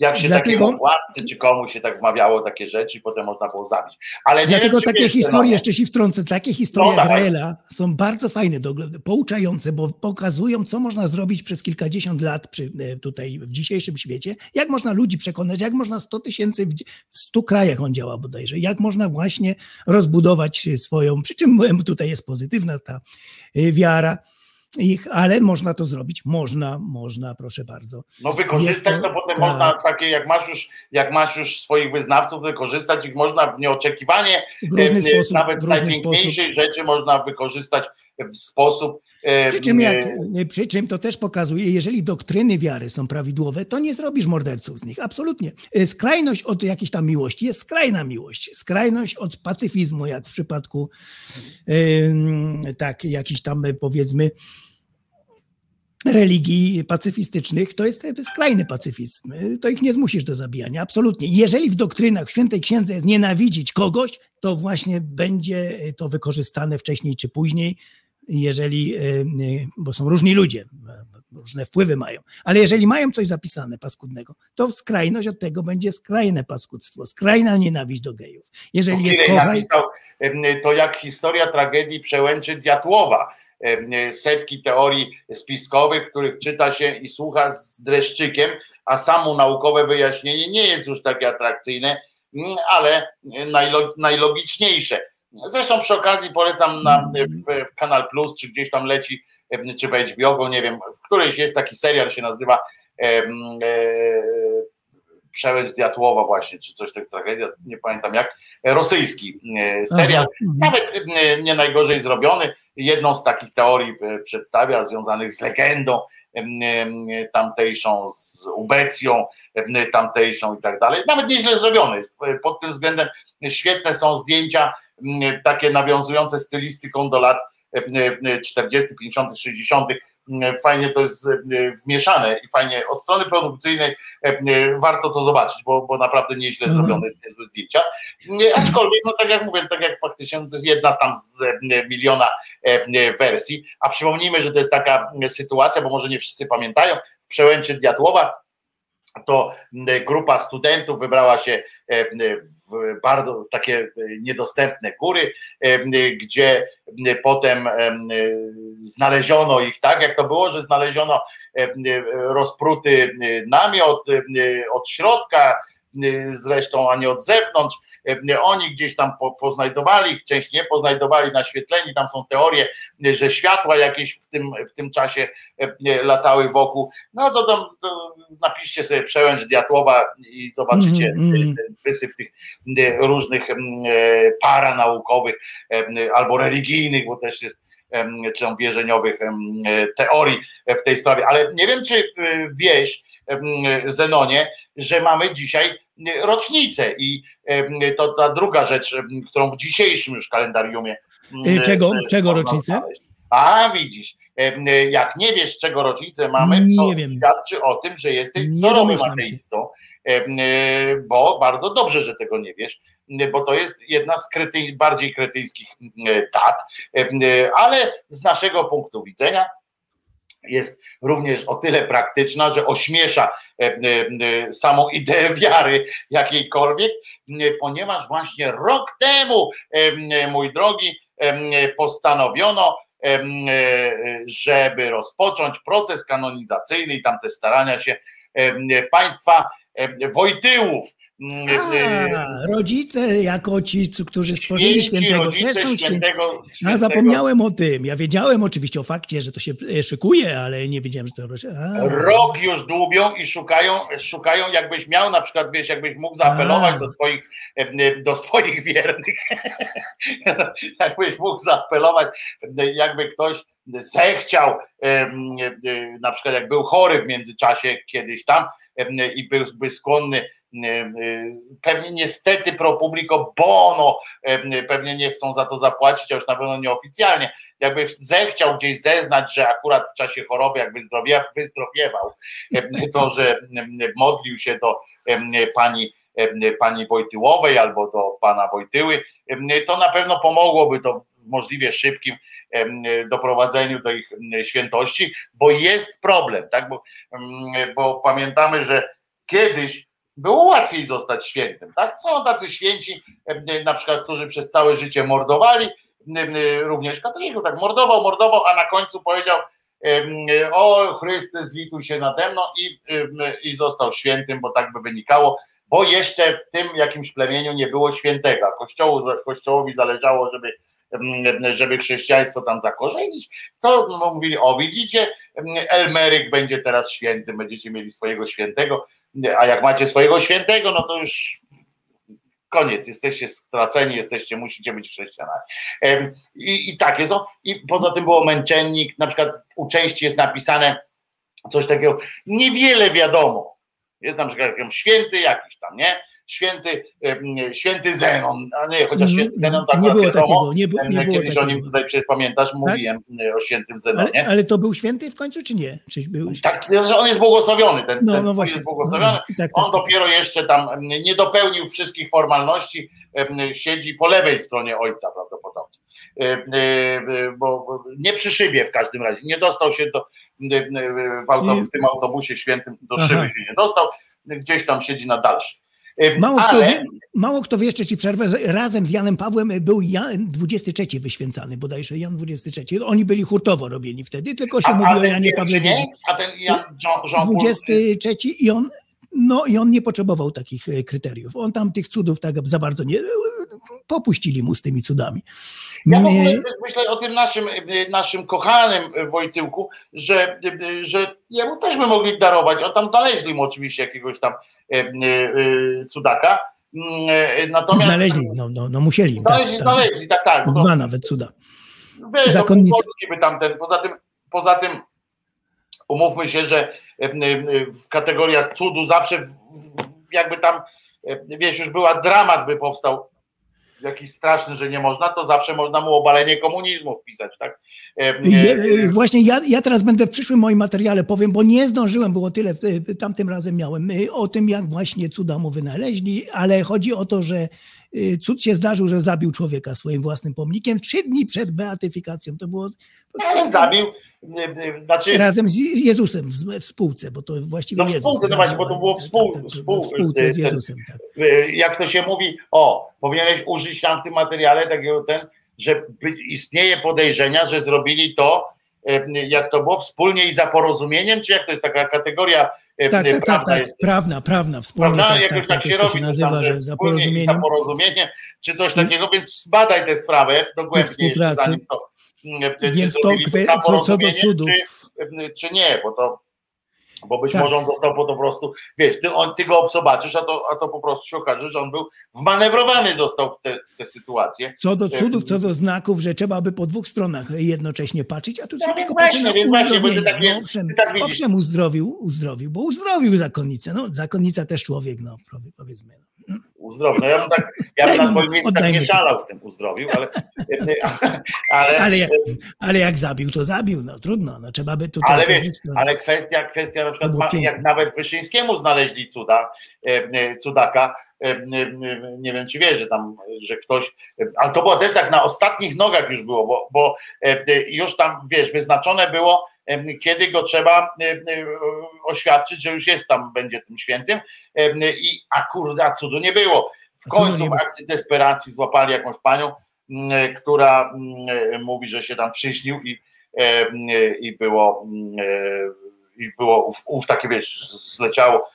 jak się Dlatego- takiemu władcy czy komuś się tak wmawiało takie rzeczy, potem można było zabić. Ale Dlatego wiem, takie historie, no, jeszcze się wtrącę, takie historie No, jak dawaj. Raela są bardzo fajne, do, pouczające, bo pokazują, co można zrobić przez kilkadziesiąt lat przy, e, tutaj w dzisiejszym świecie, jak można ludzi przekonać, jak można 100 tysięcy w, w 100 krajach on działa bodajże, jak można właśnie rozbudować swoją, przy czym tutaj jest pozytywna ta e, wiara ich, ale można to zrobić, można, można, proszę bardzo. No wykorzystać to- to potem tak. można takie, jak masz już, jak masz już swoich wyznawców, wykorzystać ich można w nieoczekiwanie, W różny e, sposób, nawet w różny sposób. najpiękniejszej rzeczy można wykorzystać w sposób Przy czym, jak, e, przy czym to też pokazuje, jeżeli doktryny wiary są prawidłowe, to nie zrobisz morderców z nich. Absolutnie. Y, Skrajność od jakiejś tam miłości jest skrajna miłość. Skrajność od pacyfizmu, jak w przypadku tak, jakichś tam powiedzmy religii pacyfistycznych, to jest skrajny pacyfizm. To ich nie zmusisz do zabijania. Absolutnie. Jeżeli w doktrynach w Świętej Księdze jest nienawidzić kogoś, to właśnie będzie to wykorzystane wcześniej czy później jeżeli, y, y, bo są różni ludzie, y, różne wpływy mają, ale jeżeli mają coś zapisane paskudnego, to skrajność od tego będzie skrajne paskudztwo, skrajna nienawiść do gejów. Jeżeli jest kochaj, napisał, em, to jak historia tragedii przełęczy Diatłowa. setki teorii spiskowych, których czyta się i słucha z dreszczykiem, a samo naukowe wyjaśnienie nie jest już takie atrakcyjne, mm, ale najlo, najlogiczniejsze. Zresztą przy okazji polecam na, w, w Kanal Plus, czy gdzieś tam leci, e, czy w HBO, nie wiem, w którejś jest taki serial, się nazywa e, e, Przełęcz Diatłowa właśnie, czy coś tak tragedia, nie pamiętam jak, rosyjski e, serial, Aha, mhm. nawet e, nie najgorzej zrobiony. Jedną z takich teorii e, przedstawia, związanych z legendą tamtejszą, z ubecją tamtejszą i tak dalej. Nawet nieźle zrobione jest. Pod tym względem świetne są zdjęcia takie nawiązujące stylistyką do lat em, 40., 50., 60. Fajnie to jest em, wmieszane i fajnie od strony produkcyjnej em, warto to zobaczyć, bo, bo naprawdę nieźle Mhm. zrobione jest niezłe zdjęcia. Aczkolwiek, no tak jak mówię, tak jak faktycznie to jest jedna z tam z miliona wersji, a przypomnijmy, że to jest taka sytuacja, bo może nie wszyscy pamiętają, w Przełęczy Diatłowa to grupa studentów wybrała się em, w bardzo takie e, niedostępne góry, em, gdzie potem em, znaleziono ich tak, jak to było, że znaleziono rozpruty namiot od środka, zresztą, a nie od zewnątrz. Oni gdzieś tam po, poznajdowali, ich część nie poznajdowali, naświetleni, tam są teorie, że światła jakieś w tym, w tym czasie latały wokół. No to, to, to napiszcie sobie przełęcz Diatłowa i zobaczycie ten wysyp tych różnych e, paranaukowych albo religijnych, bo też jest czy tam wierzeniowych teorii w tej sprawie. Ale nie wiem, czy y, wieś Zenonie, że mamy dzisiaj rocznicę i to ta druga rzecz, którą w dzisiejszym już kalendariumie. em, Y, czego? e, Czego rocznicę? znaleźć. A widzisz, jak nie wiesz, czego rocznicę mamy, Nie to wiem. świadczy o tym, że jesteś wzorowym ateistą, e, bo bardzo dobrze, że tego nie wiesz, bo to jest jedna z bardziej kretyńskich m, dat, e, ale z naszego punktu widzenia jest również o tyle praktyczna, że ośmiesza em, em, samą ideę wiary jakiejkolwiek, ponieważ właśnie rok temu, em, mój drogi, postanowiono, e, żeby rozpocząć proces kanonizacyjny i tam te starania się państwa Wojtyłów. M, e, A, rodzice jako ci, którzy stworzyli świętego, też są świętego, A zapomniałem o tym. Ja wiedziałem oczywiście o fakcie, że to się e, szykuje, ale nie wiedziałem, że to. A, Rok już dłubią i szukają, szukają, jakbyś miał na przykład, wiesz, jakbyś mógł zaapelować A. do swoich, em, do swoich (laughs) wiernych, (laughs) jakbyś mógł zaapelować, jakby ktoś zechciał, e, na przykład jak był chory w międzyczasie kiedyś tam i byłby skłonny e, pewnie niestety pro publico bono, em, pewnie nie chcą za to zapłacić, a już na pewno nieoficjalnie, jakby zechciał gdzieś zeznać, że akurat w czasie choroby jakby zdrowia, wyzdrowiewał, to, że modlił się do pani, pani Wojtyłowej albo do pana Wojtyły, to na pewno pomogłoby to w możliwie szybkim doprowadzeniu do ich świętości, bo jest problem, tak? Bo, bo pamiętamy, że kiedyś było łatwiej zostać świętym. Tak? Są tacy święci, na przykład, którzy przez całe życie mordowali, również katolików, tak mordował, mordował, a na końcu powiedział o Chryste zlituj się nade mną i, i został świętym, bo tak by wynikało, bo jeszcze w tym jakimś plemieniu nie było świętego, kościołu, kościołowi zależało, żeby żeby chrześcijaństwo tam zakorzenić, to mówili, o widzicie, Elmeryk będzie teraz świętym, będziecie mieli swojego świętego, a jak macie swojego świętego, no to już koniec, jesteście straceni, jesteście, musicie być chrześcijanami. I, I takie są. I poza tym było męczennik, na przykład u części jest napisane coś takiego, niewiele wiadomo. Jest na przykład jakiś święty jakiś tam, nie? Święty, święty Zenon, a nie, chociaż święty Zenon tak nie było takiego, nie, bu- nie było Kiedyś o nim takiego. tutaj przecież pamiętasz, mówiłem e, o świętym Ale, Zenonie. ale to był święty w końcu, czy nie? Czy był... Tak, że on jest błogosławiony, ten, No, ten no właśnie. jest błogosławiony. No, tak, On tak, tak. dopiero jeszcze tam nie dopełnił wszystkich formalności, siedzi po lewej stronie ojca prawdopodobnie. Em, e, Bo nie przy szybie w każdym razie. Nie dostał się do, e, w, auto, w tym autobusie świętym, do Aha. szyby się nie dostał. Gdzieś tam siedzi na dalszej. E, Mało kto, ale- wie, mało kto wie, jeszcze ci przerwę, razem z Janem Pawłem był Jan 23 wyświęcany, bodajże Jan 23. Oni byli hurtowo robieni wtedy, tylko się a, mówi a o Janie Pawle. A ten Jan Jean, Jean Paul- 23 i on, no i on nie potrzebował takich e, kryteriów. On tam tych cudów tak za bardzo nie, popuścili mu z tymi cudami. Ja w ogóle myślę o tym naszym, y, naszym kochanym Wojtyłku, że, że jemu też by mogli darować. On tam znaleźli mu oczywiście jakiegoś tam cudaka. Mm, Natomiast Znaleźli, no, no, no musieli. znaleźli, tak, znaleźli, tak, tak. Dwa nawet cuda. Wiesz, Zakonnicy. to Polski by tamten, poza tym, poza tym umówmy się, że w kategoriach cudu zawsze jakby tam, wiesz, już była dramat by powstał jakiś straszny, że nie można, to zawsze można mu obalenie komunizmu wpisać, tak? E, e, Właśnie ja, ja teraz będę w przyszłym moim materiale powiem, bo nie zdążyłem, było tyle, e, tamtym razem miałem, o tym jak właśnie cuda mu wynaleźli, ale chodzi o to, że cud się zdarzył, że zabił człowieka swoim własnym pomnikiem trzy dni przed beatyfikacją. To było Ale zabił, znaczy razem z Jezusem w, spółce, bo to właściwie No w Jezus spółce, no właśnie, bo to było tak, współ- tak, tak, współ- w spółce z Jezusem. (laughs) Tak. jak to się mówi, o, powinieneś użyć tam w tym materiale takiego ten, że istnieje podejrzenia, że zrobili to, e, jak to było, wspólnie i za porozumieniem, czy jak to jest taka kategoria e, Tak, tak, tak, prawna tak, jest, prawna, prawna, wspólnie, prawda? tak, Jakoś tak, tak, tak, się robi, się nazywa, tam, że za porozumieniem. za porozumieniem, czy coś takiego, więc zbadaj tę sprawę dogłębnie, zanim to, Więc to co, co do cudów, czy, czy nie, bo to bo być Tak. może on został po to prostu, wiesz, ty, on, ty go zobaczysz, a to, a to po prostu się okaże, że on był wmanewrowany został w te, te sytuacje. Co do cudów, co do znaków, że trzeba by po dwóch stronach jednocześnie patrzeć, a tu No tylko właśnie, na właśnie, bo ty tak nie- no, owszem, ty tak owszem uzdrowił, uzdrowił, bo uzdrowił zakonnicę. No, zakonnica też człowiek, no powie- powiedzmy. No. Uzdrowił. No ja bym tak, ja bym na twoim miejscu tak nie szalał z tym uzdrowił, ale, (laughs) ale, Ale, jak, ale jak zabił, to zabił, no trudno, no trzeba by tutaj Ale wiesz, ale kwestia, kwestia na przykład, ma, jak nawet Wyszyńskiemu znaleźli cuda, e, e, cudaka, e, nie wiem czy wiesz, że tam, że ktoś, ale to było też tak na ostatnich nogach już było, bo, bo już tam, wiesz, wyznaczone było, kiedy go trzeba e, e, oświadczyć, że już jest tam, będzie tym świętym e, e, i a kurde, cudu nie było. W końcu w akcji desperacji złapali jakąś panią, która mówi, że się tam przyśnił i, e, i było e, i było ów, ów takie wiesz, zleciało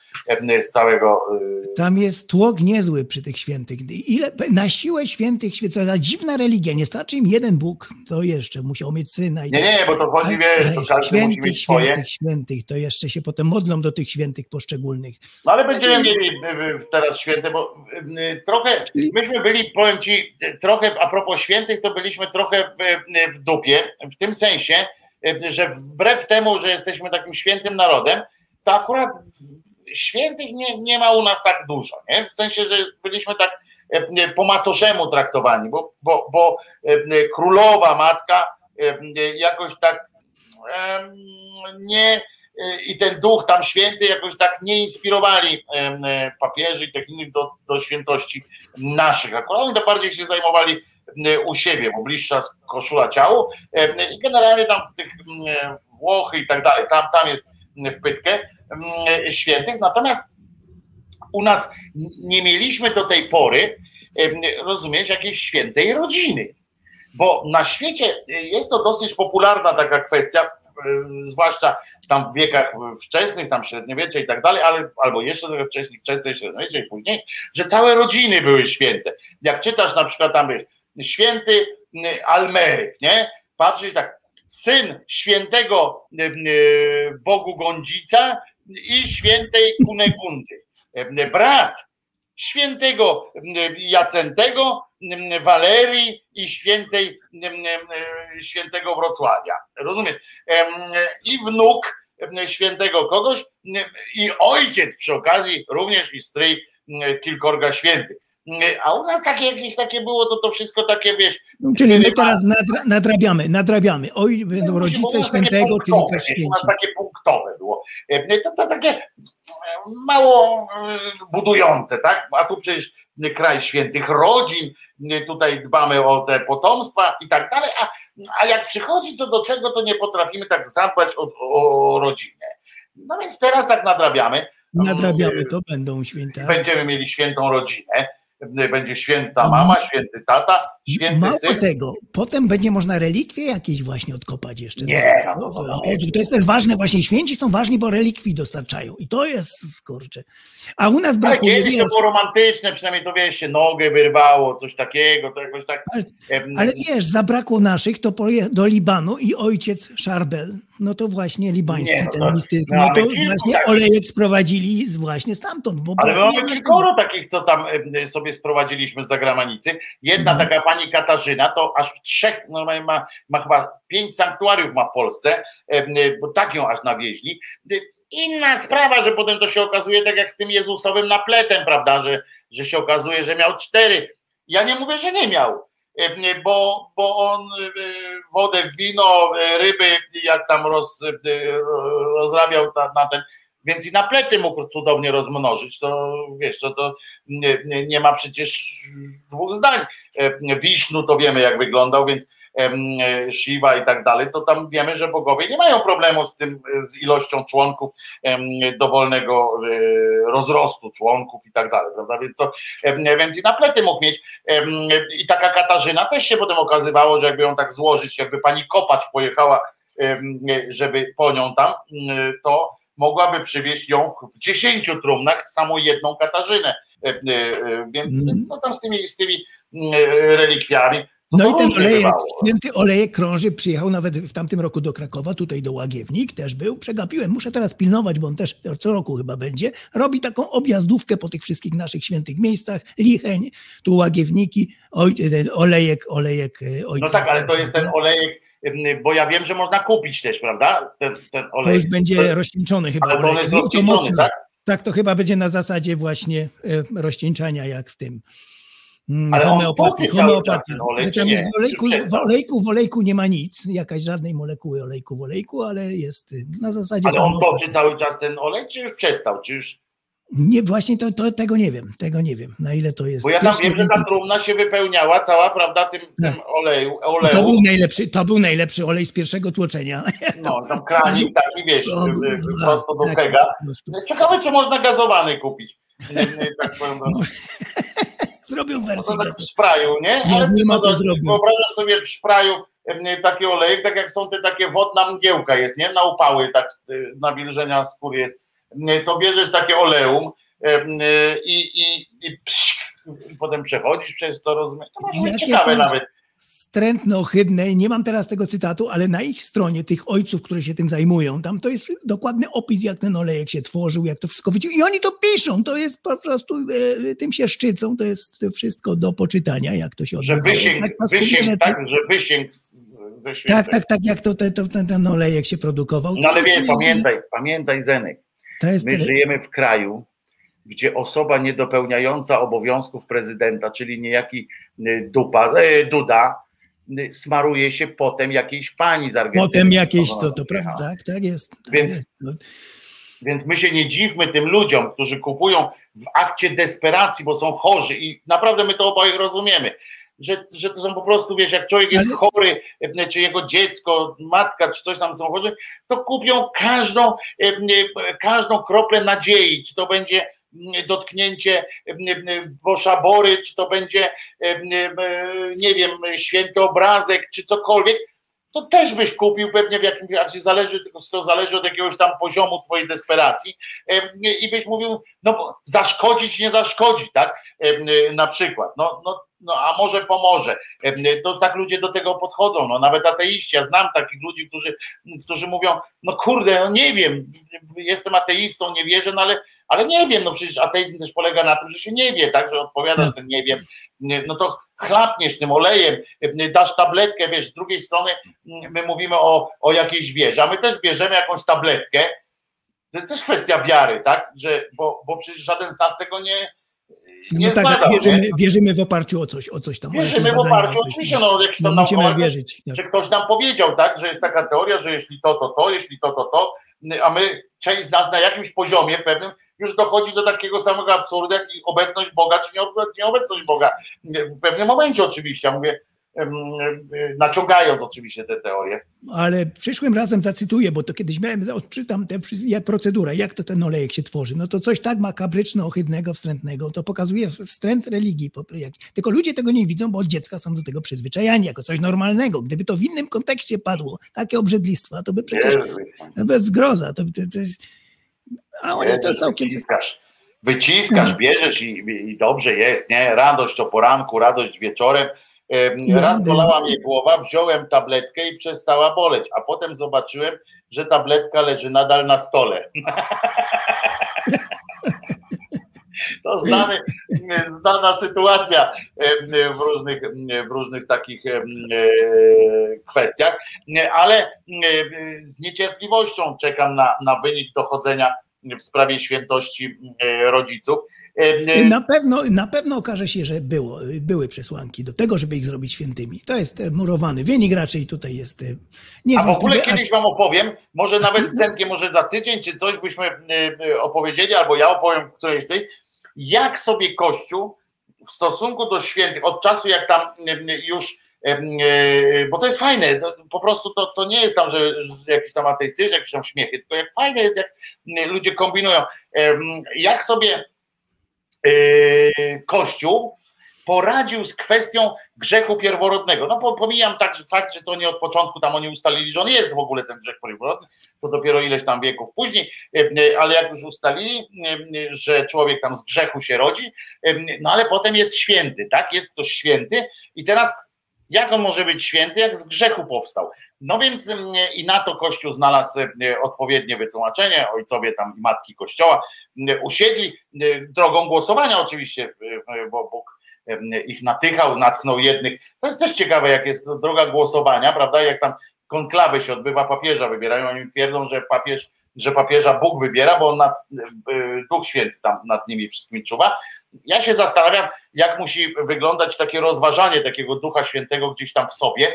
z całego e, Tam jest tłok niezły przy tych świętych. Ile, na siłę świętych święcą, za dziwna religia, nie starczy im jeden Bóg, to jeszcze musiał mieć syna. I Nie, nie, bo to chodzi, Ale- wiesz, to każdy musi świętych, mieć swoje. świętych, świętych, to jeszcze się potem modlą do tych świętych poszczególnych. No ale będziemy mieli y, y, teraz święte, bo y, trochę, myśmy byli, powiem ci, y, trochę a propos świętych, to byliśmy trochę w, y, w dupie, w tym sensie, y, że wbrew temu, że jesteśmy takim świętym narodem, to akurat świętych nie, nie ma u nas tak dużo, nie? W sensie, że byliśmy tak y, po macoszemu traktowani, bo, bo, bo y, królowa matka jakoś tak nie i ten duch tam święty jakoś tak nie inspirowali e, papieży i tych innych do, do świętości naszych. Akurat oni to bardziej się zajmowali u siebie, bo bliższa koszula ciału em, i generalnie tam w tych Włochy i tak dalej, tam, tam jest w pytkę świętych, natomiast u nas nie mieliśmy do tej pory, em, rozumiesz, jakiejś świętej rodziny. Bo na świecie jest to dosyć popularna taka kwestia, zwłaszcza tam w wiekach wczesnych, tam średniowiecze i tak dalej, ale albo jeszcze trochę wcześniej, wczesne średniowiecze i później, że całe rodziny były święte. Jak czytasz na przykład tam wiesz, święty Almeryk, nie? Patrzysz tak, syn świętego Bogu Gądzica i świętej Kunegundy. Brat świętego Jacentego, Walerii i świętej świętego Wrocławia. Rozumiesz? I wnuk świętego kogoś i ojciec przy okazji również i stryj kilkorga świętych. Em, A u nas takie jakieś takie było, to to wszystko takie, wiesz, No, Czyli my teraz nadra, nadrabiamy, nadrabiamy. Oj, będą u rodzice świętego, czyli też wiesz, U nas święci. takie punktowe było. E, To, to takie mało budujące, tak? A tu przecież kraj świętych rodzin, tutaj dbamy o te potomstwa i tak dalej, a, a jak przychodzi co do czego, to nie potrafimy tak zadbać o, o rodzinę. No więc teraz tak nadrabiamy. Nadrabiamy, to będą święta. Będziemy mieli świętą rodzinę, będzie święta mama, święty tata, święty Mało syn. tego, potem będzie można relikwie jakieś właśnie odkopać jeszcze. Nie, za- no to- O, to jest też ważne, właśnie święci są ważni, bo relikwii dostarczają i to jest, skurcze. A u nas Ale brakuje, kiedyś to było romantyczne, przynajmniej to wiesz, się nogę wyrwało, coś takiego, to jakoś tak. Ale- ale wiesz, zabrakło naszych, to poje do Libanu i ojciec Szarbel, no to właśnie libański Nie, no ten mistyk, no, no ale to właśnie takich. olejek sprowadzili właśnie stamtąd, bo Ale mamy kilkoro takich, co tam em, sobie sprowadziliśmy z zagranicy. Jedna Mhm. taka pani Katarzyna, to aż w trzech, normalnie ma, ma chyba pięć sanktuariów ma w Polsce, em, bo tak ją aż nawieźli. Inna sprawa, że potem to się okazuje tak jak z tym Jezusowym napletem, prawda, że, że się okazuje, że miał cztery. Ja nie mówię, że nie miał, em, bo, bo on e, wodę wino, ryby, jak tam roz, rozrabiał na ten, więc i naplety mógł cudownie rozmnożyć, to wiesz, to, to nie, nie, nie ma przecież dwóch zdań. E, Wisznu to wiemy jak wyglądał, więc e, Shiva i tak dalej, to tam wiemy, że bogowie nie mają problemu z tym, z ilością członków, dowolnego e, rozrostu członków i tak dalej, prawda, więc to, więc i naplety mógł mieć i taka Katarzyna też się potem okazywało, że jakby ją tak złożyć, jakby pani Kopacz pojechała, żeby po nią tam, to mogłaby przywieźć ją w dziesięciu trumnach samą jedną Katarzynę, E, e, e, więc, Mhm. więc no tam z tymi, z tymi mm, relikwiami No i ten olejek, święty olejek krąży, przyjechał nawet w tamtym roku do Krakowa, tutaj do Łagiewnik też był, przegapiłem, muszę teraz pilnować, bo on też co roku chyba będzie, robi taką objazdówkę po tych wszystkich naszych świętych miejscach, Licheń, tu Łagiewniki, oj, olejek, olejek e, ojca. No tak, ale to jest ten olejek, bo ja wiem, że można kupić też, prawda, ten, ten To olejek. już będzie To- rozcieńczony chyba ale to on jest to tak? Tak, to chyba będzie na zasadzie właśnie e, rozcieńczania, jak w tym mm, Ale homeopatii. homeopatii. olej, tam jest w olejku, w olejku, w olejku nie ma nic, jakaś żadnej molekuły olejku w olejku, ale jest y, na zasadzie Ale on toczy cały czas ten olej, czy już przestał, czy już Nie, właśnie to, to, tego nie wiem, tego nie wiem, na ile to jest. Bo ja tam wiem, że ta trumna się wypełniała cała, prawda, tym, tym oleju, to oleju. był, najlepszy, to był najlepszy olej z pierwszego tłoczenia. (laughs) No, tam kranik taki, wiesz, To y, prosto do tak, kega. Ciekawe, czy można gazowany kupić. (laughs) Tak No (laughs) wersję. to tak w szpraju, nie? Nie, Ale nie ma to, to to, zrobił. wyobrażasz sobie w szpraju taki olejek, tak jak są te takie wodna mgiełka jest, nie? Na upały, tak y, nawilżenia skóry jest. To bierzesz takie oleum y, y, i, i, i, psz, i potem przechodzisz przez to, rozumiesz? To może być ciekawe to nawet. Wstrętne, ohydne, nie mam teraz tego cytatu, ale na ich stronie, tych ojców, którzy się tym zajmują, tam to jest dokładny opis, jak ten olejek się tworzył, jak to wszystko wyciął. I oni to piszą, to jest po prostu, e, tym się szczycą, to jest wszystko do poczytania, jak to się Że odbywało. wysięg, Tak, wysięg, tak, że wysięg ze świętej. tak, tak, tak, jak to, te, to ten, ten olejek się produkował. No ale To- pamiętaj, pamiętaj Zenek, To jest my żyjemy w kraju, gdzie osoba niedopełniająca obowiązków prezydenta, czyli niejaki y, dupa, e, Duda, y, smaruje się potem jakiejś pani z Argentyny. Potem jakieś, No, to, to no, prawda, no. tak, tak jest. Tak Więc- jest. No, Więc my się nie dziwmy tym ludziom, którzy kupują w akcie desperacji, bo są chorzy i naprawdę my to oboje rozumiemy. Że, że to są po prostu, wiesz, jak człowiek jest chory, e, czy jego dziecko, matka, czy coś tam są chorzy, to kupią każdą, e, e, każdą kroplę nadziei, czy to będzie dotknięcie Boszabory, czy to będzie, nie wiem, święty obrazek, czy cokolwiek, to też byś kupił pewnie w jakimś, jak zależy, tylko to zależy od jakiegoś tam poziomu twojej desperacji. I byś mówił, no bo zaszkodzić nie zaszkodzi, tak, na przykład, no, no, no a może pomoże, Em, to tak ludzie do tego podchodzą, no nawet ateiści, ja znam takich ludzi, którzy, którzy mówią, no kurde, no nie wiem, jestem ateistą, nie wierzę, no ale, ale nie wiem, no przecież ateizm też polega na tym, że się nie wie, tak, że odpowiadasz ten nie wiem, no to chlapniesz tym olejem, dasz tabletkę, wiesz, z drugiej strony my mówimy o, o jakiejś wierze, a my też bierzemy jakąś tabletkę, to jest też kwestia wiary, tak, że, bo, bo przecież żaden z nas tego nie, nie no tak, zbadał, wierzymy, nie? wierzymy w oparciu o coś, o coś tam. Wierzymy w oparciu, oczywiście, no jakiś No, tam musimy wierzyć. Tak. że ktoś nam powiedział, tak, że jest taka teoria, że jeśli to, to to, jeśli to, to to, a my, część z nas na jakimś poziomie pewnym już dochodzi do takiego samego absurdu, jak i obecność Boga, czy nieobe- nieobecność Boga. W pewnym momencie oczywiście, ja mówię, naciągając oczywiście te teorie. Ale przyszłym razem zacytuję, bo to kiedyś miałem, odczytam tę procedurę, jak to ten olejek się tworzy. No to coś tak makabryczno, ohydnego, wstrętnego, to pokazuje wstręt religii. Tylko ludzie tego nie widzą, bo od dziecka są do tego przyzwyczajani, jako coś normalnego. Gdyby to w innym kontekście padło, takie obrzydlistwa, to by przecież Jezu, to bez zgroza. To, to, to jest... A oni to całkiem... Wyciskasz, wyciskasz bierzesz i, i dobrze jest, nie? Radość o poranku, radość wieczorem. Raz bolała mnie głowa, wziąłem tabletkę i przestała boleć, a potem zobaczyłem, że tabletka leży nadal na stole. (laughs) To znany, znana sytuacja w różnych, w różnych takich e, kwestiach, ale z niecierpliwością czekam na, na wynik dochodzenia w sprawie świętości rodziców. Na pewno, na pewno okaże się, że było, były przesłanki do tego, żeby ich zrobić świętymi. To jest e, murowany wynik, raczej tutaj jest e, A w ogóle kiedyś aż- wam opowiem, może nawet (laughs) z Zenkiem, może za tydzień, czy coś byśmy e, e, opowiedzieli, albo ja opowiem którejś tej, jak sobie Kościół w stosunku do świętych, od czasu jak tam już, bo to jest fajne, po prostu to, to nie jest tam, że, że jakieś tam ateistyczne, jakieś tam śmiechy, tylko jak fajne jest, jak ludzie kombinują. Jak sobie Kościół poradził z kwestią grzechu pierworodnego. No po- pomijam tak, że fakt, że to nie od początku tam oni ustalili, że on jest w ogóle ten grzech pierworodny, to dopiero ileś tam wieków później, e, e, ale jak już ustalili, że człowiek tam z grzechu się rodzi, no ale potem jest święty, tak? Jest ktoś święty i teraz jak on może być święty, jak z grzechu powstał? No więc mm, i na to Kościół znalazł e, odpowiednie wytłumaczenie, ojcowie tam i matki Kościoła mm, usiedli drogą głosowania oczywiście, e, e, bo Bóg ich natychał, natchnął jednych. To jest też ciekawe, jak jest droga głosowania, prawda? Jak tam konklawy się odbywa, papieża wybierają, oni twierdzą, że papież, że papieża Bóg wybiera, bo on nad, e, Duch Święty tam nad nimi wszystkimi czuwa. Ja się zastanawiam, jak musi wyglądać takie rozważanie takiego Ducha Świętego gdzieś tam w sobie,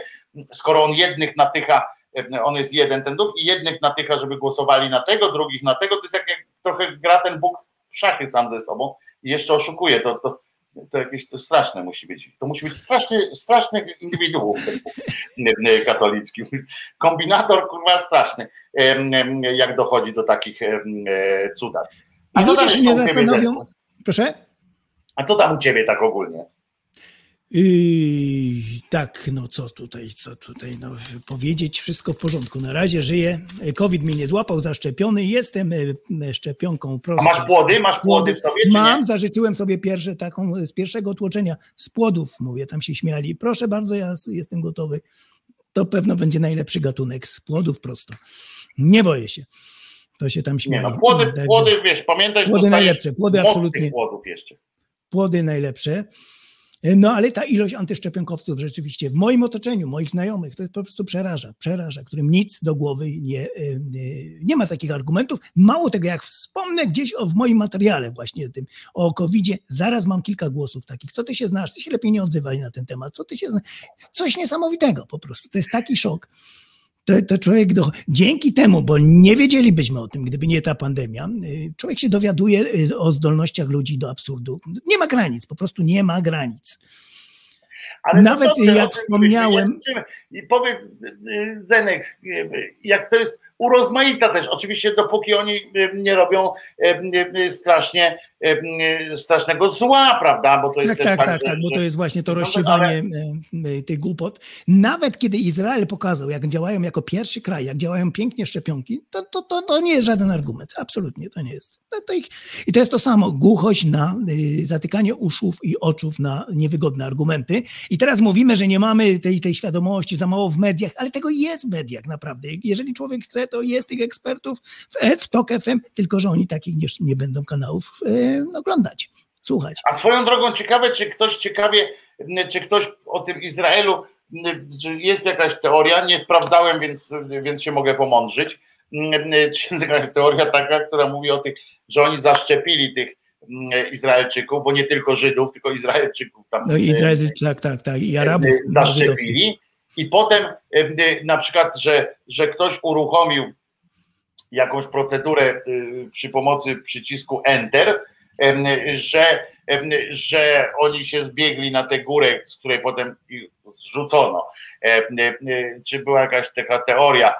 skoro on jednych natycha, e, on jest jeden ten duch i jednych natycha, żeby głosowali na tego, drugich na tego, to jest jak, jak trochę gra ten Bóg w szachy sam ze sobą i jeszcze oszukuje, to, to, to jakieś to straszne musi być. To musi być straszny, straszny indywiduum Bóg (laughs) e, katolicki. Kombinator kurwa straszny, jak dochodzi do takich em, e, cudactw. I co ludzie tam się jest nie u ciebie, zastanowią. Proszę? A co tam u ciebie tak ogólnie? Yy, tak, no co tutaj, co tutaj, no powiedzieć, wszystko w porządku. Na razie żyję, COVID mnie nie złapał, zaszczepiony, jestem e, szczepionką A prostą. masz płody? Masz płody w sobie, Mam, zażyczyłem sobie pierwsze taką z pierwszego tłoczenia z płodów, mówię, tam się śmiali. Proszę bardzo, ja jestem gotowy. To pewno będzie najlepszy gatunek z płodów prosto. Nie boję się. To się tam Nie śmiali. no, płody, Także płody, wiesz, pamiętaj, że Płody najlepsze, płody absolutnie. płodów jeszcze. płody najlepsze. No ale ta ilość antyszczepionkowców rzeczywiście w moim otoczeniu, moich znajomych, to po prostu przeraża, przeraża, którym nic do głowy nie, y, y, nie ma takich argumentów. Mało tego, jak wspomnę gdzieś o, w moim materiale właśnie tym o COVID-zie, zaraz mam kilka głosów takich. Co ty się znasz? Ty się lepiej nie odzywaj na ten temat. Co ty się znasz? Coś niesamowitego po prostu. To jest taki szok. To, to człowiek do, dzięki temu, bo nie wiedzielibyśmy o tym, gdyby nie ta pandemia, y, człowiek się dowiaduje y, o zdolnościach ludzi do absurdu. Nie ma granic, po prostu nie ma granic. Ale Nawet dobrze, jak wspomniałem- czym- I powiedz, y, Zenek, y, jak to jest urozmaica też, oczywiście dopóki oni y, nie robią strasznie, strasznego zła, prawda, bo to jest Tak, tak, tak, tak, że, tak, bo to jest właśnie to No, rozsiewanie ale- e, e, tych głupot. Nawet kiedy Izrael pokazał, jak działają jako pierwszy kraj, jak działają pięknie szczepionki, to, to, to, to nie jest żaden argument. Absolutnie to nie jest. No to ich, I to jest to samo, głuchość na zatykanie uszów i oczów na niewygodne argumenty. I teraz mówimy, że nie mamy tej, tej świadomości, za mało w mediach, ale tego jest w mediach naprawdę. Jeżeli człowiek chce, to jest tych ekspertów w, E, w TOK FM, tylko że oni takich nie, nie będą kanałów e, oglądać, słuchać. A swoją drogą ciekawe, czy ktoś ciekawie, czy ktoś o tym Izraelu, czy jest jakaś teoria, nie sprawdzałem, więc, więc się mogę pomądrzyć, czy jest jakaś teoria taka, która mówi o tych, że oni zaszczepili tych Izraelczyków, bo nie tylko Żydów, tylko Izraelczyków tam No i Izrael, tak, tak, tak, i Arabów e, żydowskich. zaszczepili i potem e, e, na przykład, że, że ktoś uruchomił jakąś procedurę e, przy pomocy przycisku Enter, że że oni się zbiegli na tę górę, z której potem zrzucono. Czy była jakaś taka teoria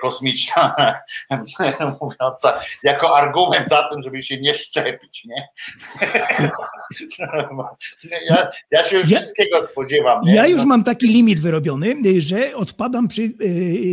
kosmiczna (laughs) mówiąca jako argument za tym, żeby się nie szczepić, nie? (laughs) Ja, ja się już Ja- wszystkiego spodziewam. Nie? Ja już No, mam taki limit wyrobiony, że odpadam przy. y,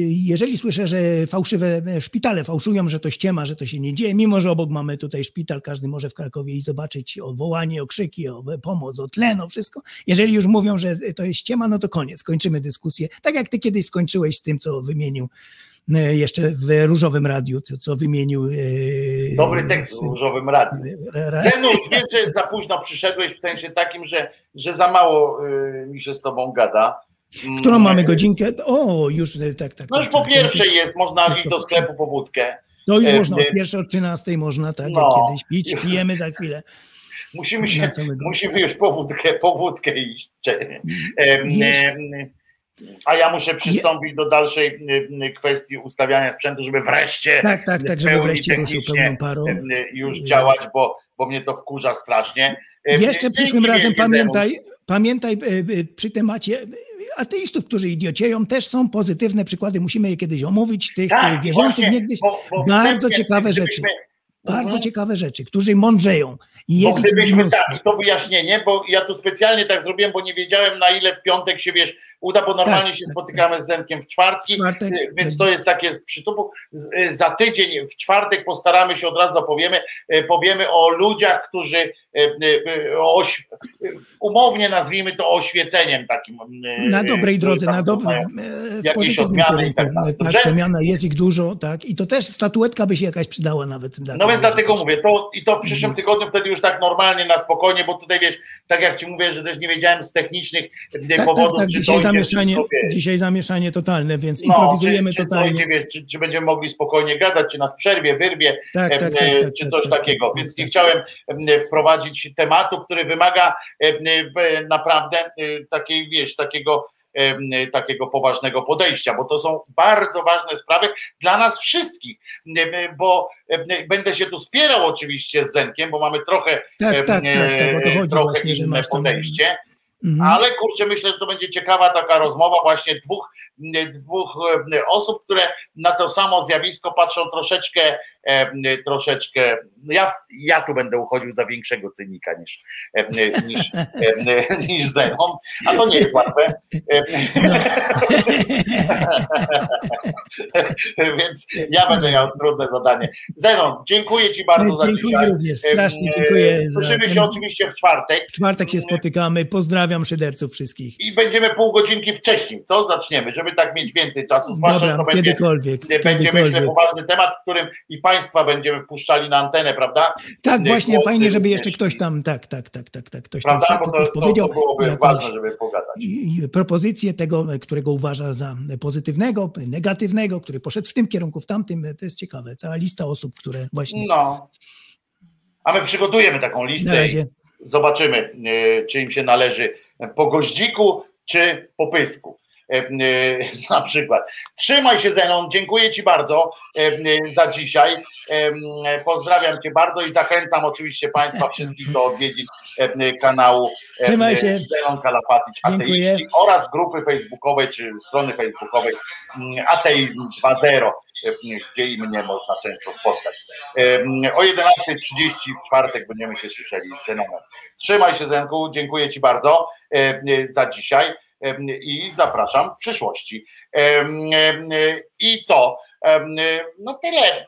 Jeżeli słyszę, że fałszywe e, szpitale fałszują, że to ściema, że to się nie dzieje, mimo że obok mamy tutaj szpital, każdy może w Krakowie i zobaczyć o wołanie, o krzyki, o pomoc, o tlen, o wszystko. Jeżeli już mówią, że to jest ściema, no to koniec, kończymy dyskusję. Tak jak ty kiedyś skończyłeś z tym, co wymienił e, jeszcze w Różowym Radiu, co, co wymienił. e, Dobry tekst w różowym radiu. Ra- ra- Zenusz, wiesz, że za późno przyszedłeś w sensie takim, że, że za mało y, mi się z tobą gada. Mm, Którą mamy godzinkę? O, już e, tak, tak. No już tak, po tak, pierwszej jest, można iść do sklepu po wódkę. To już E, można, e, od pierwszej, od 13 można, tak, No. jak kiedyś pić, pijemy za chwilę. Musimy, się, musimy już po wódkę, po wódkę iść. A ja muszę przystąpić do dalszej em, kwestii ustawiania sprzętu, żeby wreszcie Tak, tak, tak, żeby wreszcie ruszył pełną parą. em, już działać, bo, bo mnie to wkurza strasznie. Jeszcze przyszłym razem pamiętaj, pamiętaj przy temacie ateistów, którzy idiocieją, też są pozytywne przykłady, musimy je kiedyś omówić, tych Tak, wierzących właśnie, niegdyś. bo- bo Bardzo ciekawe rzeczy. Bardzo Mhm. ciekawe rzeczy, którzy mądrzeją. I Bo jest ich gdybyśmy tak, to wyjaśnienie, bo ja tu specjalnie tak zrobiłem, bo nie wiedziałem na ile w piątek się wiesz, uda, bo normalnie Tak, się tak, spotykamy z Zenkiem w czwartki, czwartek. y, więc to jest takie przytupu. Y, Za tydzień w czwartek postaramy się od razu opowiemy, y, powiemy o ludziach, którzy oś- y, umownie nazwijmy to oświeceniem takim. Na dobrej drodze, na dobrym, mają. w pozytywnym i kierunku. tak. Tak, przemiana jest ich dużo, tak. I to też statuetka by się jakaś przydała nawet. dla No więc dlatego mówię, to i to w przyszłym tygodniu wtedy już tak normalnie, na spokojnie, bo tutaj wiesz, tak jak ci mówię, że też nie wiedziałem z technicznych e, Tak, tak, powodów, tak. czy Dzisiaj zamieszanie, dzisiaj zamieszanie totalne, więc No, improwizujemy czy, czy totalnie. dojdzie, wiesz, czy, czy będziemy mogli spokojnie gadać, czy nas przerwie, wyrwie, Tak, e, tak, tak, e, tak, czy tak, coś tak, takiego. tak, Więc tak, nie tak. chciałem e, wprowadzić tematu, który wymaga e, e, naprawdę e, takiej, wiesz, takiego takiego poważnego podejścia, bo to są bardzo ważne sprawy dla nas wszystkich, bo będę się tu spierał oczywiście z Zenkiem, bo mamy trochę, Tak, tak, tak, tak, trochę właśnie, inne tam... podejście. Mhm. Ale kurczę, myślę, że to będzie ciekawa taka rozmowa właśnie dwóch, dwóch e, osób, które na to samo zjawisko patrzą troszeczkę, e, troszeczkę. no Ja, ja tu będę uchodził za większego cynika niż, e, niż, e, niż Zenon, a to nie jest łatwe. E, No. (laughs) Więc ja będę miał trudne zadanie. Zenon, dziękuję Ci bardzo za Dziękuję dzisiaj. również, E, strasznie dziękuję. za Słyszymy ten- się oczywiście w czwartek. W czwartek się spotykamy. Pozdrawiam szyderców wszystkich. I będziemy pół godzinki wcześniej, co? Zaczniemy, żeby tak mieć więcej czasu, zwłaszcza, Dobra, to będzie, kiedykolwiek. będzie myślę, kiedykolwiek. poważny temat, w którym i Państwa będziemy wpuszczali na antenę, prawda? Tak, nie, właśnie, głosy fajnie, żeby jeszcze ktoś tam, tak, tak, tak, tak, tak, ktoś tam Prawda? wszedł, Bo to, to, to powiedział byłoby jakąś ważne, żeby pogadać. propozycję tego, którego uważa za pozytywnego, negatywnego, który poszedł w tym kierunku, w tamtym, to jest ciekawe. Cała lista osób, które właśnie No. A my przygotujemy taką listę i zobaczymy, e, czy im się należy po goździku, czy po pysku. E, e, Na przykład. Trzymaj się Zenon, dziękuję Ci bardzo e, za dzisiaj. Pozdrawiam Cię bardzo i zachęcam oczywiście Państwa wszystkich do odwiedzin kanału Trzymaj się. Zenon Kalafatic Dziękuję. Ateiści oraz grupy facebookowej czy strony facebookowej Ateizm 2.0, e, gdzie i mnie można często spotkać. O 11.30 w czwartek będziemy się słyszeli z Zenonem. Trzymaj się Zenku, dziękuję Ci bardzo za dzisiaj i zapraszam w przyszłości. I co? No tyle,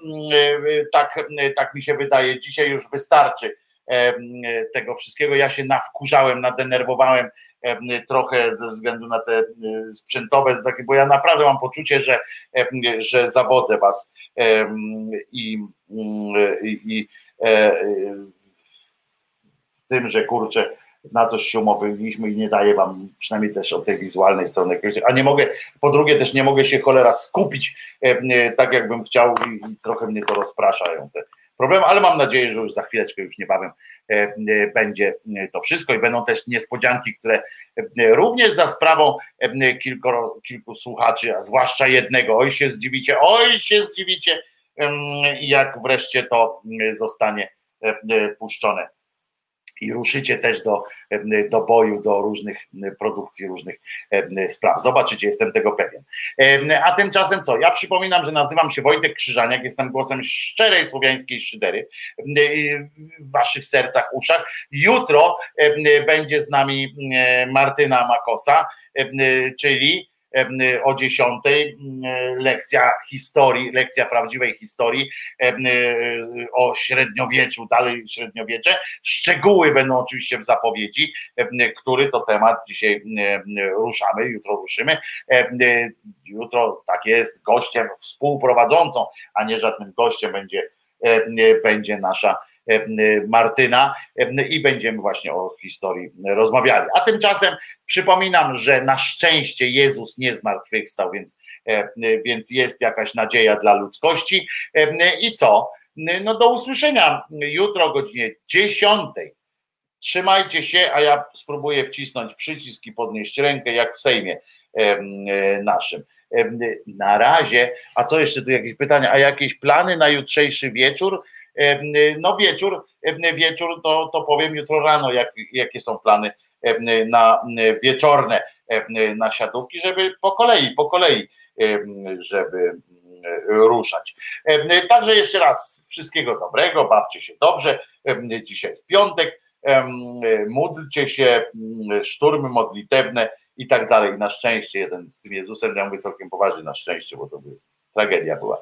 tak, tak mi się wydaje. Dzisiaj już wystarczy tego wszystkiego. Ja się nawkurzałem, nadenerwowałem trochę ze względu na te sprzętowe, bo ja naprawdę mam poczucie, że, że zawodzę was e, i, i, i e, w tym, że kurczę, na coś się umówiliśmy i nie daje wam przynajmniej też od tej wizualnej strony jakiegoś, a nie mogę, po drugie też nie mogę się cholera skupić e, e, tak jakbym chciał i, i trochę mnie to rozpraszają te problemy, ale mam nadzieję, że już za chwileczkę, już niebawem e, e, będzie e, to wszystko i będą też niespodzianki, które e, również za sprawą e, kilkoro, kilku słuchaczy, a zwłaszcza jednego, oj się zdziwicie, oj się zdziwicie, jak wreszcie to e, zostanie e, e, puszczone. I ruszycie też do, do boju, do różnych produkcji, różnych spraw. Zobaczycie, jestem tego pewien. A tymczasem co? Ja przypominam, że nazywam się Wojtek Krzyżaniak, jestem głosem szczerej słowiańskiej szydery w waszych sercach, uszach. Jutro będzie z nami Martyna Makosa, czyli o 10 lekcja historii, lekcja prawdziwej historii o średniowieczu, dalej średniowiecze. Szczegóły będą oczywiście w zapowiedzi, który to temat dzisiaj ruszamy, jutro ruszymy. Jutro tak jest, gościem współprowadzącą, a nie żadnym gościem będzie, będzie nasza Martyna i będziemy właśnie o historii rozmawiali. A tymczasem przypominam, że na szczęście Jezus nie zmartwychwstał, więc, więc jest jakaś nadzieja dla ludzkości. I co? No do usłyszenia jutro o godzinie 10. Trzymajcie się, a ja spróbuję wcisnąć przycisk i podnieść rękę, jak w Sejmie naszym. Na razie, a co jeszcze tu jakieś pytania? A jakieś plany na jutrzejszy wieczór? No wieczór, wieczór to, to powiem jutro rano, jak, jakie są plany na wieczorne nasiadówki, żeby po kolei, po kolei, żeby ruszać. Także jeszcze raz wszystkiego dobrego, bawcie się dobrze. Dzisiaj jest piątek, módlcie się, szturmy modlitewne i tak dalej. Na szczęście jeden z tym Jezusem, ja mówię całkiem poważnie na szczęście, bo to by tragedia była.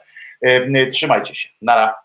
Trzymajcie się. Nara.